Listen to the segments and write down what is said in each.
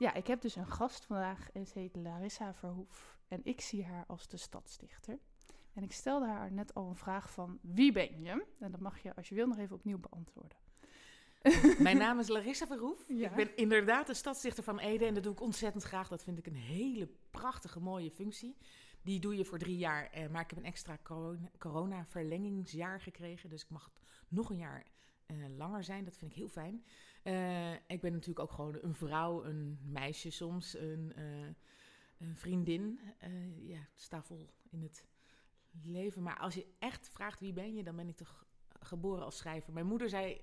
Ja, ik heb dus een gast vandaag en ze heet Larissa Verhoef. En ik zie haar als de stadsdichter. En ik stelde haar net al een vraag van wie ben je? En dat mag je als je wil nog even opnieuw beantwoorden. Mijn naam is Larissa Verhoef. Ja. Ik ben inderdaad de stadsdichter van Ede en dat doe ik ontzettend graag. Dat vind ik een hele prachtige, mooie functie. Die doe je voor drie jaar, eh, maar ik heb een extra corona- corona-verlengingsjaar gekregen. Dus ik mag het nog een jaar eh, langer zijn. Dat vind ik heel fijn. Eh, ik ben natuurlijk ook gewoon een vrouw, een meisje soms, een, eh, een vriendin. Eh, ja, sta vol in het leven. Maar als je echt vraagt wie ben je, dan ben ik toch geboren als schrijver. Mijn moeder zei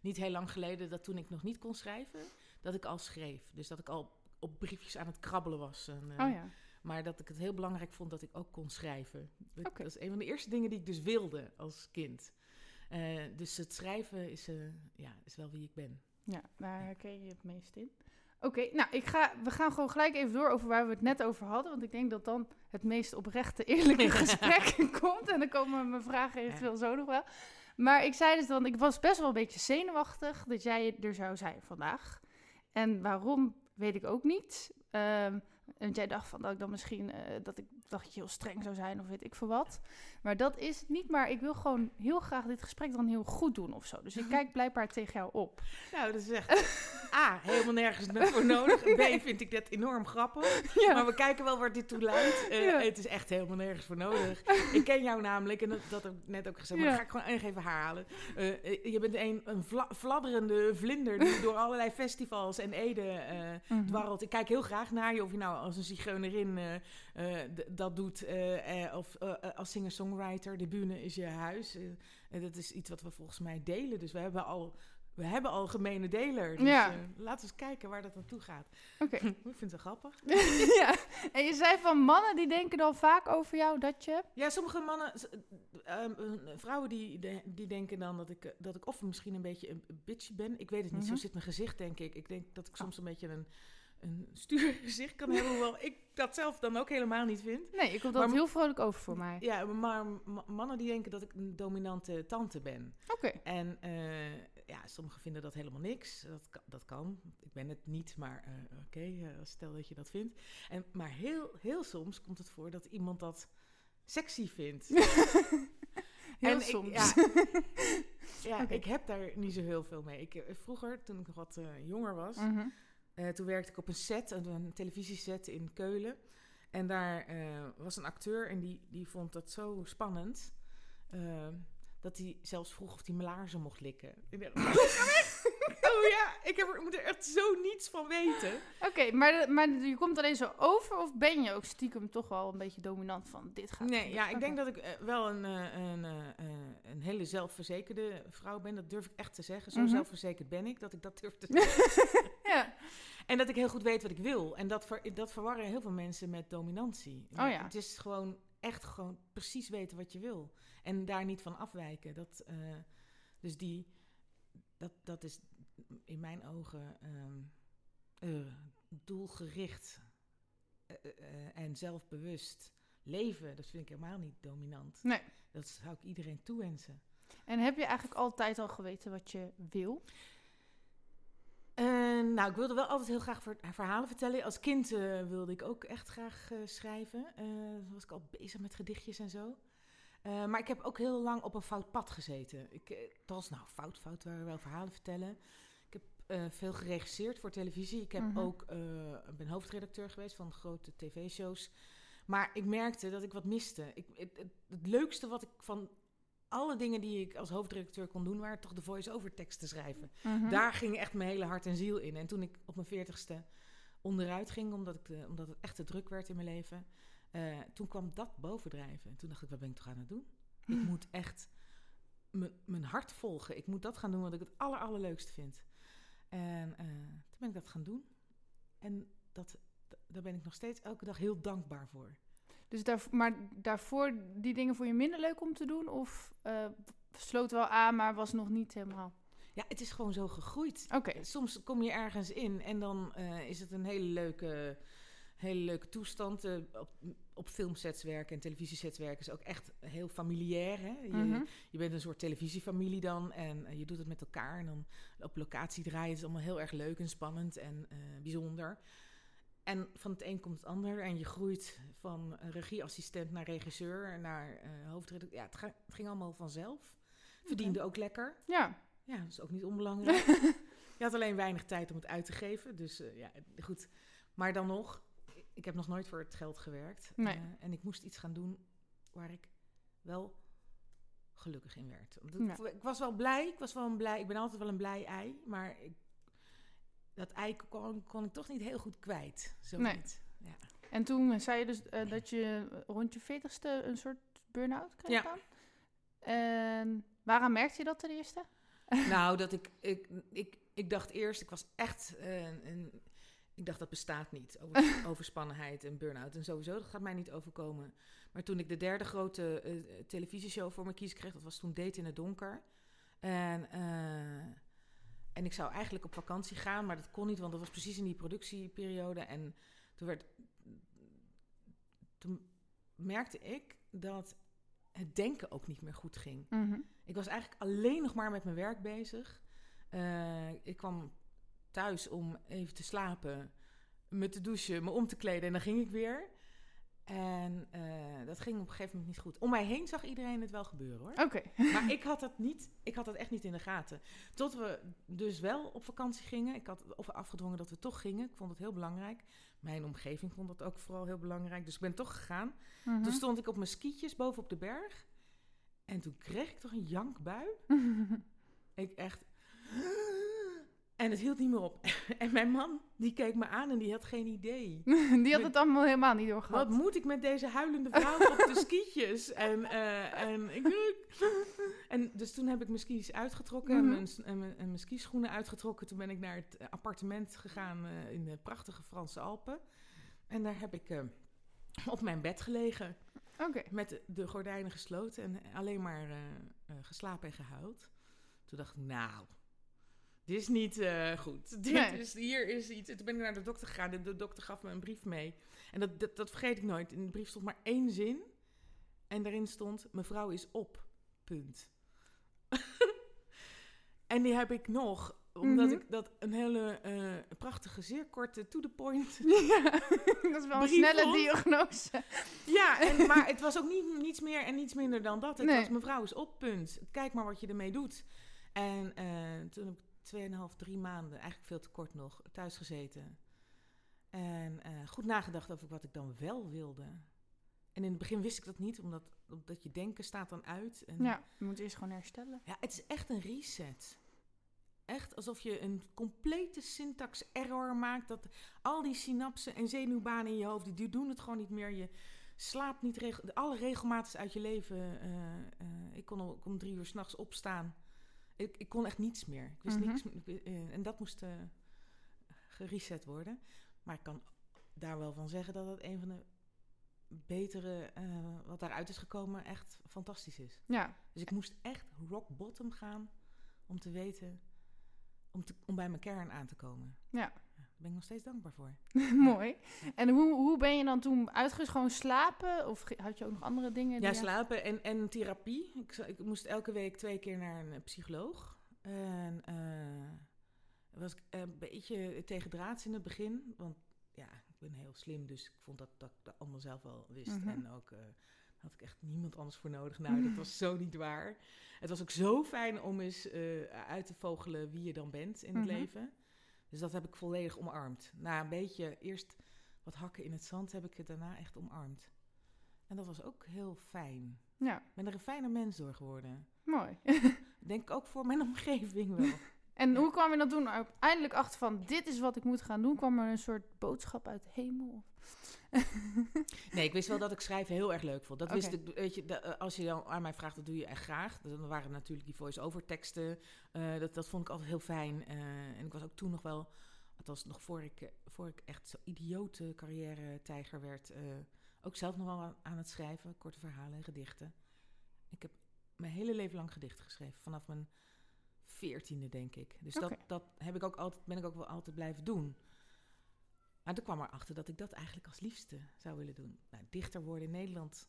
niet heel lang geleden dat toen ik nog niet kon schrijven, dat ik al schreef. Dus dat ik al op briefjes aan het krabbelen was. En, Oh ja. Maar dat ik het heel belangrijk vond dat ik ook kon schrijven. Dat, dat is een van de eerste dingen die ik dus wilde als kind. Eh, dus het schrijven is, eh, ja, is wel wie ik ben. Ja, daar herken je het meest in. Oké, nou, ik ga, we gaan gewoon gelijk even door over waar we het net over hadden. Want ik denk dat dan het meest oprechte, eerlijke gesprek komt. En dan komen mijn vragen eventueel zo nog wel. Maar ik zei dus dan, ik was best wel een beetje zenuwachtig dat jij er zou zijn vandaag. En waarom, weet ik ook niet. Ehm, en jij dacht van dat ik dan misschien, eh, dat ik dacht dat je heel streng zou zijn of weet ik veel wat. Maar dat is het niet, maar ik wil gewoon heel graag dit gesprek dan heel goed doen of zo. Dus ik kijk blijkbaar tegen jou op. Nou, dat is echt A, helemaal nergens voor nodig. B, vind ik dat enorm grappig. Ja. Maar we kijken wel waar dit toe leidt. Eh, Ja. Het is echt helemaal nergens voor nodig. Ik ken jou namelijk, en dat, dat heb ik net ook gezegd, maar Ja. dat ga ik gewoon even herhalen. Eh, je bent een, een vla- fladderende vlinder die door allerlei festivals en Ede eh, Mhm. dwarrelt. Ik kijk heel graag naar je, of je nou als een zigeunerin dat doet, eh, eh, of eh, als singer-songwriter. De bühne is je huis. En dat is iets wat we volgens mij delen. Dus we hebben al... We hebben al gemene deler. Dus Ja. laten we eens kijken waar dat naartoe gaat. Oké. Ik vind het grappig. ja. En je zei van mannen die denken dan vaak over jou dat je. Ja, sommige mannen, ehm, eh, vrouwen die, die denken dan dat ik, dat ik of misschien een beetje een bitchy ben. Ik weet het niet, Mhm. zo zit mijn gezicht denk ik. Ik denk dat ik soms een beetje een, een stuur gezicht kan hebben, hoewel ik dat zelf dan ook helemaal niet vind. Nee, komt Maar- altijd heel vrolijk over voor mij. Ja, maar ma- mannen die denken dat ik een dominante tante ben. Oké. En eh, ja, sommigen vinden dat helemaal niks. Dat, kan- dat kan. Ik ben het niet, maar eh, oké, eh, stel dat je dat vindt. En, maar heel, heel soms komt het voor dat iemand dat sexy vindt. Heel En ik- soms. ja, ik heb daar niet zo heel veel mee. Ik, vroeger, toen ik nog wat jonger was, Mhm. Eh, toen werkte ik op een set, een, een televisieset in Keulen. En daar eh, was een acteur en die, die vond dat zo spannend. eh, dat hij zelfs vroeg of hij mijn laarzen mocht likken. Oh ja, ik heb er, moet er echt zo niets van weten. Oké, maar, maar je komt alleen zo over of ben je ook stiekem toch wel een beetje dominant van dit gaat Nee, ja, ik denk dat ik wel een, een, een hele zelfverzekerde vrouw ben. Dat durf ik echt te zeggen. Zo Mhm. zelfverzekerd ben ik dat ik dat durf te zeggen. Ja. En dat ik heel goed weet wat ik wil. En dat, ver, dat verwarren heel veel mensen met dominantie. Oh ja. Het is gewoon echt gewoon precies weten wat je wil. En daar niet van afwijken. Dat, eh, dus die, dat, dat is in mijn ogen ehm, eh, doelgericht eh, en zelfbewust leven. Dat vind ik helemaal niet dominant. Nee. Dat zou ik iedereen toewensen. En heb je eigenlijk altijd al geweten wat je wil? Nou, ik wilde wel altijd heel graag ver- verhalen vertellen. Als kind eh, wilde ik ook echt graag eh, schrijven. Toen was ik al bezig met gedichtjes en zo. Maar ik heb ook heel lang op een fout pad gezeten. Ik, dat was nou fout, fout, waar wel verhalen vertellen. Ik heb veel geregisseerd voor televisie. Ik heb Mhm. ook, ben hoofdredacteur geweest van grote tv-shows. Maar ik merkte dat ik wat miste. Ik, het, het leukste wat ik van alle dingen die ik als hoofdredacteur kon doen, waren toch de voice-over teksten schrijven. Mhm. Daar ging echt mijn hele hart en ziel in. En toen ik op mijn veertigste onderuit ging, omdat, ik de, omdat het echt te druk werd in mijn leven, eh, toen kwam dat bovendrijven. En toen dacht ik, wat ben ik toch aan het doen? Ik moet echt mijn- mijn hart volgen. Ik moet dat gaan doen wat ik het aller, allerleukste vind. En eh, toen ben ik dat gaan doen. En dat, daar ben ik nog steeds elke dag heel dankbaar voor. Dus daar, maar daarvoor die dingen vond je minder leuk om te doen? Of eh, sloot wel aan, maar was nog niet helemaal... Ja, het is gewoon zo gegroeid. Oké. Soms kom je ergens in en dan eh, is het een hele leuke, hele leuke toestand. Eh, op, op filmsets werken en televisiesets werken is ook echt heel familiair. Hè? Je, Mhm. je bent een soort televisiefamilie dan en je doet het met elkaar. En dan op locatie draaien. Is allemaal heel erg leuk en spannend en bijzonder. En van het een komt het ander en je groeit van regieassistent naar regisseur, naar eh hoofdredacteur. Ja, het, ga- het ging allemaal vanzelf. Verdiende ook lekker. Ja. Ja, dat is ook niet onbelangrijk. je had alleen weinig tijd om het uit te geven. Dus eh, ja, goed. Maar dan nog, ik heb nog nooit voor het geld gewerkt. Nee. Eh, en ik moest iets gaan doen waar ik wel gelukkig in werd. Ja. Ik was wel blij, ik was wel een blij, ik ben altijd wel een blij ei. Maar ik, dat ei kon, kon ik toch niet heel goed kwijt. Zo Nee. niet. Ja. En toen zei je dus eh, dat je rond je veertigste een soort burn-out kreeg Ja. En waaraan merkte je dat ten eerste? Nou, dat ik, ik, ik, ik dacht eerst, ik was echt eh, een, ik dacht dat bestaat niet. Over, overspannenheid en burn-out en sowieso, dat gaat mij niet overkomen. Maar toen ik de derde grote eh, televisieshow voor me kies kreeg, dat was toen Date in het Donker. En, eh, en ik zou eigenlijk op vakantie gaan, maar dat kon niet, want dat was precies in die productieperiode. En toen, werd, toen merkte ik dat het denken ook niet meer goed ging. Mhm. Ik was eigenlijk alleen nog maar met mijn werk bezig. Eh, ik kwam thuis om even te slapen, me te douchen, me om te kleden en dan ging ik weer. En eh, dat ging op een gegeven moment niet goed. Om mij heen zag iedereen het wel gebeuren hoor. Oké. Maar ik had dat niet, ik had dat echt niet in de gaten. Tot we dus wel op vakantie gingen. Ik had of afgedwongen dat we toch gingen. Ik vond het heel belangrijk. Mijn omgeving vond dat ook vooral heel belangrijk. Dus ik ben toch gegaan. Mhm. Toen stond ik op mijn skietjes boven op de berg. En toen kreeg ik toch een jankbui. Ik echt... En het hield niet meer op. En mijn man, die keek me aan en die had geen idee. Die had het allemaal helemaal niet doorgehad. Wat moet ik met deze huilende vrouw op de skietjes? En, eh, en, ik, en dus toen heb ik mijn skis uitgetrokken en, Mhm. mijn, en, mijn, en mijn skischoenen uitgetrokken. Toen ben ik naar het appartement gegaan eh, in de prachtige Franse Alpen. En daar heb ik eh, op mijn bed gelegen. Oké. Met de, gordijnen gesloten en alleen maar geslapen en gehuild. Toen dacht ik, nou, dit is niet eh, goed. Dit Nee. is, hier is iets. Toen ben ik naar de dokter gegaan en de dokter gaf me een brief mee. En dat, dat, dat vergeet ik nooit. In de brief stond maar één zin. En daarin stond, mevrouw is op. Punt. en die heb ik nog, omdat Mhm. ik dat een hele eh, prachtige, zeer korte, to the point Ja, dat is wel een snelle diagnose. Ja, en, maar het was ook niet, niets meer en niets minder dan dat. Het Nee. was mevrouw is op, punt. Kijk maar wat je ermee doet. En eh, toen heb ik tweeënhalf, drie maanden, eigenlijk veel te kort nog, thuis gezeten. En eh, goed nagedacht over wat ik dan wel wilde. En in het begin wist ik dat niet, omdat, omdat je denken staat dan uit. En, Ja, je moet eerst gewoon herstellen. ja, het is echt een reset. Echt alsof je een complete syntax error maakt. Dat al die synapsen en zenuwbanen in je hoofd, die doen het gewoon niet meer. Je slaapt niet regel, alle regelmatig uit je leven. eh, eh, ik kon om, om drie uur s'nachts opstaan. Ik, ik kon echt niets meer. Ik wist Mhm. niks. eh, en dat moest eh, gereset worden. Maar ik kan daar wel van zeggen dat het een van de betere, eh, wat daaruit is gekomen, echt fantastisch is. Ja, Dus ik moest echt rock bottom gaan om te weten, om, te, om bij mijn kern aan te komen. ja. Daar ben ik nog steeds dankbaar voor. mooi. En hoe, hoe ben je dan toen uitgerust? Gewoon slapen? Of had je ook nog andere dingen? Ja, slapen en, en therapie. Ik, ik moest elke week twee keer naar een eh, psycholoog. En eh was ik een beetje tegendraads in het begin. Want ja, ik ben heel slim, dus ik vond dat, dat ik dat allemaal zelf wel wist. Mhm. En ook eh, had ik echt niemand anders voor nodig. Nou, dat was zo niet waar. Het was ook zo fijn om eens eh, uit te vogelen wie je dan bent in het Mhm. leven. Dus dat heb ik volledig omarmd. Na een beetje eerst wat hakken in het zand heb ik het daarna echt omarmd. En dat was ook heel fijn. Ja, Ik ben er een fijner mens door geworden. mooi. Denk ook voor mijn omgeving wel. En hoe kwam je dan toen uiteindelijk achter van... dit is wat ik moet gaan doen? Kwam er een soort boodschap uit de hemel? Nee, ik wist wel dat ik schrijven heel erg leuk vond. Dat wist ik, weet je, eh, als je dan aan mij vraagt, dat doe je echt graag. Dan waren natuurlijk die voice-over teksten. eh, dat, dat vond ik altijd heel fijn. eh, en ik was ook toen nog wel althans nog voor ik, voor ik echt zo'n idiote carrière-tijger werd, ook zelf nog wel aan- aan het schrijven, korte verhalen en gedichten. Ik heb mijn hele leven lang gedichten geschreven, vanaf mijn veertiende denk ik. Dus dat, dat heb ik ook altijd, ben ik ook wel altijd blijven doen. Maar toen kwam erachter dat ik dat eigenlijk als liefste zou willen doen. Nou, dichter worden in Nederland,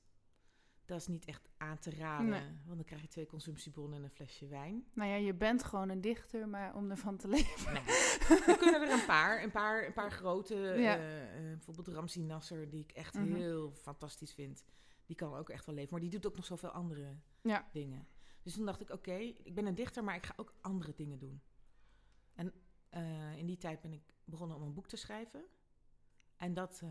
dat is niet echt aan te raden. Nee. Want dan krijg je twee consumptiebonnen en een flesje wijn. Nou ja, je bent gewoon een dichter, maar om ervan te leven. Nee. er kunnen er een paar, een paar, een paar grote. Ja. eh, eh, bijvoorbeeld Ramsi Nasser, die ik echt Mhm. heel fantastisch vind. Die kan ook echt wel leven. Maar die doet ook nog zoveel andere Ja. dingen. Dus toen dacht ik, oké, ik ben een dichter, maar ik ga ook andere dingen doen. En eh, in die tijd ben ik begonnen om een boek te schrijven. En dat eh,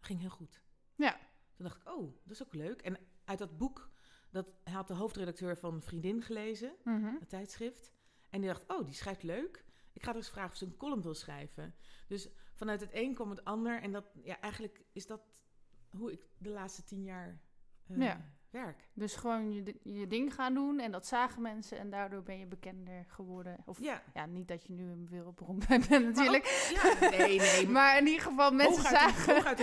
ging heel goed. Ja. Toen dacht ik, oh, dat is ook leuk. En uit dat boek, dat had de hoofdredacteur van Vriendin gelezen Mhm. het tijdschrift. En die dacht, oh, die schrijft leuk. Ik ga er eens vragen of ze een column wil schrijven. Dus vanuit het een kwam het ander. En dat, ja, eigenlijk is dat hoe ik de laatste tien jaar eh, Ja. Werk. Dus gewoon je, je ding gaan doen en dat zagen mensen en daardoor ben je bekender geworden. Of ja, Ja, niet dat je nu een wereldberoemd bent natuurlijk. ja nee, nee. Maar in ieder geval, mensen hooguit, een- zagen, hooguit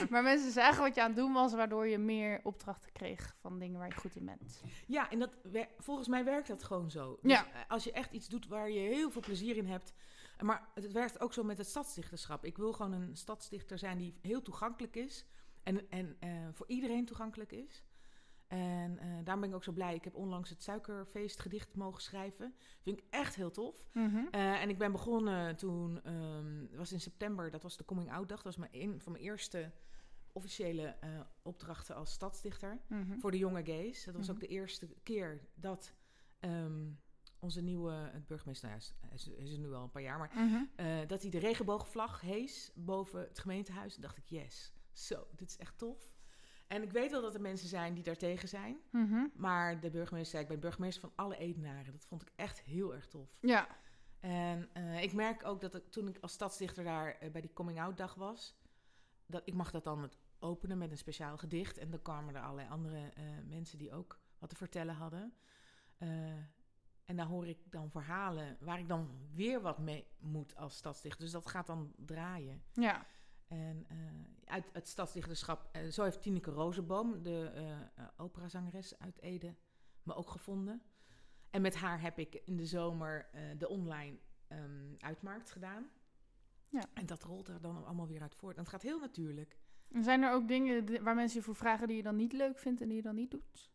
een maar mensen zagen wat je aan het doen was, waardoor je meer opdrachten kreeg van dingen waar je goed in bent. ja, en dat, volgens mij werkt dat gewoon zo. Dus Ja. eh, als je echt iets doet waar je heel veel plezier in hebt. Maar het werkt ook zo met het stadsdichterschap. Ik wil gewoon een stadsdichter zijn die heel toegankelijk is. En, en eh, voor iedereen toegankelijk is. En eh daarom ben ik ook zo blij. Ik heb onlangs het Suikerfeest gedicht mogen schrijven. Vind ik echt heel tof. Mhm. Eh, en ik ben begonnen toen, het was in september, dat was de Coming Out Dag. Dat was mijn, een van mijn eerste officiële opdrachten als stadsdichter Mhm. voor de jonge gays. Dat was Mhm. ook de eerste keer dat ehm, onze nieuwe het burgemeester, nou ja, hij is, hij is nu al een paar jaar, maar dat hij de regenboogvlag hees boven het gemeentehuis. En dacht ik, yes, zo, dit is echt tof. En ik weet wel dat er mensen zijn die daartegen zijn. Mhm. Maar de burgemeester zei, ik ben burgemeester van alle Edenaren. Dat vond ik echt heel erg tof. Ja, En eh, ik merk ook dat ik, toen ik als stadsdichter daar eh, bij die coming-out dag was, dat ik mag dat dan met openen met een speciaal gedicht. En dan kwamen er allerlei andere eh, mensen die ook wat te vertellen hadden. En dan hoor ik dan verhalen waar ik dan weer wat mee moet als stadsdichter. Dus dat gaat dan draaien. ja. En eh, uit het stadsdichterschap, eh, zo heeft Tineke Rozenboom, de eh, operazangeres uit Ede, me ook gevonden. En met haar heb ik in de zomer de online ehm, uitmarkt gedaan. Ja. En dat rolt er dan allemaal weer uit voort. En het gaat heel natuurlijk. En zijn er ook dingen di- waar mensen je voor vragen die je dan niet leuk vindt en die je dan niet doet?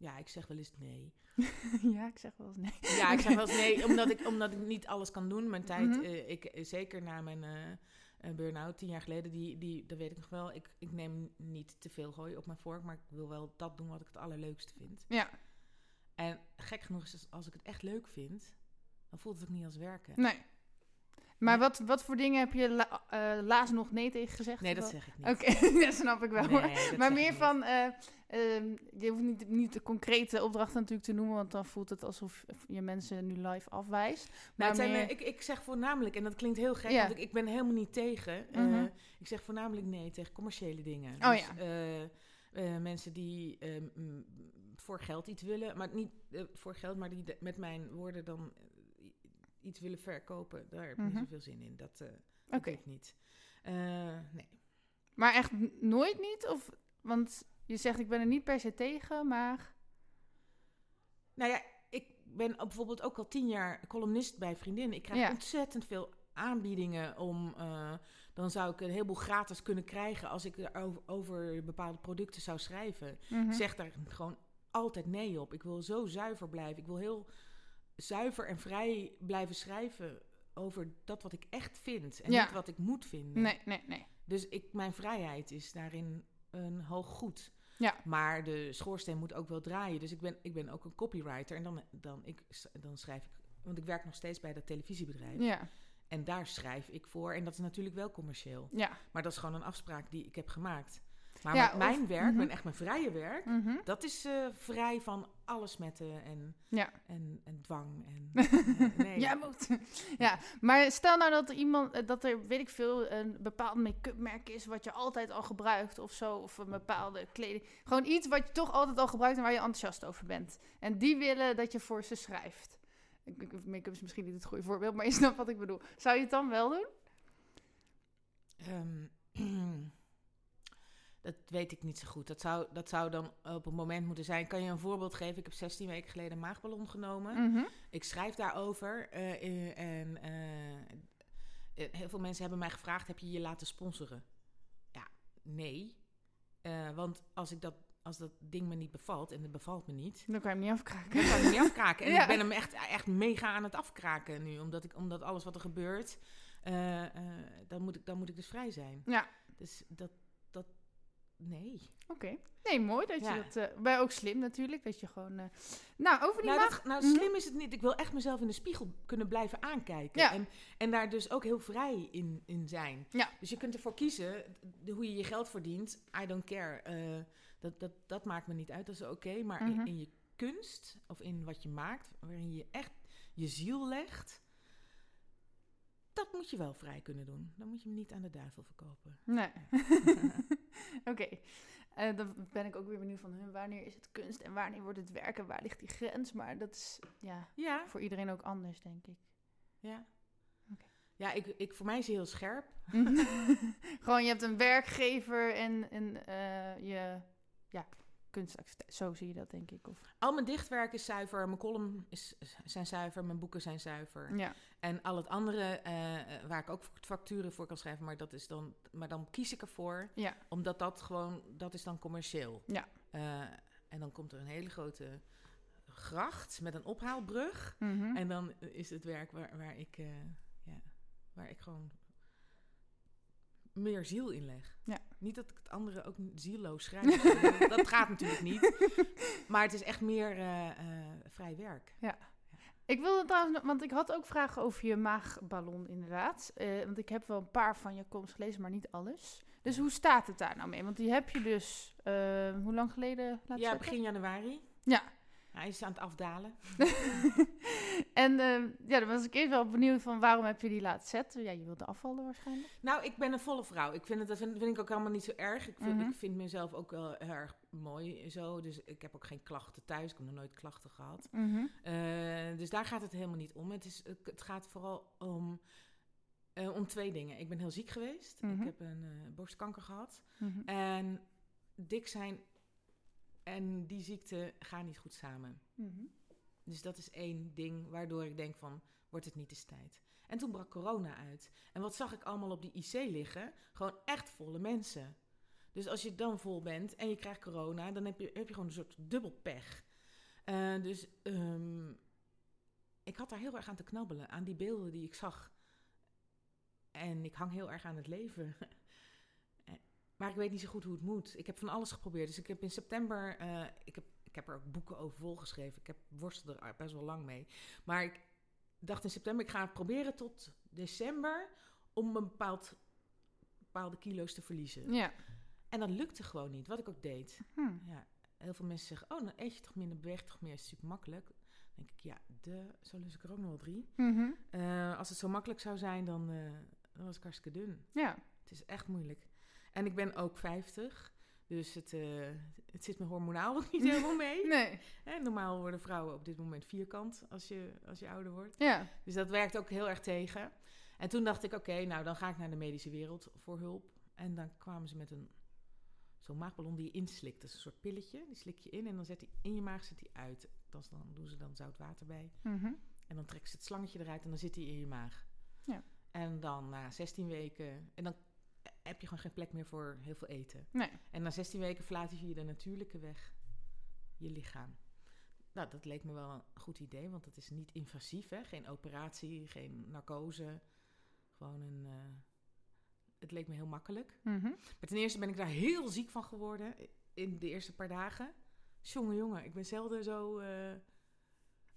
ja, ik zeg wel eens nee. ja, ik zeg wel eens nee. Ja, ik zeg wel eens nee, omdat ik, omdat ik niet alles kan doen. Mijn tijd, Mhm. eh, ik, eh, zeker na mijn eh, burn-out tien jaar geleden, die, die, dat weet ik nog wel. Ik, ik neem niet te veel gooi op mijn vork, maar ik wil wel dat doen wat ik het allerleukste vind. Ja, En gek genoeg is, als ik het echt leuk vind, dan voelt het ook niet als werken. nee. Maar wat, wat voor dingen heb je la, eh, laatst nog nee tegen gezegd? Nee, dat zeg ik niet. Oké, dat snap ik wel. Nee, hoor. maar meer van, eh, ehm, je hoeft niet, niet de concrete opdrachten natuurlijk te noemen, want dan voelt het alsof je mensen nu live afwijst. Nou, Maar meer- eh, ik, ik zeg voornamelijk, en dat klinkt heel gek, Ja. want ik, ik ben helemaal niet tegen. eh, Mhm. ik zeg voornamelijk nee tegen commerciële dingen. Oh dus, ja. mensen die eh, m, voor geld iets willen, maar niet voor geld, maar die de- met mijn woorden dan iets willen verkopen, daar heb ik Mhm. niet zoveel zin in. Dat, eh dat doe ik niet. Eh, nee. Maar echt nooit niet? Of, want je zegt, ik ben er niet per se tegen, maar... Nou ja, ik ben bijvoorbeeld ook al tien jaar columnist bij Vriendin. Ik krijg Ja. ontzettend veel aanbiedingen om... eh, dan zou ik een heleboel gratis kunnen krijgen als ik er over, over bepaalde producten zou schrijven. Mhm. Ik zeg daar gewoon altijd nee op. Ik wil zo zuiver blijven. Ik wil heel zuiver en vrij blijven schrijven over dat wat ik echt vind. En Ja. niet wat ik moet vinden. Nee, nee, nee. Dus ik, mijn vrijheid is daarin een hoog goed. Ja. Maar de schoorsteen moet ook wel draaien. Dus ik ben, ik ben ook een copywriter. En dan, dan, ik, dan schrijf ik... Want ik werk nog steeds bij dat televisiebedrijf. Ja, En daar schrijf ik voor. En dat is natuurlijk wel commercieel. ja. Maar dat is gewoon een afspraak die ik heb gemaakt. Maar Ja, mijn of- werk, mhm. mijn, echt mijn vrije werk... Mhm. Dat is eh, vrij van alles metten en, Ja. en, en dwang. En nee. Jij moet. ja, maar stel nou dat er iemand, eh, dat er, weet ik veel, een bepaald make-up merk is wat je altijd al gebruikt of zo, of een bepaalde kleding. Gewoon iets wat je toch altijd al gebruikt en waar je enthousiast over bent. En die willen dat je voor ze schrijft. Make-up is misschien niet het goede voorbeeld, maar je snapt wat ik bedoel. Zou je het dan wel doen? Ehm, dat weet ik niet zo goed. Dat zou, dat zou dan op een moment moeten zijn. Kan je een voorbeeld geven? Ik heb 16 weken geleden een maagballon genomen. Mhm. Ik schrijf daarover. eh, en eh, eh, heel veel mensen hebben mij gevraagd: heb je je laten sponsoren? Ja, nee. Want als, ik dat, als dat ding me niet bevalt, en het bevalt me niet, Dan kan je hem niet afkraken. dan kan ik hem niet afkraken. En Ja. ik ben hem echt, echt mega aan het afkraken nu. Omdat, ik, omdat alles wat er gebeurt, dan, moet ik, dan moet ik dus vrij zijn. Ja. Dus dat nee. Oké. Nee, mooi dat Ja. je dat... maar ook slim natuurlijk, dat je gewoon... eh, Nou, over die Nou, maag... dat, nou, Mhm. slim is het niet. Ik wil echt mezelf in de spiegel kunnen blijven aankijken. Ja. En, en daar dus ook heel vrij in, in zijn. Ja. Dus je kunt ervoor kiezen de, hoe je je geld verdient. I don't care. Eh, dat, dat, dat maakt me niet uit, dat is oké. Maar Mhm. in, in je kunst, of in wat je maakt, waarin je echt je ziel legt... Dat moet je wel vrij kunnen doen. Dan moet je hem niet aan de duivel verkopen. Nee. Oké. Eh, dan ben ik ook weer benieuwd van huh, wanneer is het kunst en wanneer wordt het werk en waar ligt die grens. Maar dat is ja, Ja, voor iedereen ook anders, denk ik. ja. Ja, ik, ik, voor mij is hij heel scherp. Gewoon, je hebt een werkgever en, en eh, je ja, kunstactiviteit. Zo zie je dat, denk ik. Of, Al mijn dichtwerk is zuiver, mijn column is, zijn zuiver, mijn boeken zijn zuiver. ja. En al het andere, eh, waar ik ook facturen voor kan schrijven, maar, dat is dan, maar dan kies ik ervoor, Ja. omdat dat gewoon, dat is dan commercieel. Ja. Eh, en dan komt er een hele grote gracht met een ophaalbrug. Mhm. En dan is het werk waar, waar, ik, eh, ja, waar ik gewoon meer ziel in leg. Ja. Niet dat ik het andere ook niet zielloos schrijf. dat, gaat natuurlijk niet. Maar het is echt meer eh, eh, vrij werk. Ik wilde trouwens, want ik had ook vragen over je maagballon inderdaad. Eh, want ik heb wel een paar van je komst gelezen, maar niet alles. Dus hoe staat het daar nou mee? Want die heb je dus, hoe lang geleden ja, begin januari. Ja. Hij is aan het afdalen. en eh, ja, dan was ik eerst wel benieuwd van waarom heb je die laten zetten? Ja, je wilde afvallen waarschijnlijk. Nou, ik ben een volle vrouw. Ik vind het, dat vind, vind ik ook helemaal niet zo erg. Ik vind, Mhm. ik vind mezelf ook wel heel erg mooi zo. Dus ik heb ook geen klachten thuis. Ik heb nog nooit klachten gehad. Eh, dus daar gaat het helemaal niet om. Het, is, het gaat vooral om, eh, om twee dingen. Ik ben heel ziek geweest. Mhm. Ik heb een eh, borstkanker gehad. Mhm. En dik zijn en die ziekte gaan niet goed samen. Mhm. Dus dat is één ding waardoor ik denk van, wordt het niet eens tijd? En toen brak corona uit. En wat zag ik allemaal op die IC liggen? Gewoon echt volle mensen. Dus als je dan vol bent en je krijgt corona, dan heb je, heb je gewoon een soort dubbel pech. Eh, dus ehm, ik had daar heel erg aan te knabbelen, aan die beelden die ik zag. En ik hang heel erg aan het leven. Maar ik weet niet zo goed hoe het moet. Ik heb van alles geprobeerd. Dus ik heb in september, eh, ik, heb, ik heb er ook boeken over volgeschreven. Ik heb worstel er best wel lang mee. Maar ik dacht in september, ik ga het proberen tot december om een bepaald, bepaalde kilo's te verliezen. Ja. En dat lukte gewoon niet, wat ik ook deed. Hm. Ja, heel veel mensen zeggen, oh, dan eet je toch minder, beweeg toch meer, is super makkelijk. Dan denk ik, ja, de, zo lus ik er ook nog wel drie. Mhm. Eh, als het zo makkelijk zou zijn, dan, eh, dan was ik hartstikke dun. Ja. Het is echt moeilijk. En ik ben ook 50, dus het, eh, het zit me hormonaal ook niet helemaal mee. Nee. Hè, normaal worden vrouwen op dit moment vierkant als je, als je ouder wordt. Ja. Dus dat werkt ook heel erg tegen. En toen dacht ik, oké, nou dan ga ik naar de medische wereld voor hulp. En dan kwamen ze met een zo'n maagballon die je inslikt. Dat is een soort pilletje, die slik je in en dan zet die in je maag zet die uit. Dat is dan doen ze dan zout water bij. Mhm. En dan trekken ze het slangetje eruit en dan zit die in je maag. Ja. En dan na 16 weken, en dan heb je gewoon geen plek meer voor heel veel eten. Nee. En na 16 weken verlaat je de natuurlijke weg je lichaam. Nou, dat leek me wel een goed idee, want het is niet invasief, hè? Geen operatie, geen narcose. Gewoon een. eh, het leek me heel makkelijk. Mhm. Maar ten eerste ben ik daar heel ziek van geworden in de eerste paar dagen. Jongen, jongen, ik ben zelden zo.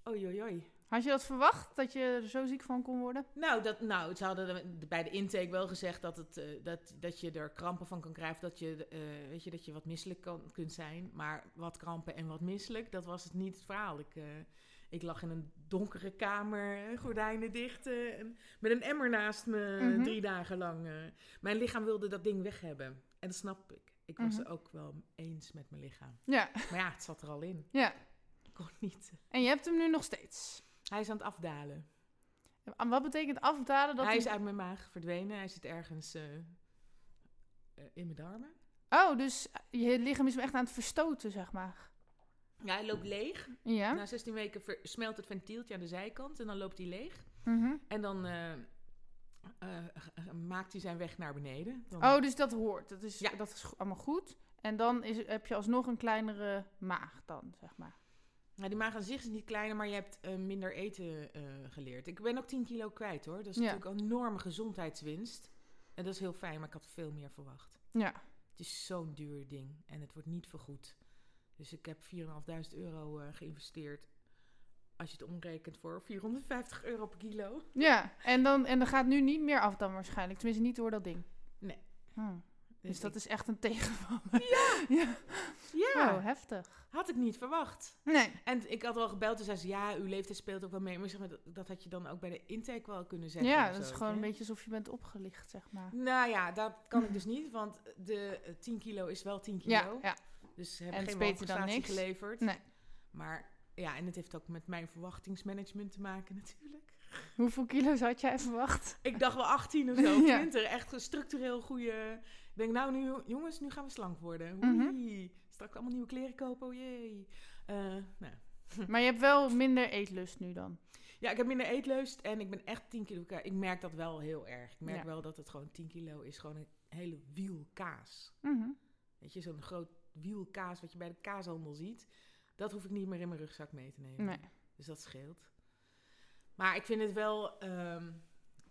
Oei, oei, oei. Had je dat verwacht, dat je er zo ziek van kon worden? Nou, dat, nou, ze hadden de- bij de intake wel gezegd dat, het, eh, dat, dat je er krampen van kan krijgen. Dat je, eh, weet je, dat je wat misselijk kan, kunt zijn. Maar wat krampen en wat misselijk, dat was het niet het verhaal. Ik, eh, Ik lag in een donkere kamer, gordijnen dicht, en met een emmer naast me Mhm. drie dagen lang. Mijn lichaam wilde dat ding weg hebben. En dat snap ik. Ik was Mhm. het ook wel eens met mijn lichaam. Ja, Maar ja, het zat er al in. ja. Ik kon niet. En je hebt hem nu nog steeds. Hij is aan het afdalen. En wat betekent afdalen? Dat hij is uit mijn maag verdwenen. Hij zit ergens eh, eh, in mijn darmen. Oh, dus je lichaam is hem echt aan het verstoten, zeg maar. Ja, hij loopt leeg. Ja. Na 16 weken smelt het ventieltje aan de zijkant en dan loopt hij leeg. Mhm. En dan eh, maakt hij zijn weg naar beneden. Dan- Oh, dus dat hoort. Dat is, Ja. dat is allemaal goed. En dan is, heb je alsnog een kleinere maag dan, zeg maar. Nou, die maag aan zich is niet kleiner, maar je hebt eh, minder eten eh, geleerd. Ik ben ook 10 kilo kwijt hoor. Dat is Ja. natuurlijk een enorme gezondheidswinst. En dat is heel fijn, maar ik had veel meer verwacht. Ja. Het is zo'n duur ding en het wordt niet vergoed. Dus ik heb 4.500 euro eh, geïnvesteerd. Als je het omrekent voor 450 euro per kilo. Ja, en dan, en dan gaat nu niet meer af dan waarschijnlijk. Tenminste, niet door dat ding. Nee. Hm. Dus dat is echt een tegenvaller. Ja. ja. Ja, Oh, heftig. had ik niet verwacht. Nee. En ik had wel gebeld en zei ze, ja, uw leeftijd speelt ook wel mee. Maar, zeg maar dat, dat had je dan ook bij de intake wel kunnen zeggen. Ja, dat is gewoon hè? een beetje alsof je bent opgelicht, zeg maar. Nou ja, dat kan ik dus niet, want de eh, 10 kilo is wel 10 kilo. Ja, ja. Dus ze En hebben het geen beter dan niks. geleverd. Nee. Maar ja, en het heeft ook met mijn verwachtingsmanagement te maken natuurlijk. Hoeveel kilo's had jij verwacht? Ik dacht wel 18 of zo, Ja. 20. Echt een structureel goede... Ik denk, nou nu, jongens, nu gaan we slank worden. Mhm. Straks allemaal nieuwe kleren kopen, oh jee. Eh, nou. Maar je hebt wel minder eetlust nu dan. Ja, ik heb minder eetlust en ik ben echt 10 kilo. Ik merk dat wel heel erg. Ik merk Ja. wel dat het gewoon 10 kilo is. Gewoon een hele wiel kaas. Mhm. Weet je, zo'n groot wiel kaas wat je bij de kaashandel ziet. Dat hoef ik niet meer in mijn rugzak mee te nemen. Nee. Dus dat scheelt. Maar ik vind het wel... ehm,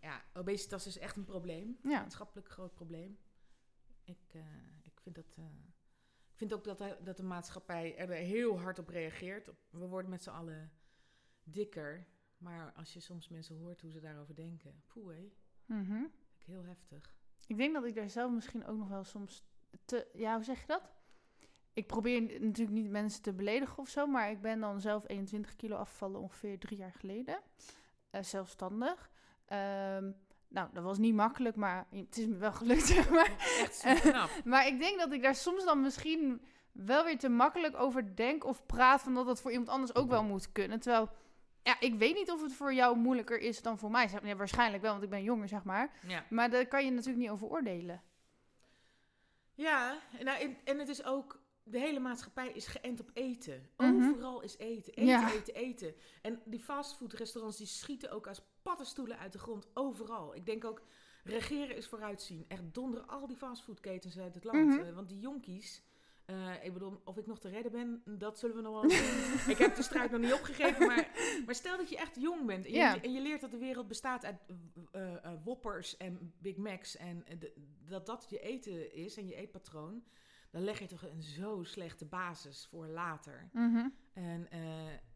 ja, obesitas is echt een probleem. Ja. maatschappelijk groot probleem. Ik, eh, ik vind dat. eh, ik vind ook dat, de- dat de maatschappij er heel hard op reageert. We worden met z'n allen dikker. Maar als je soms mensen hoort hoe ze daarover denken, poeh hé, Mhm. ik heel heftig. Ik denk dat ik daar zelf misschien ook nog wel soms te... Ja, hoe zeg je dat? Ik probeer natuurlijk niet mensen te beledigen of zo, maar ik ben dan zelf 21 kilo afgevallen ongeveer drie jaar geleden. Eh, zelfstandig. Ehm, nou, dat was niet makkelijk, maar het is me wel gelukt, maar. Echt. Maar ik denk dat ik daar soms dan misschien wel weer te makkelijk over denk of praat van dat dat voor iemand anders ook wel moet kunnen. Terwijl, ja, ik weet niet of het voor jou moeilijker is dan voor mij. Zeg- waarschijnlijk wel, want ik ben jonger, zeg maar. ja. Maar daar kan je natuurlijk niet over oordelen. Ja, nou, en, het is ook. De hele maatschappij is geënt op eten. Mhm. Overal is eten. Eten, Ja. eten, eten. En die fastfoodrestaurants die schieten ook als paddenstoelen uit de grond. Overal. Ik denk ook, regeren is vooruitzien. Echt donderen al die fastfoodketens uit het land. Mhm. Eh, want die jonkies... eh, ik bedoel, of ik nog te redden ben, dat zullen we nog wel zien. ik heb de strijd nog niet opgegeven, maar, maar stel dat je echt jong bent en je, en je leert dat de wereld bestaat uit eh, Whoppers en Big Macs en de- dat dat je eten is en je eetpatroon, dan leg je toch een zo slechte basis voor later. Mhm. En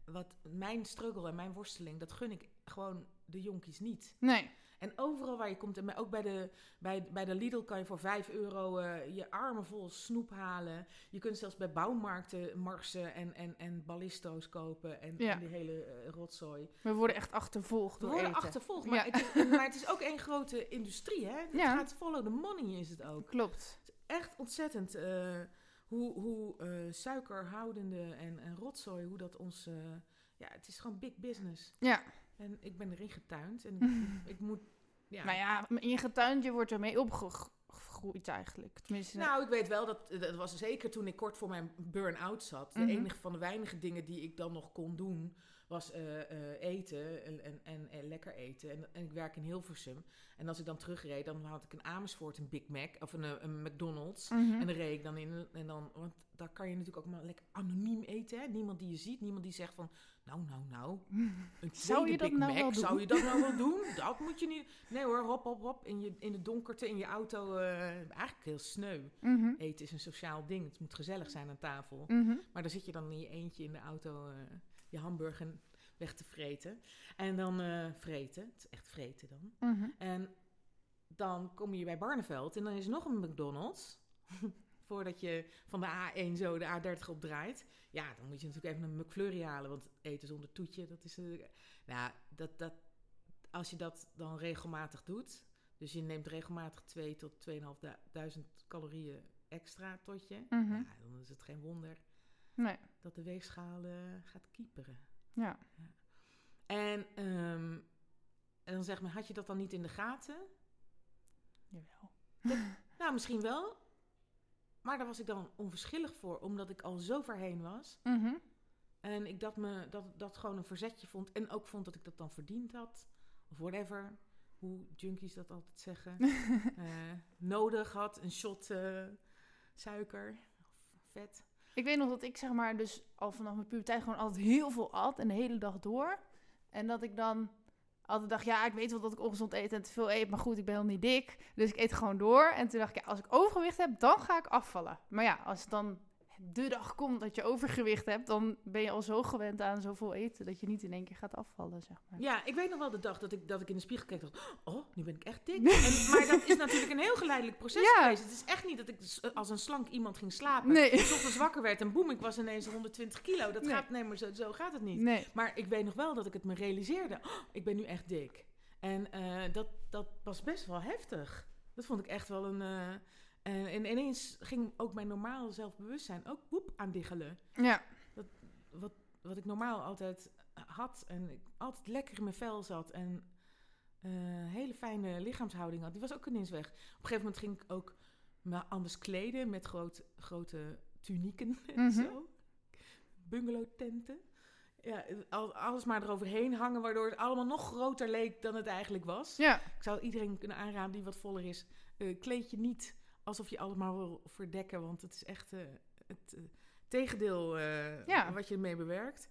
wat mijn struggle en mijn worsteling, dat gun ik gewoon de jonkies niet. Nee. En overal waar je komt, en ook bij de, bij, bij de Lidl kan je voor 5 euro eh, je armen vol snoep halen. Je kunt zelfs bij bouwmarkten marsen en, en, en ballisto's kopen en, Ja. en die hele eh, rotzooi. We worden echt achtervolgd We door worden eten. achtervolgd, maar, Ja. het is, maar het is ook één grote industrie, hè? Het Ja. gaat follow the money is het ook. Klopt. Echt ontzettend eh, hoe, hoe suikerhoudende en, en rotzooi, hoe dat ons... ja, het is gewoon big business. Ja. En ik ben erin getuind en ik, ik moet... Ja. Maar ja, in je getuintje wordt ermee opgegroeid eigenlijk. Tenminste, Nou, ik weet wel dat dat was zeker toen ik kort voor mijn burn-out zat. De Mhm. enige van de weinige dingen die ik dan nog kon doen was eh, eh, eten en, en, en, lekker eten. En, en ik werk in Hilversum. En als ik dan terugreed, dan had ik in Amersfoort een Big Mac of een, eh, een McDonald's. Mhm. En dan reed ik dan in. En dan, want daar kan je natuurlijk ook maar lekker anoniem eten. Hè? Niemand die je ziet, niemand die zegt van. Nou, nou, nou. Een Zou je dat Big nou Mac, wel doen? Zou je dat nou wel doen? Dat moet je niet. Nee hoor, hop, hop, hop. In, je, in de donkerte, in je auto. eigenlijk heel sneu. Mhm. Eten is een sociaal ding. Het moet gezellig zijn aan tafel. Mhm. Maar dan zit je dan in je eentje in de auto. Je hamburger weg te vreten. En dan eh, vreten. Het is echt vreten dan. Mhm. En dan kom je bij Barneveld en dan is er nog een McDonald's. Voordat je van de A1 zo de A30 opdraait. Ja, dan moet je natuurlijk even een McFlurry halen. Want eten zonder toetje, dat is... Uh, nou, dat, dat, als je dat dan regelmatig doet... Dus je neemt regelmatig 2 tot 2.500 calorieën extra tot je. Mhm. ja, dan is het geen wonder Nee. dat de weegschaal eh, gaat kieperen. Ja. En, ehm, en dan zeg maar, had je dat dan niet in de gaten? Jawel. Nou, misschien wel. Maar daar was ik dan onverschillig voor, omdat ik al zo ver heen was. Mhm. En ik dat, me, dat, dat gewoon een verzetje vond. En ook vond dat ik dat dan verdiend had. Of whatever. Hoe junkies dat altijd zeggen. Eh, nodig had. Een shot eh, suiker. Of vet. Ik weet nog dat ik zeg maar dus al vanaf mijn puberteit gewoon altijd heel veel at en de hele dag door. En dat ik dan altijd dacht, ja, ik weet wel dat ik ongezond eet en te veel eet, maar goed, ik ben nog niet dik. Dus ik eet gewoon door. En toen dacht ik, ja, als ik overgewicht heb, dan ga ik afvallen. Maar ja, als het dan de dag komt dat je overgewicht hebt, dan ben je al zo gewend aan zoveel eten dat je niet in één keer gaat afvallen, zeg maar. Ja, ik weet nog wel de dag dat ik, dat ik in de spiegel keek dacht... Oh, nu ben ik echt dik. En, maar dat is natuurlijk een heel geleidelijk proces Ja. geweest. Het is echt niet dat ik als een slank iemand ging slapen... Nee. s ochtends wakker werd en boem, ik was ineens 120 kilo. Dat Nee. gaat, nee, maar zo, zo gaat het niet. Nee. Maar ik weet nog wel dat ik het me realiseerde. Oh, ik ben nu echt dik. En eh, dat, dat was best wel heftig. Dat vond ik echt wel een... eh, eh, en ineens ging ook mijn normaal zelfbewustzijn ook boep aan diggelen. Ja. Wat, wat ik normaal altijd had. En ik altijd lekker in mijn vel zat. En eh, hele fijne lichaamshouding had. Die was ook ineens weg. Op een gegeven moment ging ik ook me anders kleden. Met groot, grote tunieken en Mhm. zo. Bungalowtenten. Ja, al- alles maar eroverheen hangen. Waardoor het allemaal nog groter leek dan het eigenlijk was. Ja. Ik zou iedereen kunnen aanraden die wat voller is. eh, kleed je niet alsof je allemaal wil verdekken. Want het is echt eh, het eh, tegendeel eh, Ja. wat je ermee bewerkt.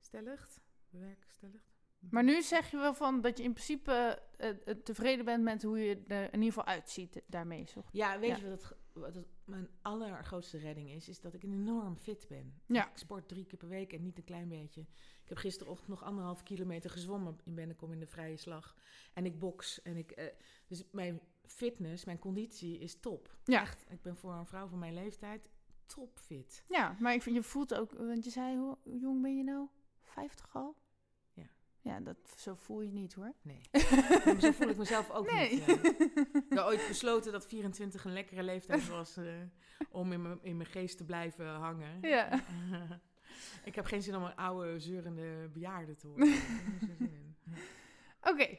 Stelligt. Bewerkstelligt. Maar nu zeg je wel van dat je in principe tevreden bent met hoe je er in ieder geval uitziet daarmee. Ja, weet Ja. je wat, het, wat mijn allergrootste redding is? Is dat ik enorm fit ben. Ja. Ik sport drie keer per week en niet een klein beetje. Ik heb gisterochtend nog anderhalf kilometer gezwommen in Bennekom in de vrije slag. En ik box. En ik, eh, dus mijn fitness, mijn conditie is top. Ja. Echt, ik ben voor een vrouw van mijn leeftijd topfit. Ja, maar ik vind, je voelt ook, want je zei, hoe, hoe jong ben je nou? 50 al? Ja. Dat, zo voel je niet hoor. Nee, zo voel ik mezelf ook nee. niet. ja. Ik heb ooit besloten dat 24 een lekkere leeftijd was eh, om in mijn, in mijn geest te blijven hangen. Ja. ik heb geen zin om een oude, zeurende bejaarde te worden. Oké.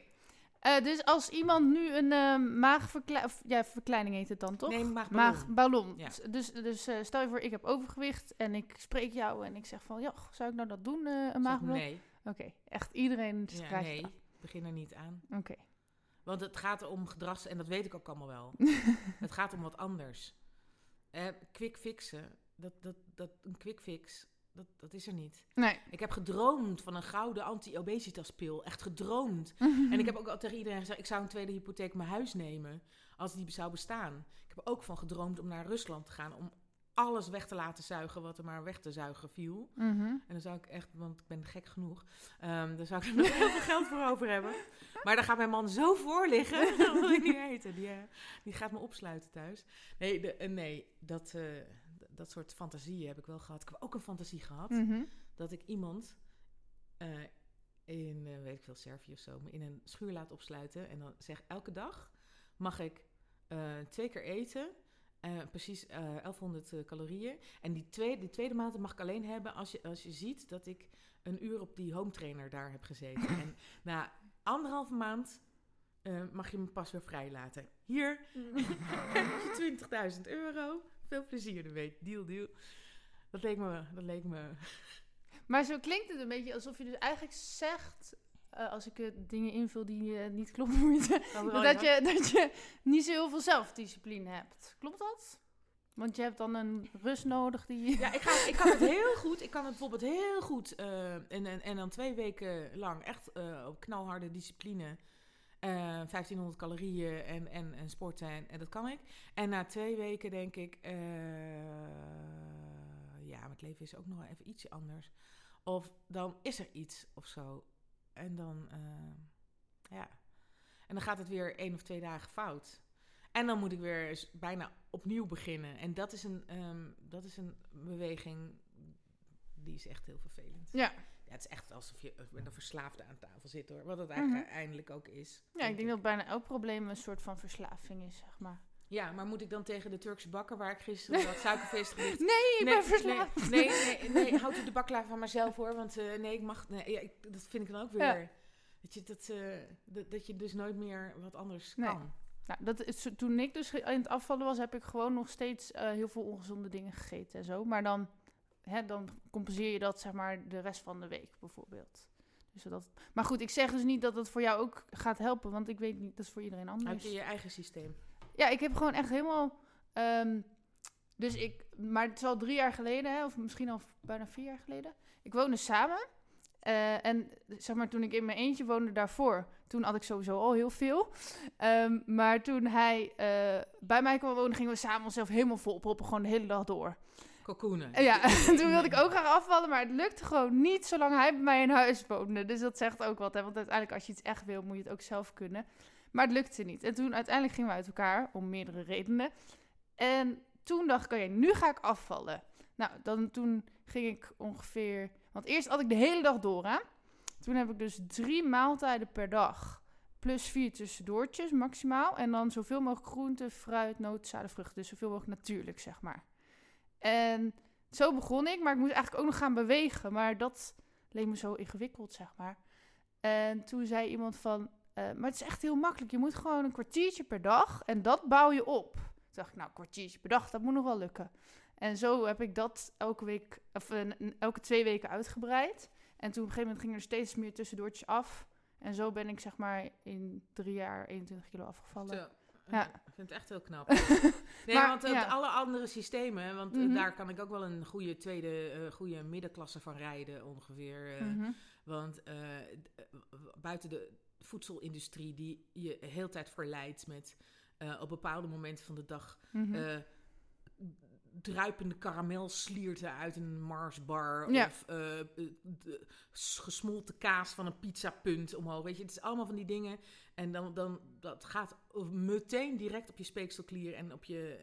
Eh, dus als iemand nu een eh maagverkleining, ja, verkleining heet het dan toch? Nee, maagballon. Maagballon. Ja. Dus, dus eh, stel je voor, ik heb overgewicht en ik spreek jou en ik zeg van, ja, zou ik nou dat doen, een maagballon? nee, Oké, echt iedereen ja, schrijft nee, het begin er niet aan. aan. Oké. Want het gaat om gedrags... En dat weet ik ook allemaal wel. het gaat om wat anders. Eh quick fixen. Dat, dat, dat, een quick fix, dat, dat is er niet. Nee. Ik heb gedroomd van een gouden anti-obesitaspil. Echt gedroomd. En ik heb ook al tegen iedereen gezegd... ik zou een tweede hypotheek mijn huis nemen... als die zou bestaan. Ik heb ook van gedroomd om naar Rusland te gaan... om alles weg te laten zuigen wat er maar weg te zuigen viel. Mhm. En dan zou ik echt, want ik ben gek genoeg... ehm daar zou ik er nog heel veel geld voor over hebben. Maar daar gaat mijn man zo voor liggen... dat wil ik niet weten. Die, eh, die gaat me opsluiten thuis. Nee, de, eh, nee dat, eh, dat soort fantasieën heb ik wel gehad. Ik heb ook een fantasie gehad Mhm. dat ik iemand in, weet ik veel, Servië of zo, me in een schuur laat opsluiten. En dan zeg elke dag mag ik twee keer eten. Eh, precies eh 1100 eh, calorieën. En die tweede, die tweede maaltijd mag ik alleen hebben als je, als je ziet dat ik een uur op die home trainer daar heb gezeten. en na anderhalve maand eh, mag je me pas weer vrijlaten. Hier heb je 20.000 euro. Veel plezier ermee. Deal, deal. Dat leek me, dat leek me Maar zo klinkt het een beetje alsof je dus eigenlijk zegt, eh, als ik eh, dingen invul die eh, niet kloppen, moet dat, je, dat je niet zo heel veel zelfdiscipline hebt. Klopt dat? Want je hebt dan een rust nodig die... Ja, ik, ga, ik kan het heel goed. Ik kan het bijvoorbeeld heel goed. en, en, en dan twee weken lang echt op knalharde discipline. eh 1500 calorieën en, en, en sporten. En, en dat kan ik. En na twee weken denk ik. ja, het leven is ook nog even ietsje anders. Of dan is er iets of zo. En dan. eh, ja. En dan gaat het weer één of twee dagen fout. En dan moet ik weer eens bijna opnieuw beginnen. En dat is een, ehm, dat is een beweging die is echt heel vervelend. Ja. Ja, het is echt alsof je met een verslaafde aan tafel zit hoor. Wat het eigenlijk eindelijk ook is. Ja, ik denk dat bijna elk probleem een soort van verslaving is, zeg maar. Ja, maar moet ik dan tegen de Turkse bakker waar ik gisteren wat suikerfeest gericht... Nee, ik ben verslaafd. Nee, nee, nee, nee houd u de baklava van mezelf hoor, want eh, nee, ik mag... Nee, ja, ik, dat vind ik dan ook weer... Ja. Dat, je, dat, eh, dat, dat je dus nooit meer wat anders Nee. kan. Nou, dat is, toen ik dus in het afvallen was, heb ik gewoon nog steeds eh, heel veel ongezonde dingen gegeten en zo. Maar dan, hè, dan compenseer je dat, zeg maar, de rest van de week bijvoorbeeld. Dus dat, maar goed, ik zeg dus niet dat het voor jou ook gaat helpen, want ik weet niet, dat is voor iedereen Heb anders. je je eigen systeem? Ja, ik heb gewoon echt helemaal. ehm, dus ik, maar het is al drie jaar geleden, hè, of misschien al bijna vier jaar geleden. Ik woonde samen. eh, en zeg maar, toen ik in mijn eentje woonde daarvoor, toen had ik sowieso al heel veel. Ehm, maar toen hij eh, bij mij kwam wonen, gingen we samen onszelf helemaal vol proppen, gewoon de hele dag door. Cocoenen. En ja, toen wilde ik ook graag afvallen, maar het lukte gewoon niet zolang hij bij mij in huis woonde. Dus dat zegt ook wat, hè? want uiteindelijk als je iets echt wil, moet je het ook zelf kunnen. Maar het lukte niet. En toen uiteindelijk gingen we uit elkaar, om meerdere redenen. En toen dacht ik, oké, nu ga ik afvallen. Nou, dan, toen ging ik ongeveer... Want eerst had ik de hele dag door, hè. Toen heb ik dus drie maaltijden per dag. Plus vier tussendoortjes maximaal. En dan zoveel mogelijk groente, fruit, noten, zaden, vruchten. Dus zoveel mogelijk natuurlijk, zeg maar. En zo begon ik, maar ik moest eigenlijk ook nog gaan bewegen. Maar dat leek me zo ingewikkeld, zeg maar. En toen zei iemand van, eh, maar het is echt heel makkelijk. Je moet gewoon een kwartiertje per dag en dat bouw je op. Toen dacht ik, nou, een kwartiertje per dag, dat moet nog wel lukken. En zo heb ik dat elke week, of eh, elke twee weken uitgebreid. En toen op een gegeven moment gingen er steeds meer tussendoortjes af. En zo ben ik zeg maar in drie jaar 21 kilo afgevallen. Zo. Ja. Ik vind het echt heel knap. Nee, Maar, want eh, ja. alle andere systemen, want Mhm. daar kan ik ook wel een goede tweede, goede middenklasse van rijden ongeveer. Mhm. Want buiten de voedselindustrie die je de hele tijd verleidt met eh, op bepaalde momenten van de dag Mhm. eh, druipende karamelslierten uit een Marsbar Ja. of eh, de gesmolten kaas van een pizzapunt omhoog. Weet je, het is allemaal van die dingen. En dan, dan dat gaat meteen direct op je speekselklier en op je,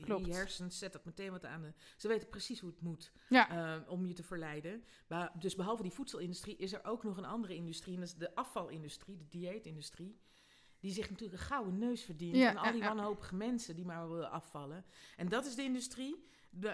Klopt. je hersens. Zet dat meteen wat aan de. Ze weten precies hoe het moet ja. eh, om je te verleiden. Maar, dus behalve die voedselindustrie is er ook nog een andere industrie. En dat is de afvalindustrie, de dieetindustrie. Die zich natuurlijk een gouden neus verdient. Ja, aan al die wanhopige mensen die maar willen afvallen. En dat is de industrie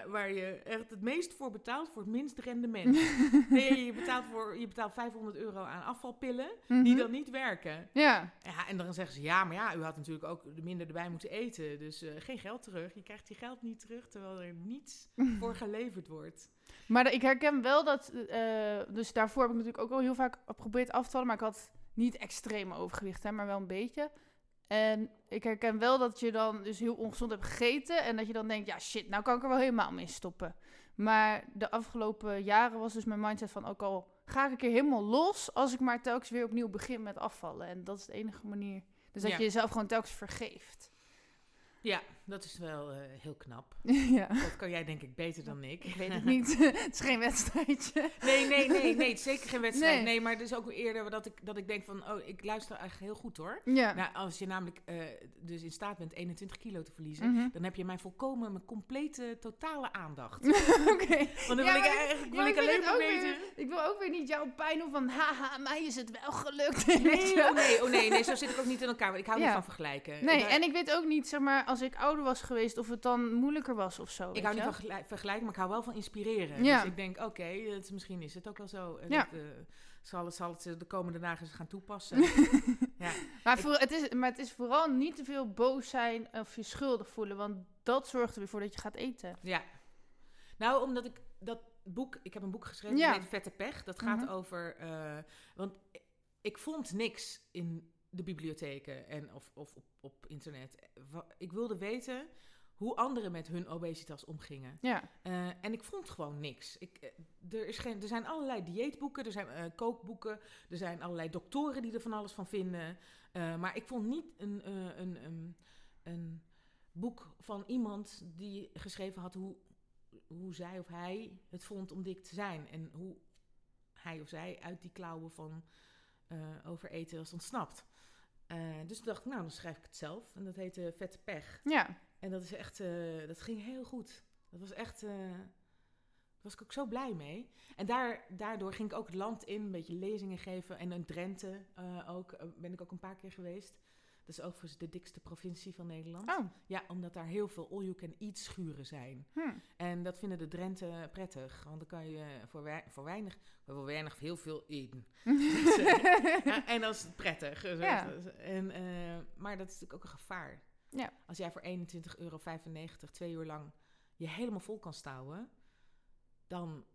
waar je echt het meest voor betaalt voor het minst rendement. nee, je betaalt, voor, je betaalt 500 euro aan afvalpillen die Mhm. dan niet werken. Ja, Ja, en dan zeggen ze, ja, maar ja, u had natuurlijk ook minder erbij moeten eten. Dus eh, geen geld terug. Je krijgt je geld niet terug, terwijl er niets voor geleverd wordt. Maar ik herken wel dat, eh, dus daarvoor heb ik natuurlijk ook al heel vaak geprobeerd af te vallen, maar ik had niet extreem overgewicht, hè, maar wel een beetje. En ik herken wel dat je dan dus heel ongezond hebt gegeten en dat je dan denkt, ja shit, nou kan ik er wel helemaal mee stoppen. Maar de afgelopen jaren was dus mijn mindset van, ook al ga ik een keer helemaal los, als ik maar telkens weer opnieuw begin met afvallen. En dat is de enige manier. Dus dat Ja. je jezelf gewoon telkens vergeeft. Ja, dat is wel eh, heel knap. ja, Dat kan jij denk ik beter dan ik. ik weet het niet. het is geen wedstrijdje. Nee, nee, nee, nee, het is zeker geen wedstrijd. Nee. Nee, maar het is ook eerder dat ik, dat ik denk van, oh, ik luister eigenlijk heel goed hoor. Ja. Nou, als je namelijk eh, dus in staat bent 21 kilo te verliezen, Mhm. dan heb je mijn volkomen, mijn complete, totale aandacht. Oké. Want dan Ja, wil ik eigenlijk wil ik alleen maar weten. ik wil ook weer niet jouw pijn doen van, haha, mij is het wel gelukt. Nee, oh nee, oh nee, nee, zo zit ik ook niet in elkaar. Ik hou Ja. niet van vergelijken. Nee, Daar- en ik weet ook niet, zeg maar, als ik ouder was geweest, of het dan moeilijker was of zo. Ik hou niet van vergelijk- vergelijken, maar ik hou wel van inspireren. Ja. Dus ik denk, oké, het- misschien is het ook wel zo. Ja. dat, eh, zal, het, zal het de komende dagen gaan toepassen. ja. Maar, voor, het is, maar het is vooral niet te veel boos zijn of je schuldig voelen, want dat zorgt er weer voor dat je gaat eten. ja. Nou, omdat ik dat boek... Ik heb een boek geschreven, Ja. Vette Pech. Dat gaat Mhm. over... eh, want ik vond niks in de bibliotheken en of, of op, op internet. Ik wilde weten hoe anderen met hun obesitas omgingen. Ja, Eh, en ik vond gewoon niks. Ik, eh, er, is geen, er zijn allerlei dieetboeken, er zijn eh, kookboeken, er zijn allerlei doktoren die er van alles van vinden. Maar ik vond niet een, een, een, een boek van iemand die geschreven had hoe, hoe zij of hij het vond om dik te zijn. En hoe hij of zij uit die klauwen van overeten was ontsnapt. Eh, dus toen dacht ik, nou, dan schrijf ik het zelf. En dat heette Vette Pech. Ja. En dat is echt, eh, dat ging heel goed. Dat was echt, eh, daar was ik ook zo blij mee. En daar, daardoor ging ik ook het land in, een beetje lezingen geven. En in Drenthe ook, ben ik ook een paar keer geweest. Dat is overigens de dikste provincie van Nederland. Oh. Ja, omdat daar heel veel all-you-can-eat schuren zijn. Hm. En dat vinden de Drenthe prettig. Want dan kan je voor, wei- voor weinig, voor weinig heel veel eten. Dus, ja, en dat is prettig. Ja. En, eh, maar dat is natuurlijk ook een gevaar. Ja. Als jij voor 21,95 euro twee uur lang je helemaal vol kan stouwen, dan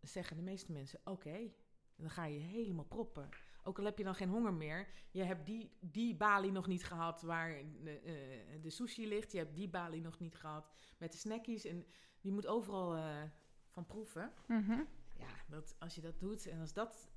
zeggen de meeste mensen: oké, dan ga je helemaal proppen. Ook al heb je dan geen honger meer. Je hebt die, die balie nog niet gehad waar de, eh, de sushi ligt. Je hebt die balie nog niet gehad met de snackies. En die moet overal eh, van proeven. Mhm. Ja, dat, als je dat doet en als dat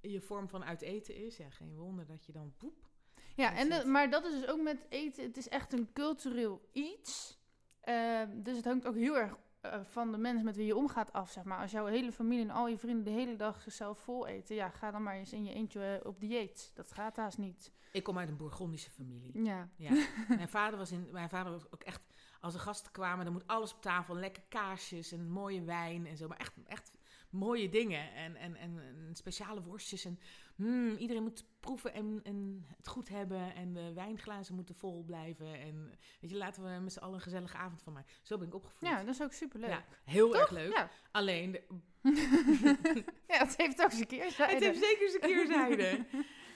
je vorm van uit eten is, ja, geen wonder dat je dan poep. Ja, en de- maar dat is dus ook met eten. Het is echt een cultureel iets. Ehm, dus het hangt ook heel erg eh, van de mensen met wie je omgaat af, zeg maar. Als jouw hele familie en al je vrienden de hele dag zichzelf vol eten... ja, ga dan maar eens in je eentje eh, op dieet. Dat gaat haast niet. Ik kom uit een Bourgondische familie. Ja. Ja. mijn, vader was in, mijn vader was ook echt, als er gasten kwamen, dan moet alles op tafel. Lekker kaasjes en mooie wijn en zo. Maar echt, echt mooie dingen. En, en, en, en speciale worstjes. En mm, iedereen moet proeven en, en het goed hebben. En de wijnglazen moeten vol blijven. En weet je, laten we met z'n allen een gezellige avond van maken. Zo ben ik opgevoed. ja, dat is ook superleuk. Ja, heel Toch? erg leuk. Ja. Alleen, de- ja, het heeft ook zijn keerzijde. het heeft zeker zijn keerzijde.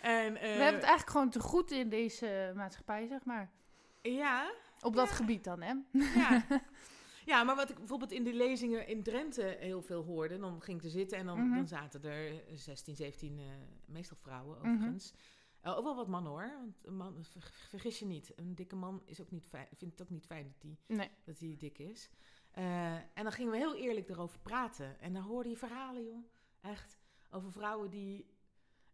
en, eh, We hebben het eigenlijk gewoon te goed in deze maatschappij, zeg maar. Ja, Op dat gebied dan, hè? Ja. ja, maar wat ik bijvoorbeeld in de lezingen in Drenthe heel veel hoorde, dan ging ik er zitten en dan, Mhm. dan zaten er 16, 17, eh, meestal vrouwen Mhm. overigens. Eh, ook wel wat mannen hoor, want een man, ver- vergis je niet, een dikke man is ook niet fijn, vindt het ook niet fijn dat hij Nee. dat hij dik is. Eh, en dan gingen we heel eerlijk erover praten. En dan hoorde je verhalen, joh. Echt. Over vrouwen die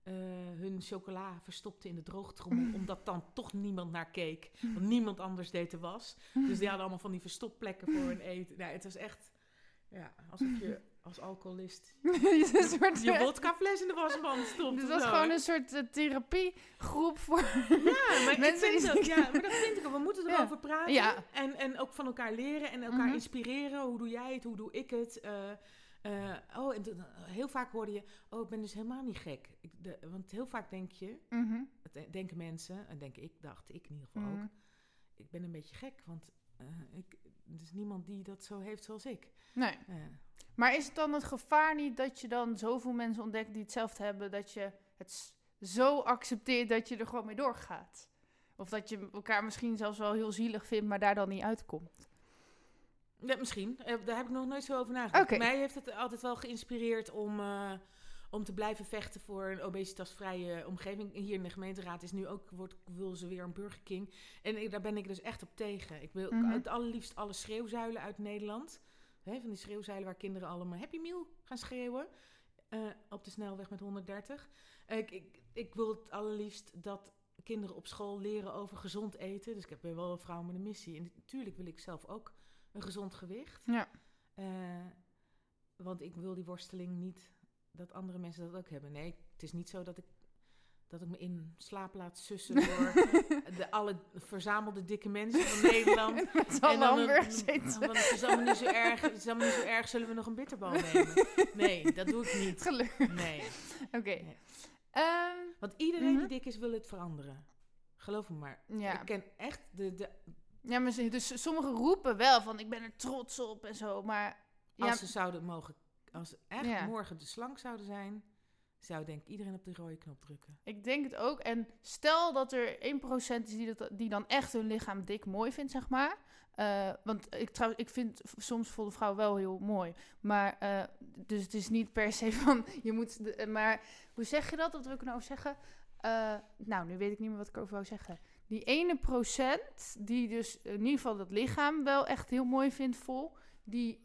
eh, hun chocola verstopten in de droogtrommel. omdat dan toch niemand naar keek. Want niemand anders deed de was. Dus die hadden allemaal van die verstopplekken voor hun eten. Nou, het was echt... Ja, alsof je als alcoholist een soort, je vodkafles in de wasmand stopt. Dit of was gewoon een soort eh, therapiegroep voor... Ja, maar, Mensen ik vind dat, ja, maar dat vind ik ook. We moeten Ja. erover praten. Ja. En, en ook van elkaar leren en elkaar Mhm. inspireren. Hoe doe jij het? Hoe doe ik het? Eh, eh, oh, en eh, heel vaak hoorde je... Oh, ik ben dus helemaal niet gek. Ik, de, want heel vaak denk je... Mhm. de- denken mensen... En denk ik, dacht ik in ieder geval Mhm. ook... Ik ben een beetje gek, want... eh, ik, er is niemand die dat zo heeft zoals ik. Nee. Eh, Maar is het dan het gevaar niet dat je dan zoveel mensen ontdekt die hetzelfde hebben, dat je het zo accepteert dat je er gewoon mee doorgaat? Of dat je elkaar misschien zelfs wel heel zielig vindt, maar daar dan niet uitkomt? Ja, misschien. Eh, Daar heb ik nog nooit zo over nagedacht. Oké. Mij heeft het altijd wel geïnspireerd om, eh, om te blijven vechten voor een obesitasvrije omgeving. Hier in de gemeenteraad is nu ook, wordt, wil ze weer een Burger King. En ik, daar ben ik dus echt op tegen. Ik wil Mhm. het allerliefst alle schreeuwzuilen uit Nederland. Hè, van die schreeuwzuilen waar kinderen allemaal Happy Meal gaan schreeuwen. eh, op de snelweg met 130. Eh, ik, ik, ik wil het allerliefst dat kinderen op school leren over gezond eten. Dus ik heb wel een vrouw met een missie. En natuurlijk wil ik zelf ook een gezond gewicht. Ja. Eh, want ik wil die worsteling niet dat andere mensen dat ook hebben. Nee, het is niet zo dat ik, dat ik me in slaap laat sussen door de alle verzamelde dikke mensen van Nederland. Dan een- hamburgers Want het is allemaal niet zo erg. Het is allemaal niet zo erg. Zullen we nog een bitterbal nemen? Nee, dat doe ik niet. Gelukkig. Nee. Oké. Nee. Ehm, Want iedereen Mhm. die dik is, wil het veranderen. Geloof me maar. ja. Ik ken echt de, de, ja, maar ze- dus sommigen roepen wel van ik ben er trots op en zo, maar... Als Ja, ze zouden mogen, als ze echt Ja. morgen de slank zouden zijn, zou denk ik iedereen op de rode knop drukken. Ik denk het ook. En stel dat er 1% is die, dat, die dan echt hun lichaam dik mooi vindt, zeg maar. Eh, want ik, trouw, ik vind soms volle vrouw wel heel mooi. Maar, eh, dus het is niet per se van, je moet... De, eh, maar hoe zeg je dat? Wat wil ik nou zeggen? Nou, nu weet ik niet meer wat ik over wou zeggen. Die ene procent, die dus in ieder geval dat lichaam wel echt heel mooi vindt vol... Die,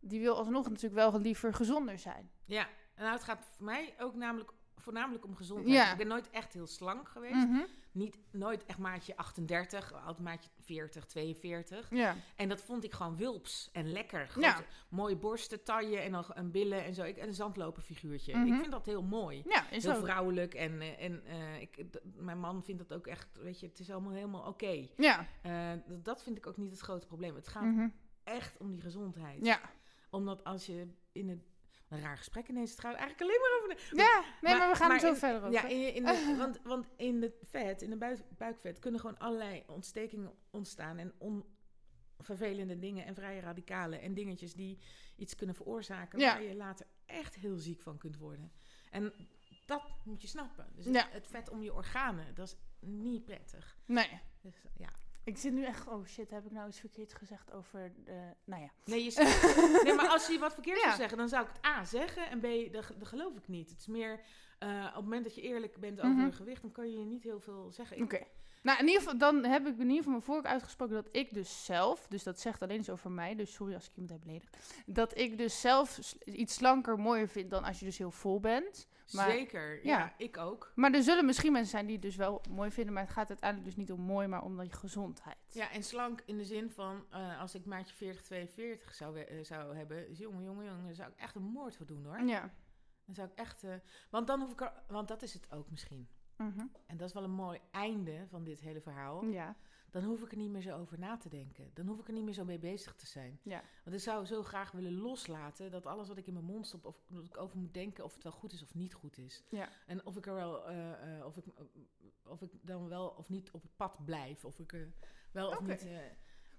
die wil alsnog natuurlijk wel liever gezonder zijn. Ja, nou, het gaat voor mij ook namelijk voornamelijk om gezondheid. Ja. Ik ben nooit echt heel slank geweest. Mhm. Niet, nooit echt maatje 38, altijd maatje 40, 42. Ja. En dat vond ik gewoon wulps en lekker. Ja. Grote, Mooie borsten, taille en dan een billen en zo. Ik, en een zandloperfiguurtje. Mhm. Ik vind dat heel mooi. Ja, is Heel ook. vrouwelijk. En, eh, en eh, ik, mijn man vindt dat ook echt, weet je, het is allemaal helemaal oké. Ja. Eh, dat vind ik ook niet het grote probleem. Het gaat Mhm. echt om die gezondheid. Ja. Omdat als je in het... Een raar gesprek ineens. Het gaat eigenlijk alleen maar over... De, Ja, nee, maar, Maar- we gaan maar er zo in- verder over. ja, in, in de, want, want in het vet, in de buik, buikvet, kunnen gewoon allerlei ontstekingen ontstaan. En on, vervelende dingen en vrije radicalen. En dingetjes die iets kunnen veroorzaken. Ja. Waar je later echt heel ziek van kunt worden. En dat moet je snappen. Dus Ja. het, het vet om je organen, dat is niet prettig. Nee. Dus, ja. Ik zit nu echt... Oh shit, heb ik nou iets verkeerd gezegd over... De, nou ja. Nee, je zegt- nee, maar als je wat verkeerd Ja. zou zeggen, dan zou ik het A zeggen en B, dat, dat geloof ik niet. Het is meer, eh, op het moment dat je eerlijk bent over Mhm. je gewicht, dan kan je niet heel veel zeggen. Oké. Nou, in ieder geval, dan heb ik in ieder geval mijn vork uitgesproken dat ik dus zelf, dus dat zegt alleen iets over mij, dus sorry als ik iemand heb beledigd, dat ik dus zelf iets slanker mooier vind dan als je dus heel vol bent. Maar- Zeker, ja. ja. ik ook. Maar er zullen misschien mensen zijn die het dus wel mooi vinden, maar het gaat uiteindelijk dus niet om mooi, maar om je gezondheid. Ja, en slank in de zin van, eh, als ik maatje 40, 42 zou, eh, zou hebben, jongen, jongen, jongen, daar zou ik echt een moord voor doen hoor. Ja. Dan zou ik echt, eh, want dan hoef ik er, want dat is het ook misschien. Mhm. En dat is wel een mooi einde van dit hele verhaal. Ja. Dan hoef ik er niet meer zo over na te denken. Dan hoef ik er niet meer zo mee bezig te zijn. Ja. Want ik zou zo graag willen loslaten dat alles wat ik in mijn mond stop, of dat ik over moet denken of het wel goed is of niet goed is. Ja. En of ik er wel, eh, eh, of, ik, of ik dan wel of niet op het pad blijf. Of ik er wel of niet. eh,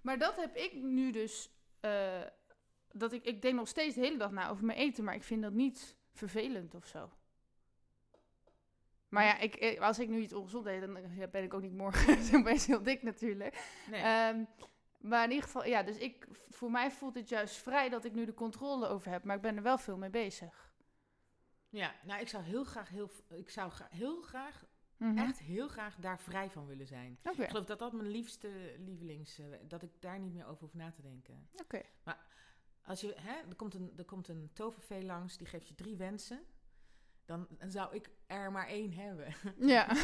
Maar dat heb ik nu dus, eh, dat ik, ik denk nog steeds de hele dag na over mijn eten, maar ik vind dat niet vervelend of zo. Maar ja, ik, eh, als ik nu iets ongezond eet, dan eh, ben ik ook niet morgen opeens heel dik natuurlijk. nee. Ehm, maar in ieder geval, ja, dus ik, voor mij voelt het juist vrij dat ik nu de controle over heb, maar ik ben er wel veel mee bezig. ja, nou, ik zou heel graag, heel, ik zou gra- heel graag, Mhm. echt heel graag daar vrij van willen zijn. Ik geloof dat dat mijn liefste lievelings, eh, dat ik daar niet meer over hoef na te denken. oké. Als je, hè, er komt een, er komt een tovervee langs, die geeft je drie wensen. Dan, dan zou ik er maar één hebben. Ja.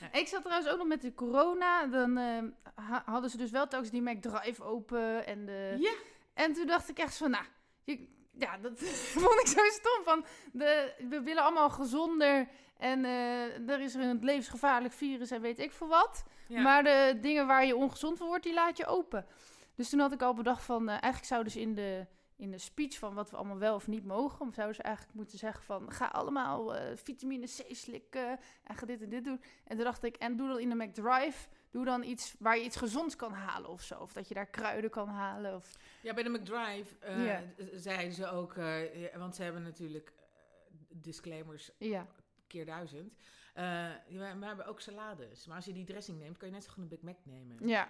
Ja. Ik zat trouwens ook nog met de corona. Dan eh, ha- hadden ze dus wel telkens die McDrive open. En, de... Ja. en toen dacht ik echt van, nou, je- ja, dat vond ik zo stom. Van de, we willen allemaal gezonder. En eh, er is er een levensgevaarlijk virus en weet ik veel wat. Ja. Maar de dingen waar je ongezond van wordt, die laat je open. Dus toen had ik al bedacht van, eh, eigenlijk zouden ze in de, in de speech van wat we allemaal wel of niet mogen, zouden ze eigenlijk moeten zeggen van, ga allemaal eh, vitamine C slikken en ga dit en dit doen. En toen dacht ik, en doe dan in de McDrive, doe dan iets waar je iets gezonds kan halen of zo. Of dat je daar kruiden kan halen. Of... Ja, bij de McDrive z- zeiden ze ook, eh, want ze hebben natuurlijk disclaimers Ja, keer duizend. We hebben ook salades. Maar als je die dressing neemt, kan je net zo goed een Big Mac nemen. ja.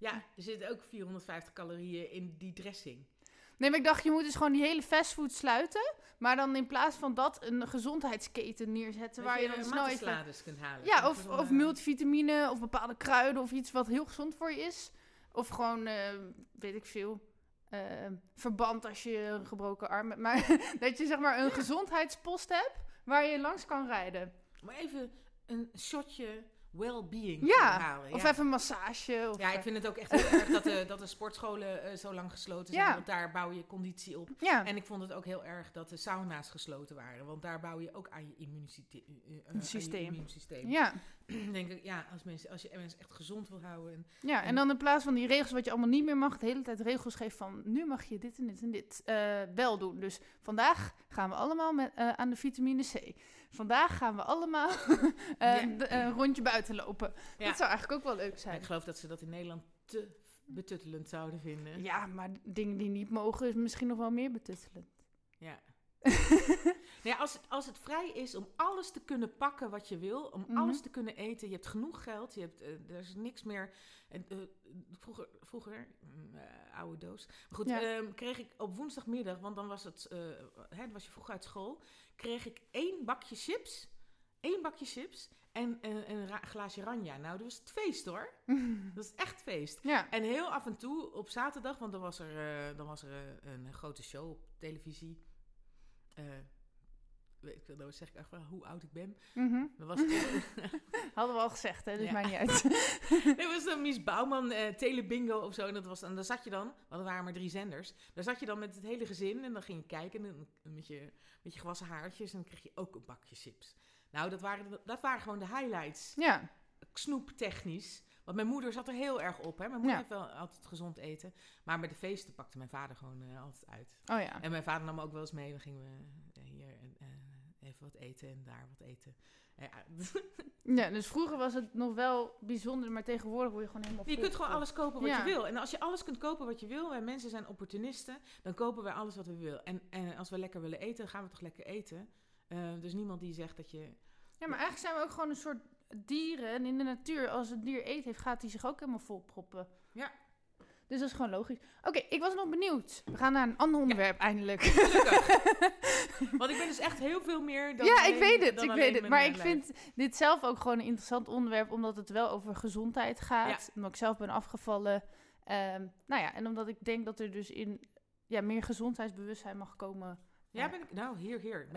Ja, er zitten ook 450 calorieën in die dressing. Nee, maar ik dacht, je moet dus gewoon die hele fastfood sluiten. Maar dan in plaats van dat een gezondheidsketen neerzetten waar je dan snel kunt halen. Ja, of, wel, of eh, multivitamine of bepaalde kruiden of iets wat heel gezond voor je is. Of gewoon, eh, weet ik veel, eh, verband als je een gebroken arm hebt. Maar dat je zeg maar een gezondheidspost hebt waar je langs kan rijden. Maar even een shotje well-being Ja, halen. Of ja. even een massage. Of, Ja, ik vind het ook echt heel erg dat de, dat de sportscholen eh, zo lang gesloten zijn. Ja. Want daar bouw je conditie op. ja. En ik vond het ook heel erg dat de sauna's gesloten waren. Want daar bouw je ook aan je, immunisite- eh, eh, immuunsysteem. ja. denk ik, ja, als, mensen, als je mensen echt gezond wil houden. En, ja, en dan in plaats van die regels wat je allemaal niet meer mag, de hele tijd regels geven van nu mag je dit en dit en dit eh, wel doen. Dus vandaag gaan we allemaal met, eh, aan de vitamine C. Vandaag gaan we allemaal eh, Ja. een rondje buiten lopen. Ja. Dat zou eigenlijk ook wel leuk zijn. ik geloof dat ze dat in Nederland te betuttelend zouden vinden. Ja, maar dingen die niet mogen is misschien nog wel meer betuttelend. Ja. ja, als, het, als het vrij is om alles te kunnen pakken wat je wil, om Mhm. alles te kunnen eten, je hebt genoeg geld, je hebt, eh, er is niks meer. En, eh, vroeger, vroeger mm, eh, oude doos. Maar goed, Ja. ehm, kreeg ik op woensdagmiddag, want dan was het, hè, was je vroeg uit school, kreeg ik één bakje chips, één bakje chips en een, glaasje ranja. Nou, dat was het feest hoor. Dat is echt feest. ja. En heel af en toe op zaterdag, want dan was er, dan was er een grote show op televisie. Eh, weet ik veel, zeg ik echt wel hoe oud ik ben. Mhm. Dat was, Hadden we al gezegd, hè? Dus Ja. maakt niet uit. nee, was dan Mies Bouwman eh Telebingo of zo. En, dat was, en daar zat je dan, want er waren maar drie zenders. Daar zat je dan met het hele gezin en dan ging je kijken en, en met, je, met je gewassen haartjes. En dan kreeg je ook een bakje chips. Nou, dat waren, dat waren gewoon de highlights. Ja. Snoeptechnisch. Want mijn moeder zat er heel erg op. Hè? Mijn moeder Ja. heeft wel altijd gezond eten. Maar bij de feesten pakte mijn vader gewoon eh, altijd uit. Oh ja. En mijn vader nam ook wel eens mee. Dan gingen we eh, eh, even wat eten en daar wat eten. Ja, Ja, dus vroeger was het nog wel bijzonder, maar tegenwoordig word je gewoon helemaal je kunt gewoon alles kopen wat Ja. je wil. En als je alles kunt kopen wat je wil, en mensen zijn opportunisten, dan kopen wij alles wat we willen. En, en als we lekker willen eten, gaan we toch lekker eten. Eh, dus niemand die zegt dat je. Ja, maar eigenlijk zijn we ook gewoon een soort dieren. En in de natuur, als het dier eten heeft, gaat hij zich ook helemaal volproppen. Ja. Dus dat is gewoon logisch. Oké, ik was nog benieuwd. We gaan naar een ander onderwerp eindelijk. Want ik ben dus echt heel veel meer dan. ja, ik weet het, ik weet het. Maar ik lijf. vind dit zelf ook gewoon een interessant onderwerp, omdat het wel over gezondheid gaat. Ja. Omdat ik zelf ben afgevallen. Ehm, nou ja, en omdat ik denk dat er dus in ja, meer gezondheidsbewustzijn mag komen. Ja, ben ik. Nou, hier, hier.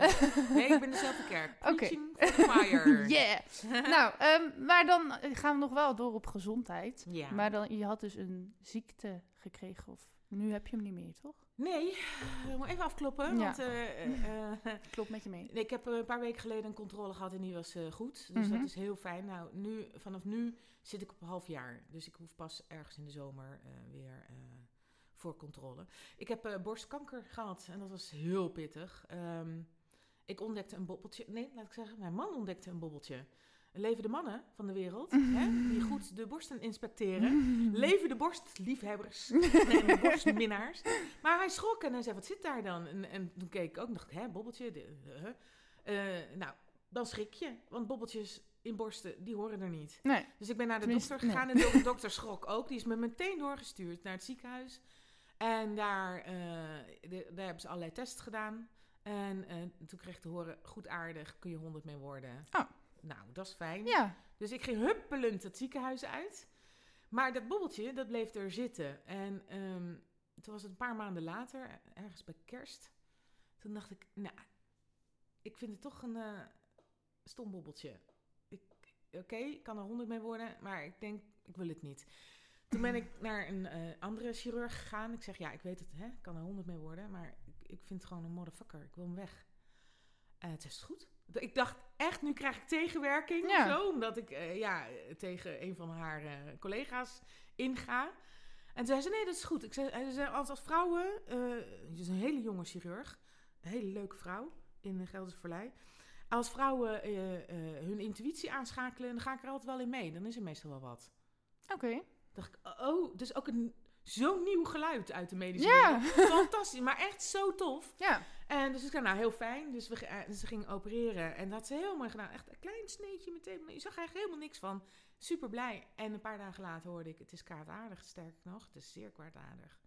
Nee, ik ben dezelfde kerk. Oké. Choir. Yeah! nou, ehm, maar dan gaan we nog wel door op gezondheid. Ja. Maar dan, je had dus een ziekte gekregen, of nu heb je hem niet meer, toch? Nee, ik moet even afkloppen. Ja. Want eh, eh, eh, Klopt met je mee. Nee, ik heb eh, een paar weken geleden een controle gehad en die was eh, goed. Dus Mhm. dat is heel fijn. Nou, nu, vanaf nu zit ik op een half jaar. Dus ik hoef pas ergens in de zomer eh, weer eh, voor controle. Ik heb eh, borstkanker gehad en dat was heel pittig. Ehm, ik ontdekte een bobbeltje. Nee, laat ik zeggen, mijn man ontdekte een bobbeltje. Leven de mannen van de wereld, hè, die goed de borsten inspecteren. Leven de borstliefhebbers en de borstminnaars. Maar hij schrok en hij zei, wat zit daar dan? En, en toen keek ik ook en dacht ik, hè, bobbeltje? De? Eh, nou, dan schrik je. Want bobbeltjes in borsten, die horen er niet. Nee. Dus ik ben naar de Tenminste, dokter gegaan en de dokter schrok ook. Die is me meteen doorgestuurd naar het ziekenhuis. En daar, eh, de- daar hebben ze allerlei tests gedaan. En eh, toen kreeg ik te horen, goed aardig, kun je 100 mee worden. Oh. Nou, dat is fijn. Ja. Dus ik ging huppelend het ziekenhuis uit. Maar dat bobbeltje, dat bleef er zitten. En ehm, toen was het een paar maanden later, ergens bij kerst. Toen dacht ik, nou, ik vind het toch een eh, stom bobbeltje. Oké, ik kan er honderd mee worden, maar ik denk, ik wil het niet. Toen ben ik naar een eh, andere chirurg gegaan. Ik zeg, ja, ik weet het, hè, ik kan er honderd mee worden, maar ik, ik vind het gewoon een motherfucker. Ik wil hem weg. En het is goed. Ik dacht echt, nu krijg ik tegenwerking Ja. zo. Omdat ik eh, ja, tegen een van haar collega's inga. En toen zei ze, nee, dat is goed. Ik zei, als, als vrouwen, het is een hele jonge chirurg. Een hele leuke vrouw in de Gelderse Verlei. Als vrouwen hun intuïtie aanschakelen, dan ga ik er altijd wel in mee. Dan is er meestal wel wat. Oké. Dacht ik, oh, dus ook een zo'n nieuw geluid uit de medische Ja. wereld. Fantastisch, maar echt zo tof. Ja. En dus ik zei, nou, heel fijn. Dus we, eh, ze ging opereren. En dat had ze heel mooi gedaan. Echt een klein sneetje meteen. Je zag er eigenlijk helemaal niks van. Super blij. En een paar dagen later hoorde ik, het is kwaadaardig, sterk nog. Het is zeer kwaadaardig.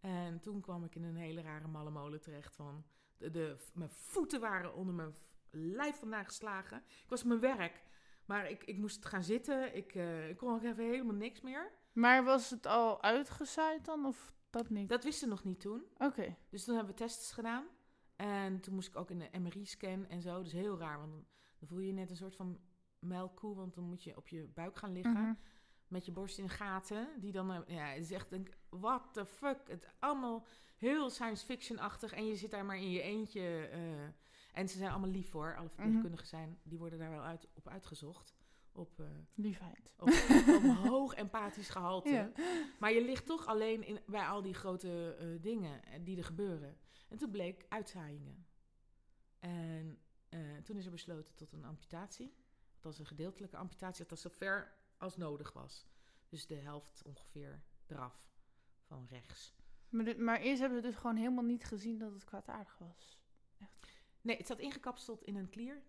En toen kwam ik in een hele rare malle molen terecht van... De, de, mijn voeten waren onder mijn lijf vandaan geslagen. Ik was op mijn werk. Maar ik, ik moest gaan zitten. Ik, eh, ik kon ook even helemaal niks meer. Maar was het al uitgezaaid dan, of dat niet? Dat wisten ze nog niet toen. Oké. Dus toen hebben we tests gedaan. En toen moest ik ook in de MRI-scan en zo. Dus heel raar, want dan, voel je je net een soort van melkkoe. Want dan moet je op je buik gaan liggen. Mhm. Met je borst in gaten. Die dan, eh, ja, het is echt, denk, what the fuck. Het allemaal heel science fiction-achtig. En je zit daar maar in je eentje. eh, en ze zijn allemaal lief hoor. Alle verpleegkundigen zijn, die worden daar wel uit, op uitgezocht. Op, Liefheid. op, op een hoog empathisch gehalte. Ja. Maar je ligt toch alleen in, bij al die grote eh, dingen eh, die er gebeuren. En toen bleek uitzaaiingen. En toen is er besloten tot een amputatie. Dat was een gedeeltelijke amputatie. Dat was zo ver als nodig was. Dus de helft ongeveer eraf. Van rechts. Maar, dit- maar eerst hebben we dus gewoon helemaal niet gezien dat het kwaadaardig was. Nee, het zat ingekapseld in een klier.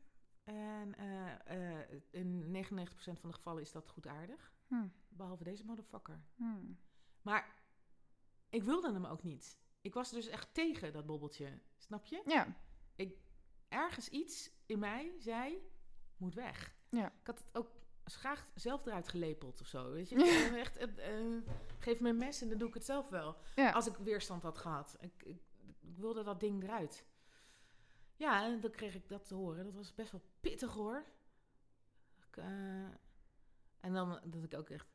En eh, eh, in 99% van de gevallen is dat goed aardig. Hm. Behalve deze motherfucker. Hm. Maar ik wilde hem ook niet. Ik was dus echt tegen dat bobbeltje. Snap je? Ja. Ergens iets in mij zei, moet weg. Ja. Ik had het ook graag zelf eruit gelepeld of zo. Weet je? Ik, echt, eh, geef me een mes en dan doe ik het zelf wel. Ja. Als ik weerstand had gehad. Ik, ik, ik wilde dat ding eruit. Ja, en dan kreeg ik dat te horen. Dat was best wel pittig hoor. Ik, eh, en dan dat ik ook echt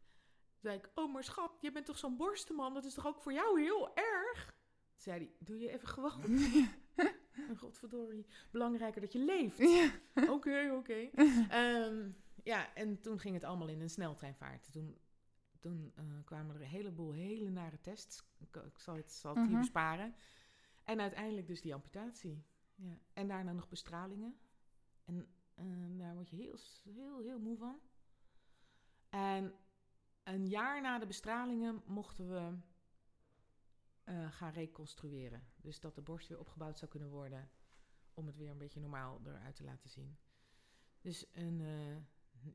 zei ik, oh maar schat, je bent toch zo'n borstenman? Dat is toch ook voor jou heel erg? Toen zei hij, doe je even gewoon. En Godverdorie, belangrijker dat je leeft. Oké, oké. Ehm, ja, en toen ging het allemaal in een sneltreinvaart. Toen, toen eh, kwamen er een heleboel hele nare tests. Ik, ik zal het, zal het hier Mhm. besparen. En uiteindelijk dus die amputatie. Ja. En daarna nog bestralingen. En eh, daar word je heel, heel, heel moe van. En een jaar na de bestralingen mochten we eh, gaan reconstrueren. Dus dat de borst weer opgebouwd zou kunnen worden. Om het weer een beetje normaal eruit te laten zien. Dus een eh,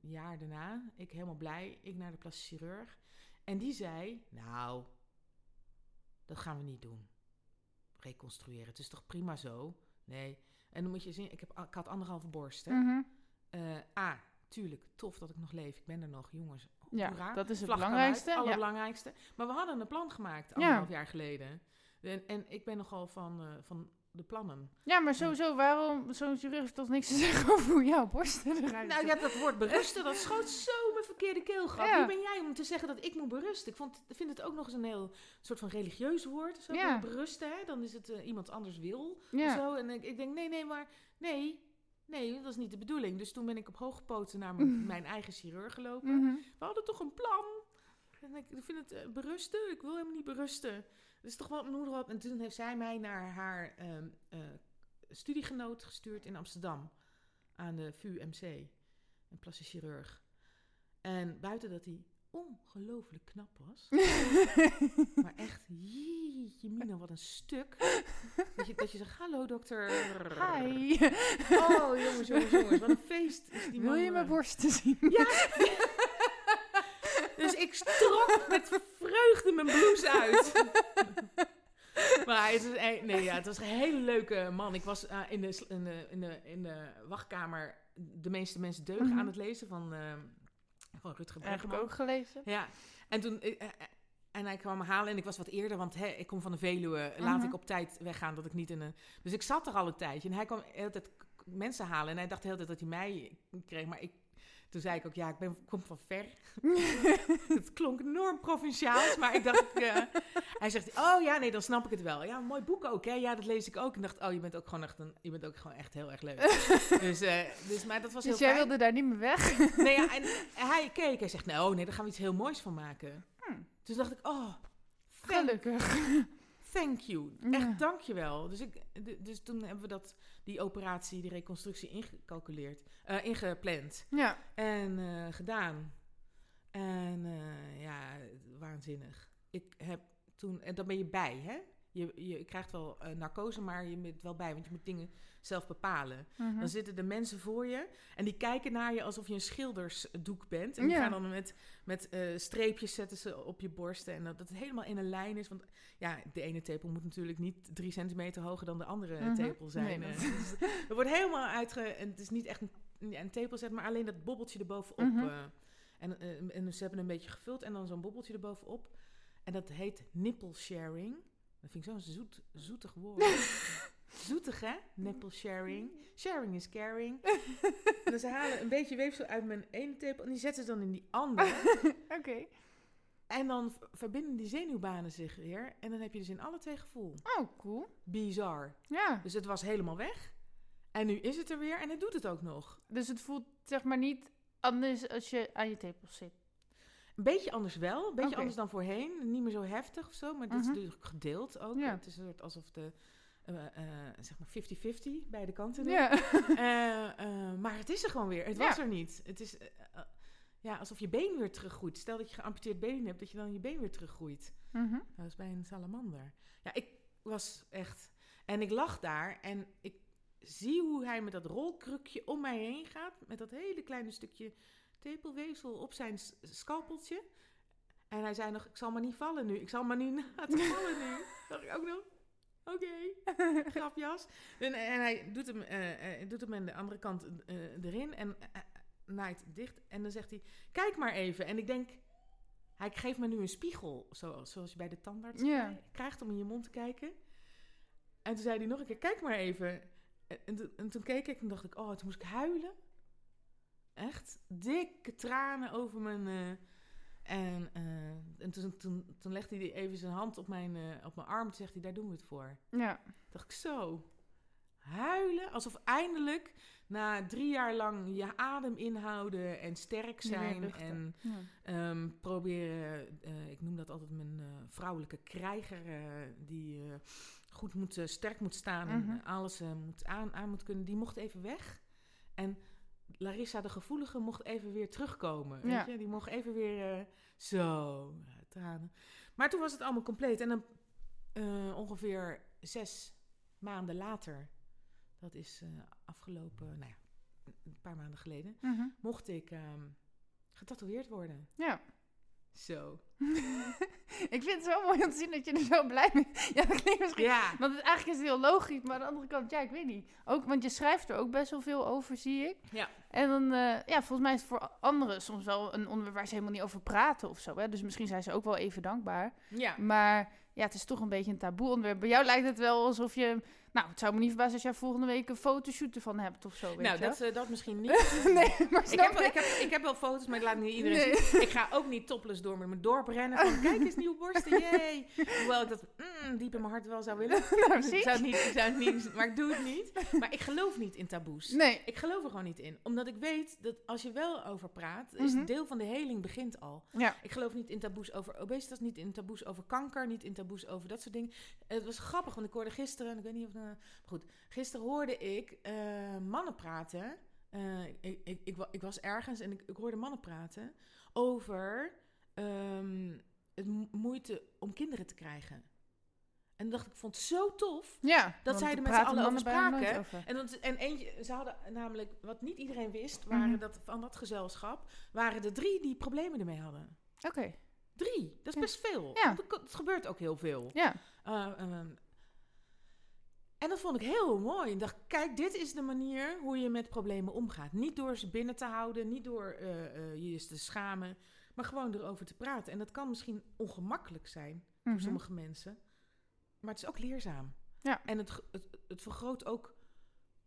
jaar daarna, ik helemaal blij, ik naar de plastisch chirurg. En die zei, nou, dat gaan we niet doen. Reconstrueren, het is toch prima zo? Nee. En dan moet je zien, ik, heb, ik had anderhalve borst. Hè? Mhm. Eh, A, tuurlijk, tof dat ik nog leef. Ik ben er nog, jongens. Ja, Hoera. dat is het Vlag belangrijkste. Ja. allerbelangrijkste. Maar we hadden een plan gemaakt, Ja. anderhalf jaar geleden. En, en ik ben nogal van, eh, van de plannen. ja, maar sowieso, waarom zo'n chirurg heeft toch niks te zeggen over hoe jouw borsten eruit Nou ja, dat woord berusten, dat schoot zo mijn verkeerde keelgat. Ja. Wie ben jij om te zeggen dat ik moet berusten? Ik vond, vind het ook nog eens een heel soort van religieus woord. Zo, Ja. Berusten, hè? dan is het eh, iemand anders wil. Of Ja. zo. En ik, ik denk, nee, nee, maar nee, nee, dat is niet de bedoeling. Dus toen ben ik op hoge poten naar mijn, eigen chirurg gelopen. Mhm. We hadden toch een plan? En ik, ik vind het eh, berusten. Ik wil helemaal niet berusten. Is toch wel nodig wat. En toen heeft zij mij naar haar ehm, eh, studiegenoot gestuurd in Amsterdam. Aan de VUMC. Een plastisch chirurg. En buiten dat hij ongelooflijk knap was. maar echt, jeetje mina, wat een stuk. Dat je, dat je zegt, hallo dokter. Hi. Oh, jongens, jongens, jongens. Wat een feest. Is die Wil je mijn eh. borsten zien? Ja. dus ik strok met vreugde mijn blouse uit. maar het, is, een- nee, ja, het was een hele leuke man. Ik was eh, in, de, in, de, in, de, in de wachtkamer de meeste mensen deugen Mhm. aan het lezen van, eh, van Rutger Heb ik Bregman. ook gelezen. Ja, en toen... eh, eh, en hij kwam me halen en ik was wat eerder, want hè, ik kom van de Veluwe. Laat Mhm. ik op tijd weggaan, dat ik niet in een... Dus ik zat er al een tijdje en hij kwam de hele tijd mensen halen. En hij dacht de hele tijd dat hij mij kreeg, maar ik... Toen zei ik ook, ja, ik ben, kom van ver. het klonk enorm provinciaals, maar ik dacht... eh, hij zegt, oh ja, nee, dan snap ik het wel. Ja, mooi boek ook, hè? Ja, dat lees ik ook. En dacht, oh, je bent ook gewoon echt, een, je bent ook gewoon echt heel erg leuk. dus, eh, dus, maar dat was heel Dus jij fijn. wilde daar niet meer weg? Nee, ja, en hij keek en zegt, nou, nee, daar gaan we iets heel moois van maken. Hmm. Dus dacht ik, oh, Gelukkig. Thank you. Ja. Echt, dank je wel. Dus, ik, dus toen hebben we dat, die operatie, die reconstructie ingecalculeerd, eh, ingepland Ja. en eh, gedaan. En eh, ja, waanzinnig. Ik heb toen, en dan ben je bij, hè? Je, je krijgt wel eh, narcose, maar je bent wel bij, want je moet dingen zelf bepalen. Mhm. Dan zitten de mensen voor je en die kijken naar je alsof je een schildersdoek bent. En die Ja. gaan dan met, met eh, streepjes zetten ze op je borsten. En dat, dat het helemaal in een lijn is. Want ja, de ene tepel moet natuurlijk niet drie centimeter hoger dan de andere Mhm. tepel zijn. Nee, Eh, dat- dus er wordt helemaal uitge... En het is niet echt een, een tepelzet, maar alleen dat bobbeltje erbovenop. Eh. en, eh, en ze hebben een beetje gevuld en dan zo'n bobbeltje erbovenop. En dat heet nipple sharing. Dat vind ik zo'n zoet, zoetig woord. Zoetig, hè? Nipple sharing. Sharing is caring. en dan ze halen een beetje weefsel uit mijn ene tepel en die zetten ze dan in die andere. Oké. en dan verbinden die zenuwbanen zich weer. En dan heb je dus in alle twee gevoel. Oh, cool. Bizar. Ja. Dus het was helemaal weg. En nu is het er weer en het doet het ook nog. Dus het voelt zeg maar niet anders als je aan je tepels zit. Een beetje anders wel. Een beetje anders dan voorheen. Niet meer zo heftig of zo. Maar dit Mhm. is natuurlijk gedeeld ook. Ja. Het is een soort alsof de... eh, eh, zeg maar 50-50 beide kanten. Ja. Eh, maar het is er gewoon weer. Het Ja. was er niet. Het is ja, alsof je been weer teruggroeit. Stel dat je geamputeerd been hebt, dat je dan je been weer teruggroeit. Mhm. Dat is bij een salamander. Ja, ik was echt... En ik lag daar en ik zie hoe hij met dat rolkrukje om mij heen gaat. Met dat hele kleine stukje tepelweefsel op zijn scalpeltje. En hij zei nog, ik zal maar niet vallen nu. Ik zal maar niet laten vallen nu. dacht ik ook nog, oké, grapjas. En, en hij doet hem, eh, eh, doet hem aan de andere kant eh, erin en naait dicht. En dan zegt hij, kijk maar even. En ik denk, hij geeft me nu een spiegel, zoals, zoals je bij de tandarts krijgt om in je mond te kijken. En toen zei hij nog een keer, kijk maar even. en, en toen- en toen keek ik en dacht ik, oh, toen moest ik huilen. Echt dikke tranen over mijn. eh, en eh, en toen, toen, toen legde hij even zijn hand op mijn, eh, op mijn arm en zegt hij, daar doen we het voor. Ja. dacht ik zo. Huilen, alsof eindelijk na drie jaar lang je adem inhouden en sterk zijn en Ja. Ehm, proberen, ik noem dat altijd mijn vrouwelijke krijger, die goed moet, sterk moet staan Mhm. en alles eh, moet aan, aan moet kunnen, die mocht even weg. En Larissa de gevoelige mocht even weer terugkomen. Weet Ja. je? Die mocht even weer eh, zo, ja, tranen. Maar toen was het allemaal compleet. En dan eh, ongeveer zes maanden later, dat is eh, afgelopen, nou ja, een paar maanden geleden, Mhm. mocht ik ehm, getatoeëerd worden. Ja. Zo. ik vind het zo mooi om te zien dat je er zo blij mee Ja, dat klinkt misschien... Ja. Want het, eigenlijk is het heel logisch, maar aan de andere kant, ja, ik weet niet. Ook, want je schrijft er ook best wel veel over, zie ik. Ja. En dan, eh, ja, volgens mij is het voor anderen soms wel een onderwerp waar ze helemaal niet over praten of zo. Hè? Dus misschien zijn ze ook wel even dankbaar. Ja. Maar ja, het is toch een beetje een taboe onderwerp. Bij jou lijkt het wel alsof je... Nou, het zou me niet verbazen als jij volgende week een fotoshoot ervan hebt of zo, weet Nou, je dat, eh, dat misschien niet. nee, maar Ik heb, wel, ik, heb, ik heb wel foto's, maar ik laat niet iedereen Nee. zien. Ik ga ook niet topless door met mijn dorp rennen van kijk eens nieuwe borsten, yay. Hoewel ik dat mm, diep in mijn hart wel zou willen. Nou, Ik zou het niet, ik zou het niet, maar ik doe het niet. Maar ik geloof niet in taboes. Nee. Ik geloof er gewoon niet in. Omdat ik weet dat als je wel over praat, is een deel van de heling begint al. Ja. Ik geloof niet in taboes over obesitas, niet in taboes over kanker, niet in taboes over dat soort dingen. Het was grappig, want ik hoorde gisteren, ik weet niet of... eh, maar goed, gisteren hoorde ik eh, mannen praten. Eh, ik, ik, ik, ik was ergens en ik, ik hoorde mannen praten over ehm, het mo- moeite om kinderen te krijgen. En dacht ik, vond het zo tof. Ja. Dat zij er met z'n allen over spraken. over. En, en eentje, ze hadden namelijk, wat niet iedereen wist, waren Mhm. dat van dat gezelschap, waren er drie die problemen ermee hadden. Oké. Drie, dat is Ja. best veel. Ja. Gebeurt ook heel veel. Ja. Uh, um, en dat vond ik heel mooi. Ik dacht, kijk, dit is de manier hoe je met problemen omgaat. Niet door ze binnen te houden, niet door eh, eh, je eens te schamen, maar gewoon erover te praten. En dat kan misschien ongemakkelijk zijn voor Mhm. sommige mensen, maar het is ook leerzaam. Ja. En het, het, het vergroot ook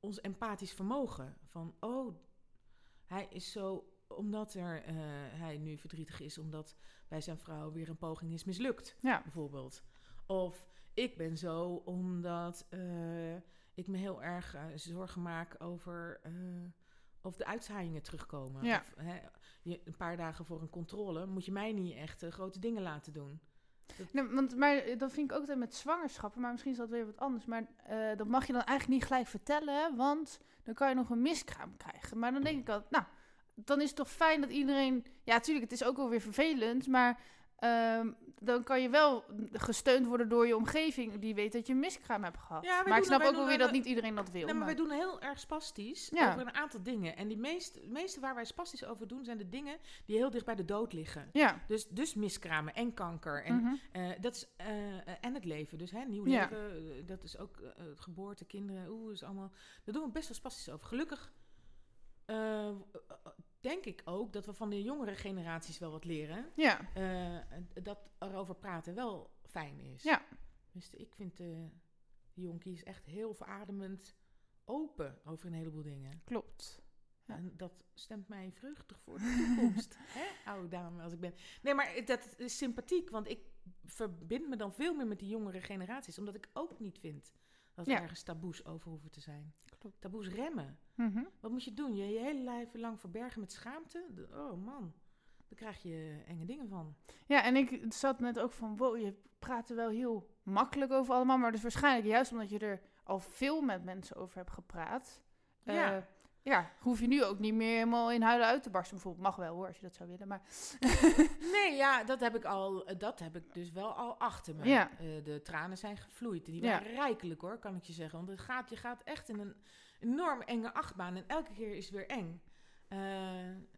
ons empathisch vermogen. Van, oh, hij is zo, omdat er, eh, hij nu verdrietig is, omdat bij zijn vrouw weer een poging is mislukt Ja. bijvoorbeeld. Of ik ben zo omdat eh, ik me heel erg eh, zorgen maak over eh, of de uitzaaiingen terugkomen. Ja. Of, hè, je, een paar dagen voor een controle moet je mij niet echt grote dingen laten doen. Nee, want, maar dat vind ik ook altijd met zwangerschappen, maar misschien is dat weer wat anders. Maar dat mag je dan eigenlijk niet gelijk vertellen, want dan kan je nog een miskraam krijgen. Maar dan denk ik altijd, nou, dan is het toch fijn dat iedereen... Ja, natuurlijk, het is ook wel weer vervelend, maar ehm, dan kan je wel gesteund worden door je omgeving die weet dat je een miskraam hebt gehad. Ja, maar ik snap ook wel weer dat niet iedereen dat wil. Nee, maar maar- wij doen heel erg spastisch Ja. over een aantal dingen. En die meest, meeste waar wij spastisch over doen, zijn de dingen die heel dicht bij de dood liggen. Ja. Dus, dus miskramen en kanker. En Mhm. Eh, dat is, eh, eh, en het leven, dus hè, nieuw leven, dat is ook geboorte, kinderen, oeh, is allemaal. Daar doen we best wel spastisch over. Gelukkig denk ik ook dat we van de jongere generaties wel wat leren. Ja. eh, dat erover praten wel fijn is. Ja. Dus ik vind de, de jonkies echt heel verademend open over een heleboel dingen. Klopt. Ja. En dat stemt mij vreugdig voor de toekomst. Hè, oude dame als ik ben. Nee, maar dat is sympathiek, want ik verbind me dan veel meer met die jongere generaties. Omdat ik ook niet vind dat er Ja. ergens taboes over hoeven te zijn. Klopt. Taboes remmen. Mhm. Wat moet je doen? Je je hele lijf lang verbergen met schaamte? Oh man, daar krijg je enge dingen van. Ja, en ik zat net ook van, wow, je praat er wel heel makkelijk over allemaal. Maar dus waarschijnlijk juist omdat je er al veel met mensen over hebt gepraat. eh, Ja. Ja, hoef je nu ook niet meer helemaal in huilen uit te barsten. Bijvoorbeeld, mag wel hoor, als je dat zou willen. Maar Nee, ja, dat heb ik al. eh, Dat heb ik dus wel al achter me. Ja. Eh, de tranen zijn gevloeid. Die Ja. waren rijkelijk hoor, kan ik je zeggen. Want het gaat, je gaat echt in een enorm enge achtbaan. En elke keer is het weer eng. Eh,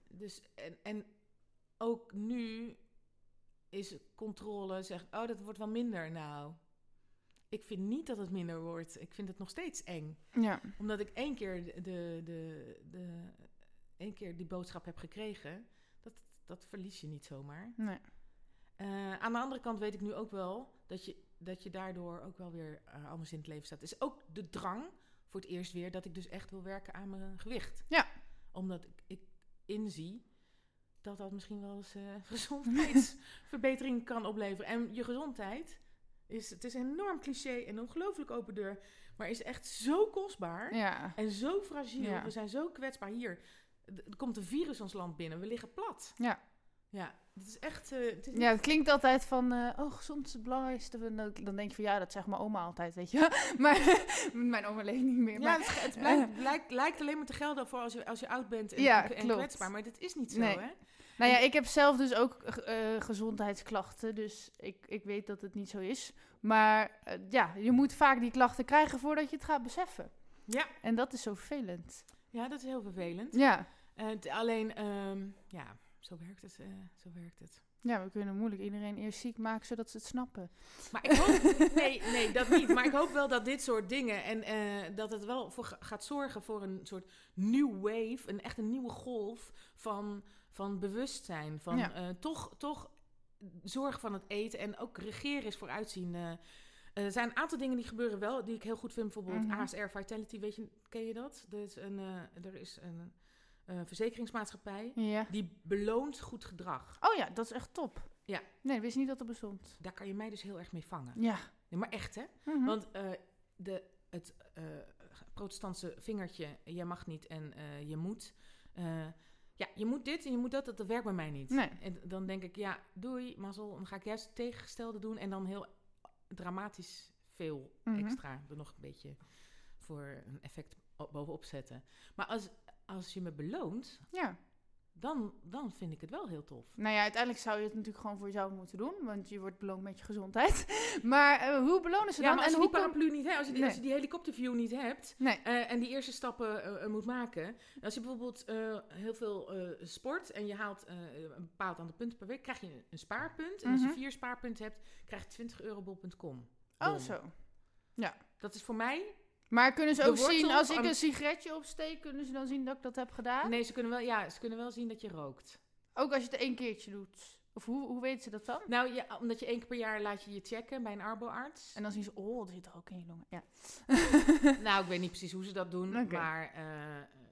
dus, en, en ook nu is controle, zegt, oh, dat wordt wel minder. Nou, ik vind niet dat het minder wordt. Ik vind het nog steeds eng ja, omdat ik één keer de, de, de, de- één keer die boodschap heb gekregen, dat, dat verlies je niet zomaar. nee. Eh, aan de andere kant weet ik nu ook wel dat je, dat je daardoor ook wel weer eh, anders in het leven staat. is ook de drang voor het eerst weer dat ik dus echt wil werken aan mijn gewicht. Ja. Omdat ik, ik inzie dat dat misschien wel eens eh gezondheidsverbetering kan opleveren. En je gezondheid is, het is een enorm cliché en ongelooflijk open deur, maar is echt zo kostbaar. Ja. En zo fragiel. Ja. We zijn zo kwetsbaar. Hier, er komt een virus ons land binnen. We liggen plat. Ja. Ja, het is echt... eh, het is Ja, het klinkt altijd van, eh, oh, gezond is het belangrijkste. Dan denk je van, ja, dat zegt mijn oma altijd, weet je. maar mijn oma leeft niet meer. Ja, Maar, het, het blijkt, lijkt, lijkt alleen maar te gelden voor als je, als je oud bent en, Ja, en, kwetsbaar. Maar dat is niet zo, Nee. hè? Nou ja, ik heb zelf dus ook eh, gezondheidsklachten. Dus ik, ik weet dat het niet zo is. Maar eh, ja, je moet vaak die klachten krijgen voordat je het gaat beseffen. Ja. En dat is zo vervelend. Ja, dat is heel vervelend. Ja. Eh, alleen, ehm, ja, zo werkt het. eh, zo werkt het. Ja, we kunnen moeilijk iedereen eerst ziek maken zodat ze het snappen. Maar ik hoop, nee, nee, dat niet. Maar ik hoop wel dat dit soort dingen en eh, dat het wel voor ga- gaat zorgen voor een soort new wave, een echt een nieuwe golf van, van bewustzijn. Van Ja. eh, toch, toch zorg van het eten en ook regeren is vooruitzien. Eh, er zijn een aantal dingen die gebeuren wel, die ik heel goed vind. Bijvoorbeeld Mhm. ASR Vitality, weet je, ken je dat? Er is een, eh, er is een eh, verzekeringsmaatschappij Ja. die beloont goed gedrag. Oh ja, dat is echt top. Ja. Nee, wist niet dat dat bestond. Daar kan je mij dus heel erg mee vangen. Ja. Nee, maar echt, hè? Mhm. Want eh, de, het eh, protestantse vingertje, je mag niet en eh, je moet. eh, ja, je moet dit en je moet dat, dat, dat werkt bij mij niet. Nee. En dan denk ik, ja, doei, mazzel. Dan ga ik juist het tegengestelde doen en dan heel dramatisch veel Mhm. extra er nog een beetje voor een effect bovenop zetten. Maar als, als je me beloont, Ja. Dan, dan vind ik het wel heel tof. Nou ja, uiteindelijk zou je het natuurlijk gewoon voor jezelf moeten doen. Want je wordt beloond met je gezondheid. Maar eh, hoe belonen ze Ja, dan? maar als en je hoe die paraplu niet hebt, als je die, Nee. als je die helikopterview niet hebt, Nee. Eh, en die eerste stappen eh, moet maken. Als je bijvoorbeeld heel veel sport en je haalt een bepaald aantal punten per week, krijg je een, een spaarpunt. En als je Mhm. vier spaarpunten hebt, krijg je 20eurobol.com. Oh, Bon. zo. Dat is voor mij. Maar kunnen ze ook zien, als ik een sigaretje opsteek, kunnen ze dan zien dat ik dat heb gedaan? Nee, ze kunnen wel, ja, ze kunnen wel zien dat je rookt. Ook als je het één keertje doet. Of hoe, hoe weten ze dat dan? Nou, ja, omdat je één keer per jaar laat je je checken bij een arboarts. En dan zien ze, oh, er zit er ook in je longen. Ja. nou, ik weet niet precies hoe ze dat doen, maar eh,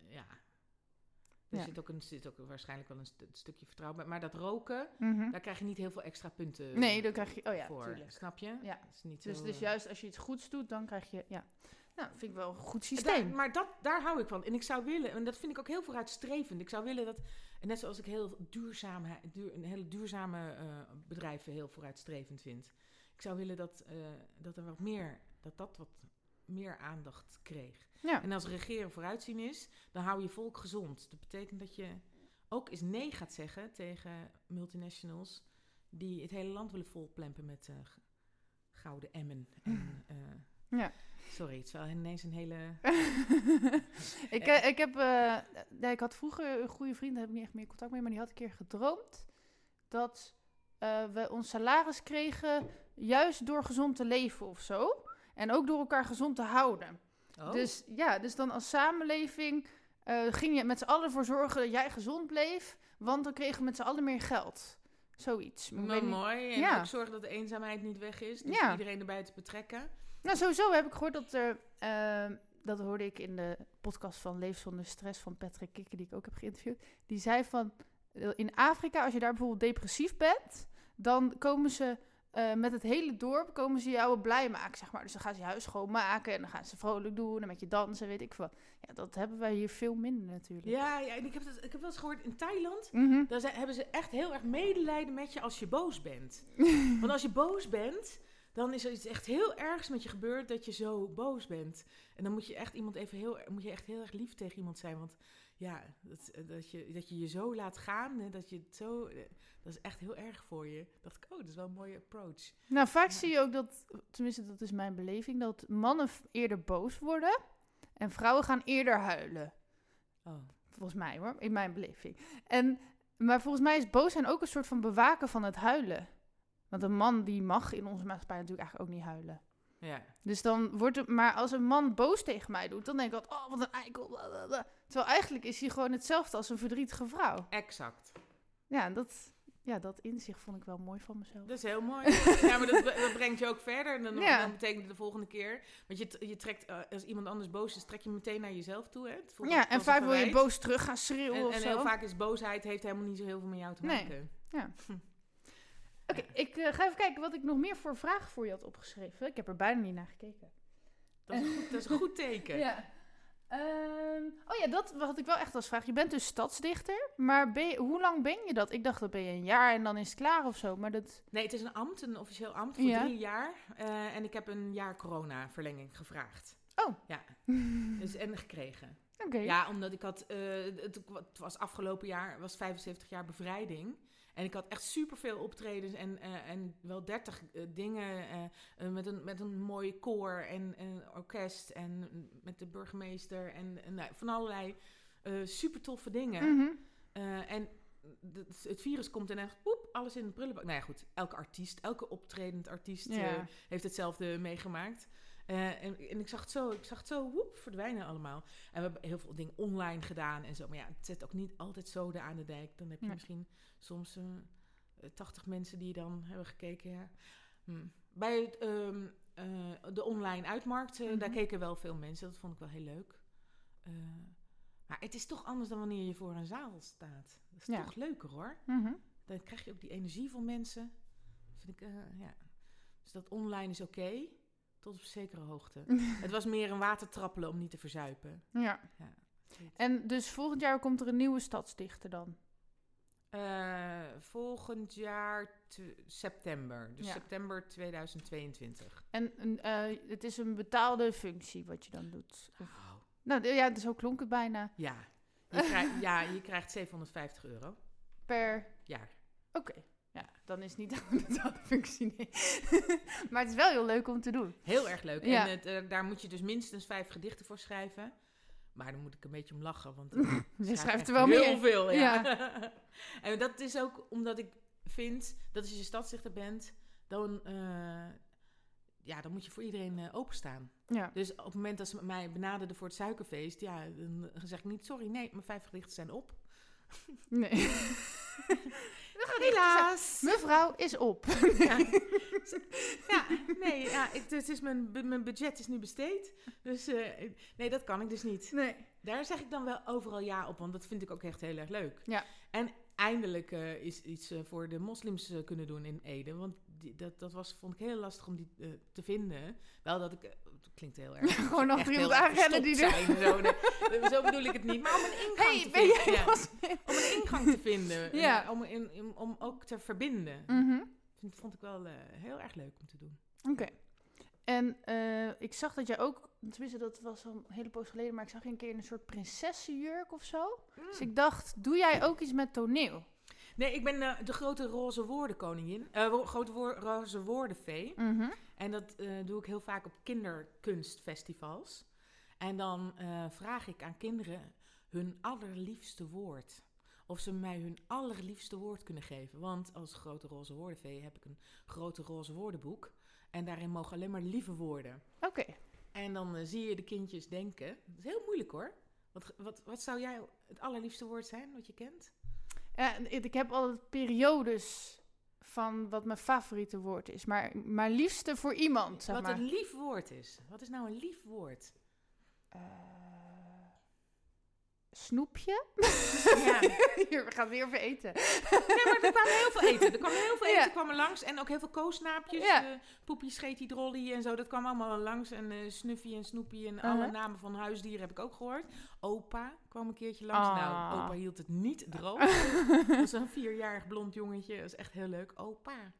ja. Er Ja. zit, ook een, zit ook waarschijnlijk wel een, st- stukje vertrouwen bij. Maar dat roken, Mhm. daar krijg je niet heel veel extra punten Nee, dan krijg je... Oh ja, voor. tuurlijk. Snap je? Ja. Dat is niet Dus, zo, dus eh, juist als je iets goeds doet, dan krijg je... Ja. Nou, vind ik wel een goed Daar- systeem. maar dat, daar hou ik van. En ik zou willen, en dat vind ik ook heel vooruitstrevend. Ik zou willen dat, en net zoals ik heel duurzame, duur, een hele duurzame eh, bedrijven heel vooruitstrevend vind. Ik zou willen dat, eh, dat er wat meer, dat dat wat meer aandacht kreeg. Ja. En als regeren vooruitzien is, dan hou je volk gezond. Dat betekent dat je ook eens nee gaat zeggen tegen multinationals die het hele land willen volplempen met eh, gouden emmen. En, eh, Ja. Sorry, het is wel ineens een hele... ik, eh, ik, heb, eh, ik had vroeger een goede vriend, daar heb ik niet echt meer contact mee, maar die had een keer gedroomd dat eh, we ons salaris kregen juist door gezond te leven of zo. En ook door elkaar gezond te houden. Oh. Dus ja, dus dan als samenleving ging je met z'n allen voor zorgen dat jij gezond bleef, want dan kregen we met z'n allen meer geld. Zoiets. Maar mooi. En Ja. ook zorgen dat de eenzaamheid niet weg is. Dus Ja. iedereen erbij te betrekken. Nou, sowieso heb ik gehoord dat er. eh, dat hoorde ik in de podcast van Leef zonder stress van Patrick Kikker, die ik ook heb geïnterviewd. Die zei van. eh, In Afrika, als je daar bijvoorbeeld depressief bent, dan komen ze eh, met het hele dorp komen ze jou blij maken, zeg maar. Dus dan gaan ze je huis schoonmaken en dan gaan ze vrolijk doen en met je dansen, weet ik veel. Ja, dat hebben wij hier veel minder natuurlijk. Ja, ja en ik heb, het, ik heb wel eens gehoord in Thailand. Mhm. Daar zijn, hebben ze echt heel erg medelijden met je als je boos bent. Want als je boos bent, dan is er iets echt heel ergs met je gebeurd dat je zo boos bent. En dan moet je echt iemand even heel, moet je echt heel erg lief tegen iemand zijn. Want ja, dat, dat, je, dat je je zo laat gaan, hè, dat je het zo, eh, dat is echt heel erg voor je. dacht ik, oh, dat is wel een mooie approach. Nou, vaak Ja. zie je ook dat, tenminste dat is mijn beleving, dat mannen eerder boos worden en vrouwen gaan eerder huilen. Oh. Volgens mij hoor, in mijn beleving. En, maar volgens mij is boos zijn ook een soort van bewaken van het huilen. Want een man die mag in onze maatschappij natuurlijk eigenlijk ook niet huilen. Ja. Dus dan wordt het, maar als een man boos tegen mij doet, dan denk ik altijd, oh wat een eikel. Terwijl eigenlijk is hij gewoon hetzelfde als een verdrietige vrouw. Exact. Ja, dat, ja, dat inzicht vond ik wel mooi van mezelf. Dat is heel mooi. ja, maar dat, dat brengt je ook verder. En dan, Ja. dan betekent het de volgende keer. Want je, je trekt, eh, als iemand anders boos is, trek je meteen naar jezelf toe. Hè? Het Ja, en vaak wil je boos terug gaan schreeuwen En, of en zo. heel vaak is boosheid heeft helemaal niet zo heel veel met jou te Nee. maken. Oké, ik eh, ga even kijken wat ik nog meer voor vragen voor je had opgeschreven. Ik heb er bijna niet naar gekeken. Dat is, een goed, dat is een goed teken. Ja. Ehm, oh ja, dat had ik wel echt als vraag. Je bent dus stadsdichter, maar ben je- hoe lang ben je dat? Ik dacht dat ben je een jaar en dan is het klaar of zo, maar dat... Nee, het is een ambt, een officieel ambt voor Ja. drie jaar. Eh, en ik heb een jaar corona-verlenging gevraagd. Oh. Ja, dus, en gekregen. Oké. Ja, omdat ik had, eh, het, het was afgelopen jaar, was 75 jaar bevrijding. En ik had echt superveel optredens en, eh, en wel 30 eh, dingen eh, met, een, met een mooi koor en een orkest en met de burgemeester en, en nou, van allerlei super toffe dingen. Mhm. En het virus komt en echt, poep, alles in de prullenbak. Nou ja, goed, elke artiest, elke optredend artiest Ja. heeft hetzelfde meegemaakt. Eh, en, en ik zag het zo, ik zag het zo woep, verdwijnen allemaal. En we hebben heel veel dingen online gedaan en zo. Maar ja, het zet ook niet altijd zoden aan de dijk. Dan heb je Nee. misschien soms eh, eh, 80 mensen die dan hebben gekeken. Ja. Hm. Bij het, ehm, eh, de online uitmarkt, eh, daar Mhm. keken wel veel mensen. Dat vond ik wel heel leuk. Eh, maar het is toch anders dan wanneer je voor een zaal staat. Dat is Ja. toch leuker hoor. Mhm. Dan krijg je ook die energie van mensen. Vind ik, eh, ja. Dus dat online is oké, tot op zekere hoogte. het was meer een watertrappelen om niet te verzuipen. Ja. Ja. En dus volgend jaar komt er een nieuwe stadsdichter dan? Eh, volgend jaar te- september. Dus Ja. september 2022. En eh, het is een betaalde functie wat je dan doet? Of- nou, d- ja, zo klonk het bijna. Ja. Je, ja, je krijgt 750 euro. Per... jaar. Oké. Ja, dan is niet een betaalde functie, nee. maar het is wel heel leuk om te doen. Heel erg leuk. Ja. En het, eh, daar moet je dus minstens vijf gedichten voor schrijven. Maar dan moet ik een beetje om lachen, want ik Je schrijf schrijft er wel heel meer. veel. Ja. en dat is ook omdat ik vind dat als je stadsdichter bent, dan, eh, ja, dan moet je voor iedereen eh, openstaan. Ja. Dus op het moment dat ze mij benaderden voor het suikerfeest, ja, dan zeg ik niet sorry, nee, mijn vijf gedichten zijn op. Nee. Helaas. Mevrouw is op. Ja, ja nee, ja, het, het is mijn, mijn budget is nu besteed. Dus eh, nee, dat kan ik dus niet. Nee. Daar zeg ik dan wel overal ja op, want dat vind ik ook echt heel erg leuk. Ja. En eindelijk eh, is iets eh, voor de moslims eh, kunnen doen in Ede. Want die, dat, dat was, vond ik heel lastig om die te vinden. Wel dat ik, het klinkt heel erg... Gewoon heel iemand aanrennen die er... Zo, nee, zo bedoel ik het niet. Maar om een ingang Hey, te vinden. ja. Om een ingang te vinden. Ja. En, om, in, om ook te verbinden. Mhm. Vind, vond ik wel heel erg leuk om te doen. Oké. En eh, ik zag dat jij ook, tenminste dat was al een hele poos geleden, maar ik zag je een keer in een soort prinsessenjurk of zo. Dus ik dacht, doe jij ook iets met toneel? Nee, ik ben eh, de grote roze woordenkoningin. eh grote woor- roze woordenvee. Mhm. En dat doe ik heel vaak op kinderkunstfestivals. En dan vraag ik aan kinderen hun allerliefste woord. Of ze mij hun allerliefste woord kunnen geven. Want als grote roze woordenvee heb ik een grote roze woordenboek. En daarin mogen alleen maar lieve woorden. Oké. En dan eh, zie je de kindjes denken. Dat is heel moeilijk hoor. Wat, wat, wat zou jij het allerliefste woord zijn wat je kent? Ja, ik heb altijd periodes van wat mijn favoriete woord is. Maar mijn liefste voor iemand, zeg wat maar. een lief woord is. Wat is nou een lief woord? Eh, snoepje? Ja. Hier, we gaan weer over eten. Nee, maar er kwam heel veel eten. Er kwam heel veel eten Ja. kwam er langs. En ook heel veel koosnaapjes. Ja. eh, poepie, scheetie, drolly en zo. Dat kwam allemaal langs. En eh Snuffy en Snoepie en alle Uh-huh. namen van huisdieren heb ik ook gehoord. Opa kwam een keertje langs. Ah. Nou, opa hield het niet droog. Dat was een vierjarig blond jongetje. Dat is echt heel leuk. Opa.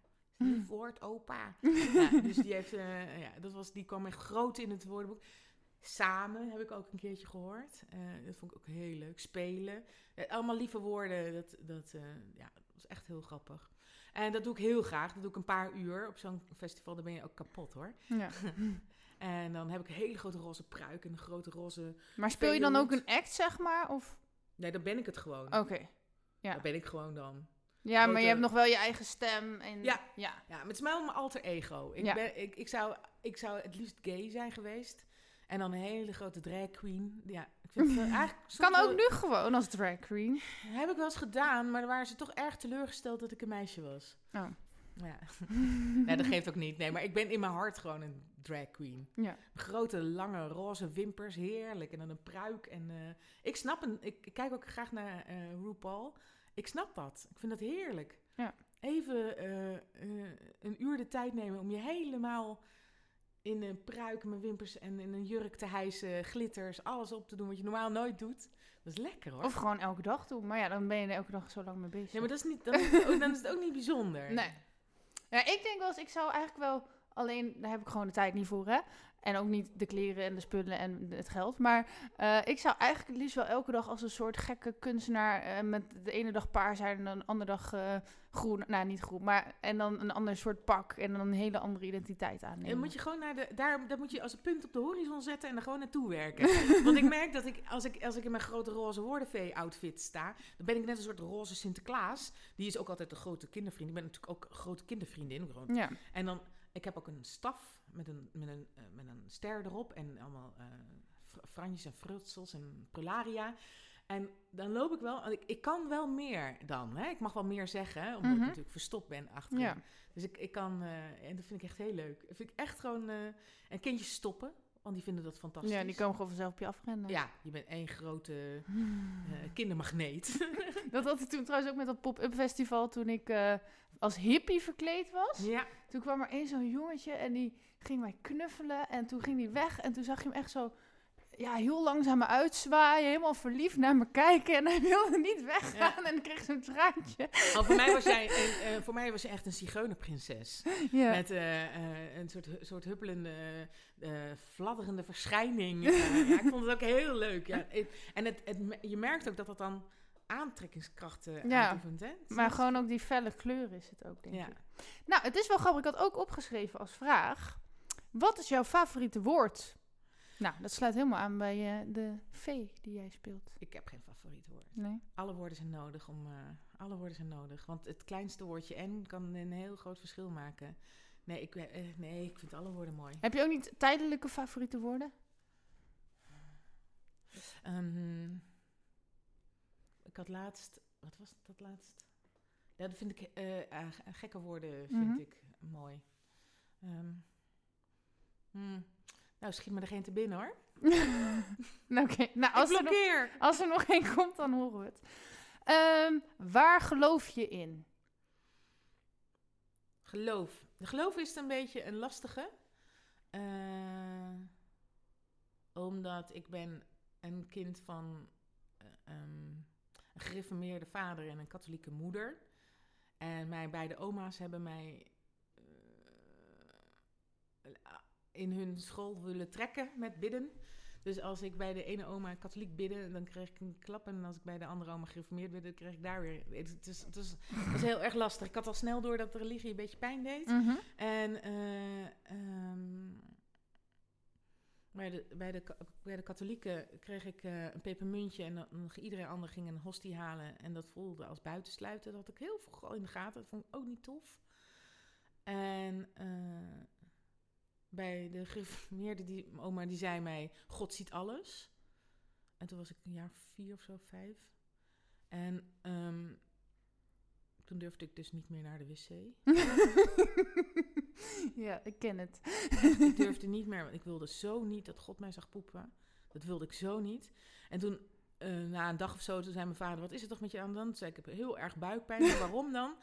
Woord, opa. Ja, dus die, heeft, eh, ja, dat was, die kwam echt groot in het woordenboek. Samen heb ik ook een keertje gehoord. Eh, dat vond ik ook heel leuk. Spelen. Eh, allemaal lieve woorden. Dat, dat, eh, ja, dat was echt heel grappig. En dat doe ik heel graag. Dat doe ik een paar uur op zo'n festival. Dan ben je ook kapot hoor. Ja. En dan heb ik een hele grote roze pruik en een grote roze... Maar speel je dan ook een act, zeg maar? Of... Nee, dan ben ik het gewoon. Oké. Ja. Dan ben ik gewoon dan. Ja, maar je hebt nog wel je eigen stem. En... Ja. ja. Ja, maar het is mijn alter ego. Ik, Ja. ben, ik, ik, zou, ik zou het liefst gay zijn geweest. En dan een hele grote drag queen. Ja, ik vind het eigenlijk... Kan wel- ook nu gewoon als drag queen. Heb ik wel eens gedaan, maar dan waren ze toch erg teleurgesteld dat ik een meisje was. Oh. Ja. nee, dat geeft ook niet. Nee, maar ik ben in mijn hart gewoon een drag queen. Ja. Grote, lange, roze wimpers, heerlijk. En dan een pruik. En eh, ik snap een... Ik, ik kijk ook graag naar eh RuPaul. Ik snap dat. Ik vind dat heerlijk. Ja. Even eh, een uur de tijd nemen om je helemaal in een pruik, mijn wimpers en in een jurk te hijsen, glitters, alles op te doen wat je normaal nooit doet. Dat is lekker hoor. Of gewoon elke dag doen. Maar ja, dan ben je er elke dag zo lang mee bezig. Nee, maar dat is niet, dan, is het ook, dan is het ook niet bijzonder. Nee. Ja, ik denk wel eens, ik zou eigenlijk wel... Alleen, daar heb ik gewoon de tijd niet voor, hè. En ook niet de kleren en de spullen en het geld. Maar eh, ik zou eigenlijk het liefst wel elke dag als een soort gekke kunstenaar... eh, met de ene dag paars zijn en dan de andere dag eh, groen. Nou, niet groen, maar... En dan een ander soort pak en dan een hele andere identiteit aannemen. En moet je gewoon naar de, daar, dat moet je als een punt op de horizon zetten en er gewoon naartoe werken. Want ik merk dat ik als, ik, als ik in mijn grote roze woordenvee-outfit sta, dan ben ik net een soort roze Sinterklaas. Die is ook altijd een grote kindervriend. Ik ben natuurlijk ook grote kindervriendin. Gewoon. Ja. En dan, ik heb ook een staf met een, met een, eh, met een ster erop en allemaal eh fr- franjes en frutsels en prularia. En dan loop ik wel, ik, ik kan wel meer dan. Hè? Ik mag wel meer zeggen, omdat Mhm. ik natuurlijk verstopt ben achter. Ja. Dus ik, ik kan, eh, en dat vind ik echt heel leuk. Dat vind ik echt gewoon, eh en kindjes stoppen, want die vinden dat fantastisch. ja, die komen gewoon vanzelf op je afrennen. Ja, je bent één grote eh, kindermagneet. Dat had ik toen trouwens ook met dat pop-up festival toen ik eh, als hippie verkleed was. ja, Toen kwam er één zo'n jongetje en die ging mij knuffelen en toen ging hij weg en toen zag je hem echt zo ja, heel langzaam me uitzwaaien, helemaal verliefd naar me kijken en hij wilde niet weggaan en ik kreeg zo'n traantje. oh, voor, mij was jij een, eh, voor mij was je echt een zigeunerprinses. Ja. Met eh, eh, een soort, soort huppelende, fladderende verschijning. Ja, ik vond het ook heel leuk. Ja. En het, het, je merkt ook dat dat dan aantrekkingskrachten Ja, uitoefent. Hè? Is Maar gewoon ook die felle kleur is het ook, denk Ja. ik. Nou, het is wel grappig. Ik had ook opgeschreven als vraag. Wat is jouw favoriete woord? Nou, dat sluit helemaal aan bij eh, de V die jij speelt. Ik heb geen favoriet woord. Nee? Alle woorden zijn nodig om. eh, alle woorden zijn nodig. Want het kleinste woordje N kan een heel groot verschil maken. Nee, ik, eh, nee, ik vind alle woorden mooi. Heb je ook niet tijdelijke favoriete woorden? Ehm, ik had laatst. Wat was dat laatst? Ja, dat vind ik. gekke woorden vind Mhm. ik mooi. Hmm, Nou, schiet me er geen te binnen hoor. nou, oké. Nou, als er, nog, als er nog één komt, dan horen we het. Ehm, waar geloof je in? Geloof. Geloof is een beetje een lastige. Eh, omdat ik ben een kind van eh, ehm, een gereformeerde vader en een katholieke moeder. En mijn beide oma's hebben mij eh, in hun school willen trekken met bidden. Dus als ik bij de ene oma katholiek bidde, dan kreeg ik een klap. En als ik bij de andere oma gereformeerd bidde, dan kreeg ik daar weer... Het, is, het, is, het is heel erg lastig. Ik had al snel door dat de religie een beetje pijn deed. Mhm. En ehm, bij, de, bij, de, bij de katholieken kreeg ik eh, een pepermuntje en dan, iedereen ander ging een hostie halen. En dat voelde als buitensluiten. Dat had ik heel vroeg al in de gaten. Dat vond ik ook niet tof. En eh, bij de gereformeerde die, oma, die zei mij, God ziet alles. En toen was ik een jaar vier of zo, vijf. En ehm, toen durfde ik dus niet meer naar de wc. ja, ik ken het. ik durfde niet meer, want ik wilde zo niet dat God mij zag poepen. Dat wilde ik zo niet. En toen, eh, na een dag of zo, toen zei mijn vader, wat is er toch met je aan de hand? Toen zei ik, ik heb heel erg buikpijn. Waarom dan?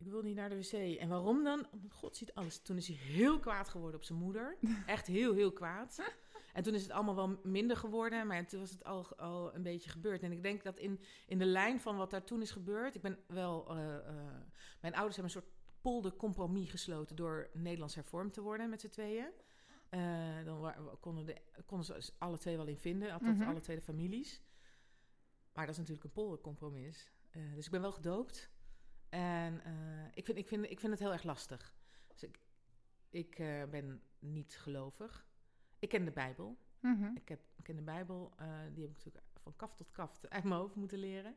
Ik wil niet naar de wc. En waarom dan? Omdat God ziet alles. Toen is hij heel kwaad geworden op zijn moeder. Echt heel, heel kwaad. En toen is het allemaal wel minder geworden, maar toen was het al, al een beetje gebeurd. En ik denk dat in, in de lijn van wat daar toen is gebeurd... Ik ben wel... eh, eh, mijn ouders hebben een soort poldercompromis gesloten... door Nederlands hervormd te worden met z'n tweeën. Eh, dan konden, de, konden ze alle twee wel in vinden, althans Mhm. alle twee de families. Maar dat is natuurlijk een poldercompromis. Dus ik ben wel gedoopt. En eh, ik, vind, ik, vind, ik vind het heel erg lastig. Dus ik, ik eh, ben niet gelovig. Ik ken de Bijbel. Mhm. Ik, heb, ik ken de Bijbel. eh, die heb ik natuurlijk van kaf tot kaf uit mijn hoofd moeten leren.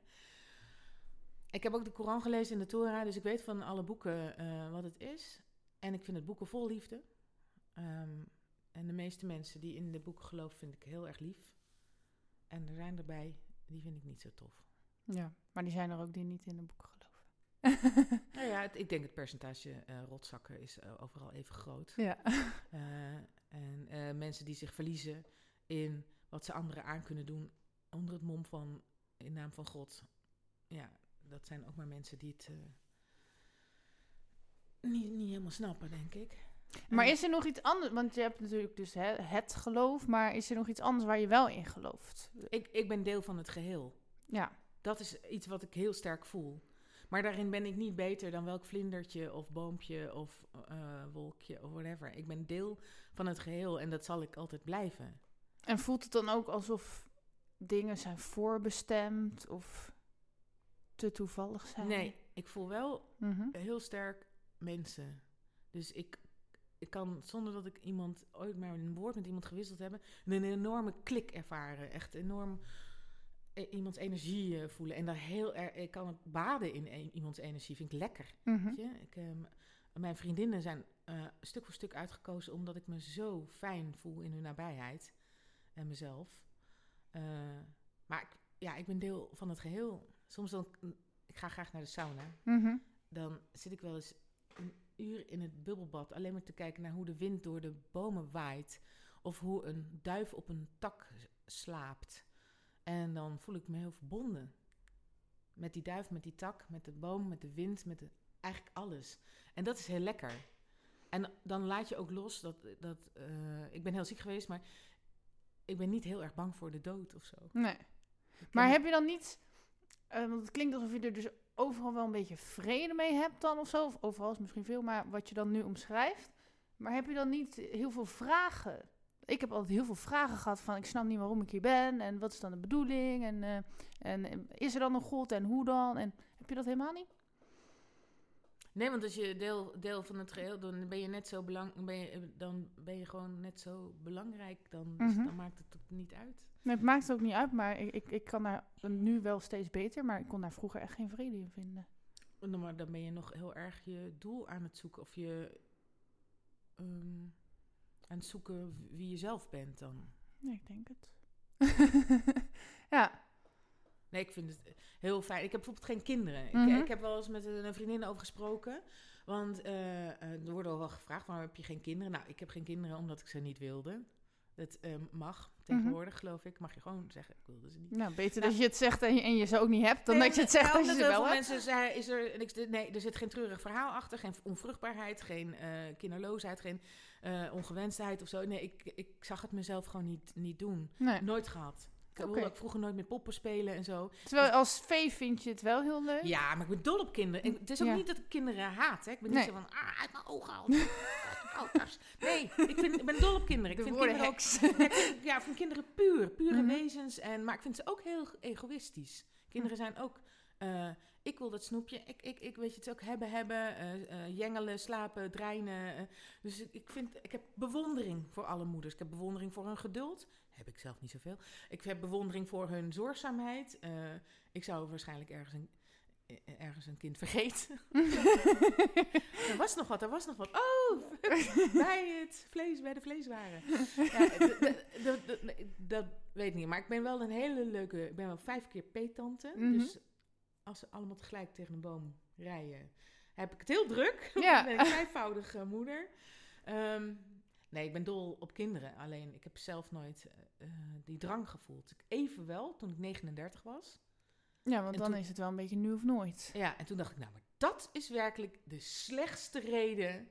Ik heb ook de Koran gelezen in de Torah, dus ik weet van alle boeken wat het is. En ik vind het boeken vol liefde. Ehm, En de meeste mensen die in de boeken geloven, vind ik heel erg lief. En er zijn erbij, die vind ik niet zo tof. Ja, maar die zijn er ook die niet in de boeken. Nou ja, het- ik denk het percentage eh, rotzakken is eh, overal even groot. ja. Eh, en mensen die zich verliezen in wat ze anderen aan kunnen doen onder het mom van in naam van God. Ja, dat zijn ook maar mensen die het niet, niet helemaal snappen, denk ik. Maar is er nog iets anders? Want je hebt natuurlijk dus hè, het geloof, maar is er nog iets anders waar je wel in gelooft? ik, ik ben deel van het geheel. Ja, Dat is iets wat ik heel sterk voel. Maar daarin ben ik niet beter dan welk vlindertje of boompje of eh, wolkje of whatever. Ik ben deel van het geheel en dat zal ik altijd blijven. en voelt het dan ook alsof dingen zijn voorbestemd of te toevallig zijn? Nee, ik voel wel Mhm. heel sterk mensen. Dus ik, ik kan, zonder dat ik iemand ooit maar een woord met iemand gewisseld heb, een enorme klik ervaren. Echt enorm iemands energie eh, voelen. En daar heel erg, ik kan ook baden in e- iemands energie, vind ik lekker. Mhm. Weet je? Ik, ehm, mijn vriendinnen zijn eh, stuk voor stuk uitgekozen omdat ik me zo fijn voel in hun nabijheid en mezelf. Eh, maar ik, ja, ik ben deel van het geheel. Soms dan, ik ga graag naar de sauna Mhm. dan zit ik wel eens een uur in het bubbelbad alleen maar te kijken naar hoe de wind door de bomen waait. Of hoe een duif op een tak slaapt. En dan voel ik me heel verbonden. Met die duif, met die tak, met de boom, met de wind, met eigenlijk alles. En dat is heel lekker. En dan laat je ook los dat. dat eh, ik ben heel ziek geweest, maar ik ben niet heel erg bang voor de dood of zo. Nee. Maar heb je dan niet, eh, want het klinkt alsof je er dus overal wel een beetje vrede mee hebt dan of zo, of overal is misschien veel, maar wat je dan nu omschrijft. Maar heb je dan niet heel veel vragen? Ik heb altijd heel veel vragen gehad van ik snap niet waarom ik hier ben en wat is dan de bedoeling en, eh, en eh, is er dan een God en hoe dan? En heb je dat helemaal niet? Nee, want als je deel, deel van het geheel, dan ben je net zo belang, ben je, dan ben je gewoon net zo belangrijk. Dan, dus Mhm. dan maakt het ook niet uit. Nee, het maakt ook niet uit, maar ik, ik, ik kan daar nu wel steeds beter, maar ik kon daar vroeger echt geen vrede in vinden. En Dan, maar dan ben je nog heel erg je doel aan het zoeken. Of je ehm, aan het zoeken wie je zelf bent dan. Nee, ik denk het. ja. Nee, ik vind het heel fijn. Ik heb bijvoorbeeld geen kinderen. Mhm. ik, ik heb wel eens met een, vriendin over gesproken. Want eh, eh, er wordt al wel gevraagd, waarom heb je geen kinderen? Nou, ik heb geen kinderen omdat ik ze niet wilde. Dat eh, mag tegenwoordig, geloof ik. Mag je gewoon zeggen, ik wilde ze niet. Nou, beter Nou. dat je het zegt en je, en je ze ook niet hebt, dan Nee, dat je het zegt als je ze heel wel veel hebt. mensen zei, is er, niks, nee, er zit geen treurig verhaal achter, geen onvruchtbaarheid, geen eh, kinderloosheid, geen eh, ongewenstheid of zo. Nee, ik, ik zag het mezelf gewoon niet, niet doen. Nee. Nooit gehad. Ik wilde ook vroeger nooit met poppen spelen en zo. Terwijl als vee vind je het wel heel leuk. Ja, maar ik ben dol op kinderen. En het is ook Ja. niet dat ik kinderen haat. Hè. Ik ben Nee. niet zo van, ah, uit mijn ogen. Nee, ik, vind, ik ben dol op kinderen. Ik De vind kinderen ook heks. ja, ik vind, ja, ik vind kinderen puur, pure Mhm. wezens. En, maar ik vind ze ook heel egoïstisch. Kinderen zijn ook, eh, ik wil dat snoepje, ik, ik, ik weet je het ook hebben, hebben, eh, eh, jengelen, slapen, dreinen. dus ik, ik, vind, ik heb bewondering voor alle moeders. Ik heb bewondering voor hun geduld. Heb ik zelf niet zoveel. Ik heb bewondering voor hun zorgzaamheid. Ik zou waarschijnlijk ergens een, ergens een kind vergeten. er was nog wat, er was nog wat. Oh, bij het vlees, bij de vleeswaren. Ja, dat weet ik niet. Maar ik ben wel een hele leuke... Ik ben wel vijf keer peetante. Mhm. Dus als ze allemaal tegelijk tegen een boom rijden... heb ik het heel druk. Ja. ben ik vijfvoudige moeder. Ehm, nee, ik ben dol op kinderen. Alleen, ik heb zelf nooit eh, eh, die drang gevoeld. Ik even wel, toen ik 39 was. Ja, want En dan toen- is het wel een beetje nu of nooit. Ja, en toen dacht ik, nou, maar dat is werkelijk de slechtste reden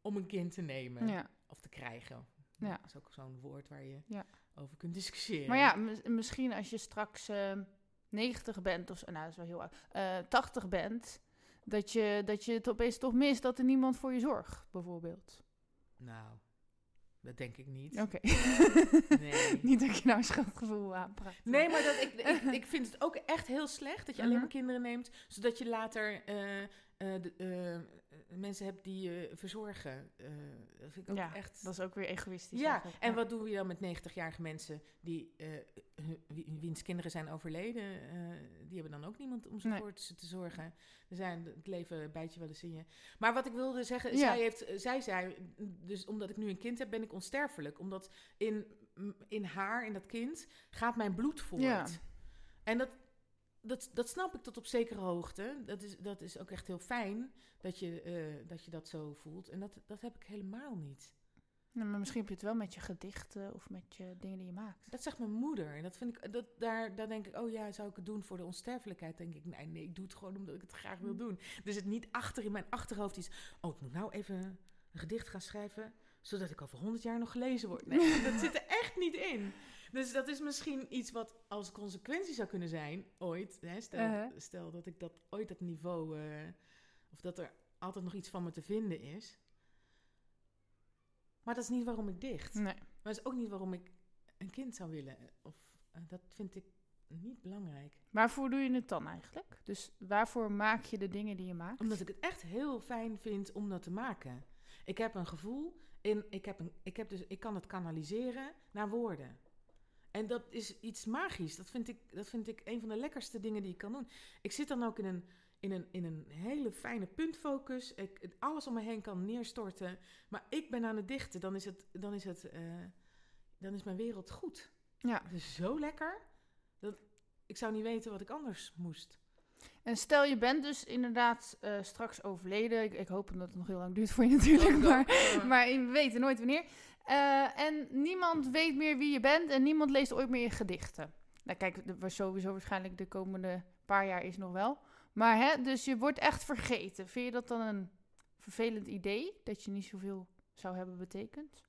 om een kind te nemen. Ja. Of te krijgen. Ja. Dat is ook zo'n woord waar je Ja. over kunt discussiëren. Maar ja, mis- misschien als je straks eh 90 bent, of nou dat is wel heel oud, eh 80 bent, dat je, dat je het opeens toch mist dat er niemand voor je zorgt, bijvoorbeeld. Nou, dat denk ik niet. Oké. Nee. Niet dat je nou een schuldgevoel aanpraat. Nee, maar dat, ik, ik, ik vind het ook echt heel slecht dat je alleen Mhm. maar kinderen neemt, zodat je later eh, eh, eh, de, mensen hebt die je verzorgen. Eh, dat vind ik ook Ja, echt... Dat is ook weer egoïstisch. ja, en wat doen we dan met 90-jarige mensen die, wiens kinderen zijn overleden? die hebben dan ook niemand om ze Nee. voor te, te zorgen. Er zijn, het leven bijt je wel eens in je. Maar wat ik wilde zeggen, Ja. zij, heeft, zij zei, dus omdat ik nu een kind heb, ben ik onsterfelijk. Omdat in, in haar, in dat kind, gaat mijn bloed voort. Ja. En dat, dat, dat snap ik tot op zekere hoogte. Dat is, dat is ook echt heel fijn dat je, eh, dat je dat zo voelt. En dat, dat heb ik helemaal niet. Nou, maar misschien heb je het wel met je gedichten of met je dingen die je maakt. Dat zegt mijn moeder. En dat vind ik, dat, daar, daar denk ik, oh ja, zou ik het doen voor de onsterfelijkheid? Denk ik, nee, nee, ik doe het gewoon omdat ik het graag wil doen. Dus het niet achter in mijn achterhoofd is, oh, ik moet nou even een gedicht gaan schrijven, zodat ik over honderd jaar nog gelezen word. Nee, dat zit er echt niet in. Dus dat is misschien iets wat als consequentie zou kunnen zijn, ooit. Hè, stel, Uh-huh. stel dat ik dat ooit dat niveau, eh, of dat er altijd nog iets van me te vinden is. Maar dat is niet waarom ik dicht. Nee. Maar dat is ook niet waarom ik een kind zou willen. Of, eh, dat vind ik niet belangrijk. Waarvoor doe je het dan eigenlijk? Dus waarvoor maak je de dingen die je maakt? Omdat ik het echt heel fijn vind om dat te maken. Ik heb een gevoel en ik, heb een, ik, heb dus, ik kan het kanaliseren naar woorden. En dat is iets magisch. Dat vind, ik, dat vind ik een van de lekkerste dingen die ik kan doen. Ik zit dan ook in een, in een, in een hele fijne puntfocus. Ik, alles om me heen kan neerstorten. Maar ik ben aan het dichten. Dan is, het, dan is, het, eh, dan is mijn wereld goed. Ja. Het is zo lekker. Dat, ik zou niet weten wat ik anders moest. En stel je bent dus inderdaad eh, straks overleden. Ik, ik hoop dat het nog heel lang duurt voor je natuurlijk. Maar, maar we weten nooit wanneer. Eh, en niemand weet meer wie je bent en niemand leest ooit meer je gedichten. Nou kijk, sowieso waarschijnlijk de komende paar jaar is nog wel. Maar hè, dus je wordt echt vergeten. Vind je dat dan een vervelend idee? Dat je niet zoveel zou hebben betekend?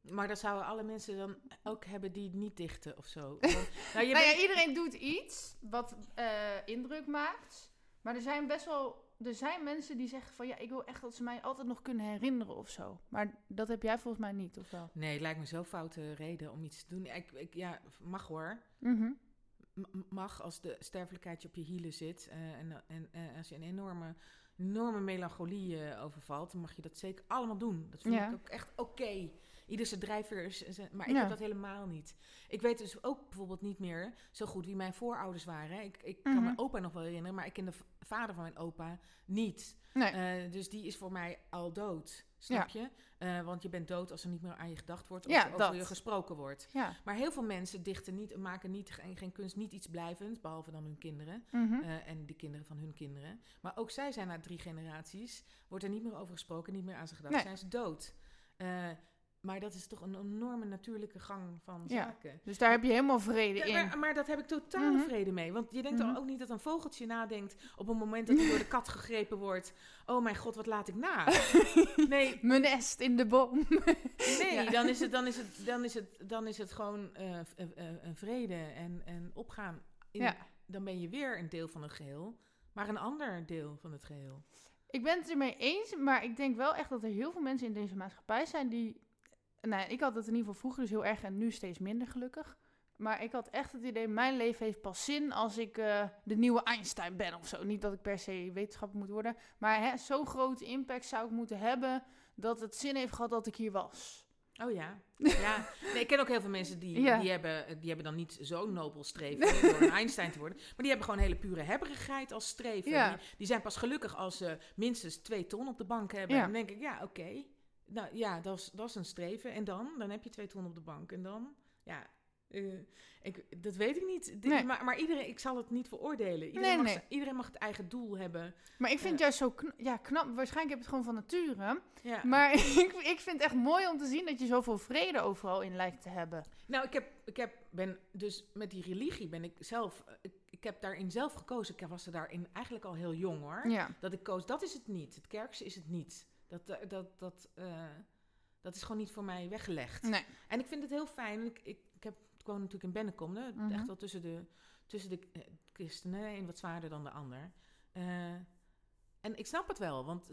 Maar dat zouden alle mensen dan ook hebben die niet dichten of zo. Want, nou, je nou ja, iedereen doet iets wat eh, indruk maakt. Maar er zijn best wel... Er zijn mensen die zeggen van... Ja, ik wil echt dat ze mij altijd nog kunnen herinneren of zo. Maar dat heb jij volgens mij niet, of wel? Nee, het lijkt me zo'n foute reden om iets te doen. Ik, ik, ja, mag hoor. Mhm. Mag als de sterfelijkheid je op je hielen zit. eh, en en als je een enorme, enorme melancholie eh, overvalt, dan mag je dat zeker allemaal doen. Dat vind Ja. ik ook echt oké. Ieder zijn drijfveer is. is- Maar ik Ja. heb dat helemaal niet. Ik weet dus ook bijvoorbeeld niet meer zo goed wie mijn voorouders waren. Ik, ik kan Mhm. mijn opa nog wel herinneren, maar ik ken de vader van mijn opa niet. Nee. Eh, dus die is voor mij al dood. Snap je? Eh, want je bent dood als er niet meer aan je gedacht wordt of Ja, over dat. je gesproken wordt. Ja. Maar heel veel mensen dichten niet, maken niet, geen, geen kunst, niet iets blijvends, behalve dan hun kinderen Mhm. eh, en de kinderen van hun kinderen. Maar ook zij zijn na drie generaties, wordt er niet meer over gesproken, niet meer aan ze gedacht, Nee. zijn ze dood. Eh, maar dat is toch een enorme natuurlijke gang van Ja. zaken. Dus daar heb je helemaal vrede Ja, in. maar, maar dat heb ik totaal Mhm. vrede mee. Want je denkt Mhm. dan ook niet dat een vogeltje nadenkt op een moment dat hij door de kat gegrepen wordt. Oh mijn god, wat laat ik na? Nee, Mijn nest in de boom. Nee, Ja. dan, is het, dan, is het, dan, is het, dan is het gewoon een vrede en, en opgaan. In, Ja. Dan ben je weer een deel van het geheel, maar een ander deel van het geheel. Ik ben het ermee eens, maar ik denk wel echt dat er heel veel mensen in deze maatschappij zijn die... Nou, ik had het in ieder geval vroeger dus heel erg en nu steeds minder gelukkig. Maar ik had echt het idee, mijn leven heeft pas zin als ik eh, de nieuwe Einstein ben of zo. Niet dat ik per se wetenschapper moet worden. Maar zo'n grote impact zou ik moeten hebben dat het zin heeft gehad dat ik hier was. Oh ja. ja. Nee, ik ken ook heel veel mensen die, Ja. die, hebben, die hebben dan niet zo'n nobel streven door een Einstein te worden. Maar die hebben gewoon hele pure hebberigheid als streven. Ja. Die, die zijn pas gelukkig als ze minstens twee ton op de bank hebben. Ja. Dan denk ik, ja, oké. Nou ja, dat is, dat is een streven. En dan? Dan heb je twee ton op de bank. En dan? Ja, eh, ik, dat weet ik niet. Dit- Nee. Maar, maar iedereen, ik zal het niet veroordelen. Iedereen, Nee, mag, nee. iedereen mag het eigen doel hebben. Maar ik vind het juist zo kn- ja, knap. Waarschijnlijk heb je het gewoon van nature. Ja. Maar ik, ik vind het echt mooi om te zien dat je zoveel vrede overal in lijkt te hebben. Nou, ik heb, ik heb, ben dus met die religie ben ik zelf, eh, ik, ik heb daarin zelf gekozen. Ik was er daarin eigenlijk al heel jong hoor. Ja. Dat ik koos, dat is het niet. Het kerkse is het niet. Dat, eh, dat, dat, eh, dat is gewoon niet voor mij weggelegd. Nee. En ik vind het heel fijn. Ik, ik, ik, heb, ik woon natuurlijk in Bennekom, hè, Mhm. echt wel tussen de, tussen de eh, christenen. Een wat zwaarder dan de ander. En ik snap het wel, want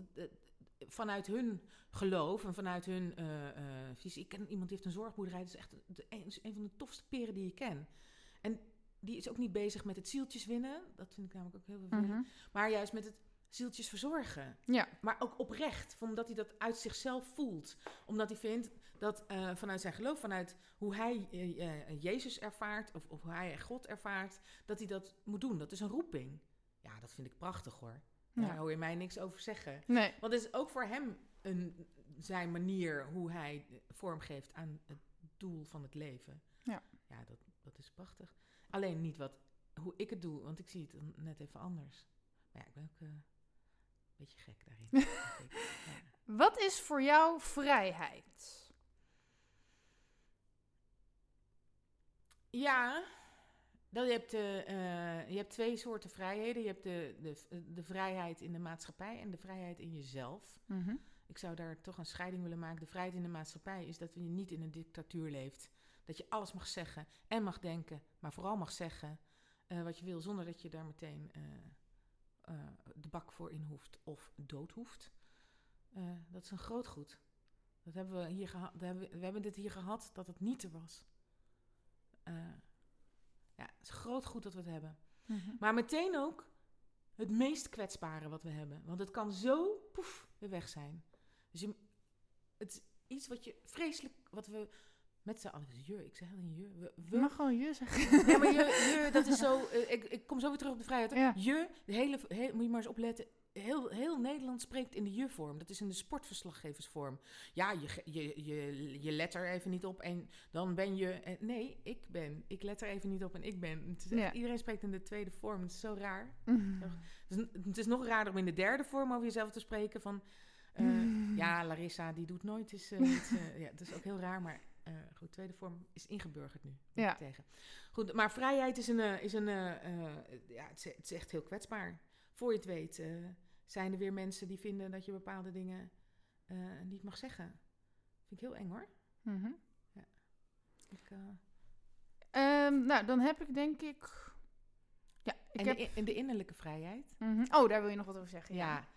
vanuit hun geloof en vanuit hun visie... Ik ken iemand die heeft een zorgboerderij. Dat is echt de, een, een van de tofste peren die ik ken. En die is ook niet bezig met het zieltjes winnen. Dat vind ik namelijk ook heel vervelend. Mhm. Maar juist met het zieltjes verzorgen. Ja. Maar ook oprecht, omdat hij dat uit zichzelf voelt. Omdat hij vindt dat eh, vanuit zijn geloof, vanuit hoe hij eh, eh, Jezus ervaart, of, of hoe hij God ervaart, dat hij dat moet doen. Dat is een roeping. Ja, dat vind ik prachtig hoor. Daar hoor je mij niks over zeggen. Nee. Want het is ook voor hem een, zijn manier hoe hij vormgeeft aan het doel van het leven. Ja. Ja, dat, dat is prachtig. Alleen niet wat, hoe ik het doe, want ik zie het net even anders. Maar ja, ik ben ook beetje gek daarin. denk ik. Ja. Wat is voor jou vrijheid? Ja, dat, je, hebt, eh, eh, je hebt twee soorten vrijheden. Je hebt de, de, de vrijheid in de maatschappij en de vrijheid in jezelf. Mhm. Ik zou daar toch een scheiding willen maken. De vrijheid in de maatschappij is dat je niet in een dictatuur leeft. Dat je alles mag zeggen en mag denken, maar vooral mag zeggen eh, wat je wil, zonder dat je daar meteen eh, de bak voor in hoeft of dood hoeft. Eh, dat is een groot goed. Dat hebben we hier gehad. We hebben, we hebben dit hier gehad dat het niet er was. Eh, ja, het is een groot goed dat we het hebben. Mhm. Maar meteen ook het meest kwetsbare wat we hebben. Want het kan zo poef weer weg zijn. Dus je, het is iets wat je vreselijk, wat we met z'n allen, je, ik zeg alleen je, we, Je we mag gewoon je zeggen. ja, maar je, je dat is zo, eh, ik, ik kom zo weer terug op de vrijheid. Ja. Je, de hele, heel, moet je maar eens opletten, heel, heel Nederland spreekt in de je-vorm. Dat is in de sportverslaggeversvorm. Ja, je, je, je, je let er even niet op en dan ben je... eh, nee, ik ben. Ik let er even niet op en ik ben. Het is echt- Ja. Iedereen spreekt in de tweede vorm. Het is zo raar. Mhm. Het is, het is nog raarder om in de derde vorm over jezelf te spreken van... eh, Mm. ja, Larissa, die doet nooit eh, ja, dat is ook heel raar, maar eh, goed, tweede vorm is ingeburgerd nu. ik Ja. Tegen. Goed, maar vrijheid is een... eh, is een eh, ja, het is, het is echt heel kwetsbaar. Voor je het weet zijn er weer mensen die vinden dat je bepaalde dingen niet mag zeggen. Vind ik heel eng hoor. Mhm. Ik, eh, Ehm, nou, dan heb ik denk ik... Ja, ik en, heb... de, in- de innerlijke vrijheid? Mhm. Oh, daar wil je nog wat over zeggen? Ja,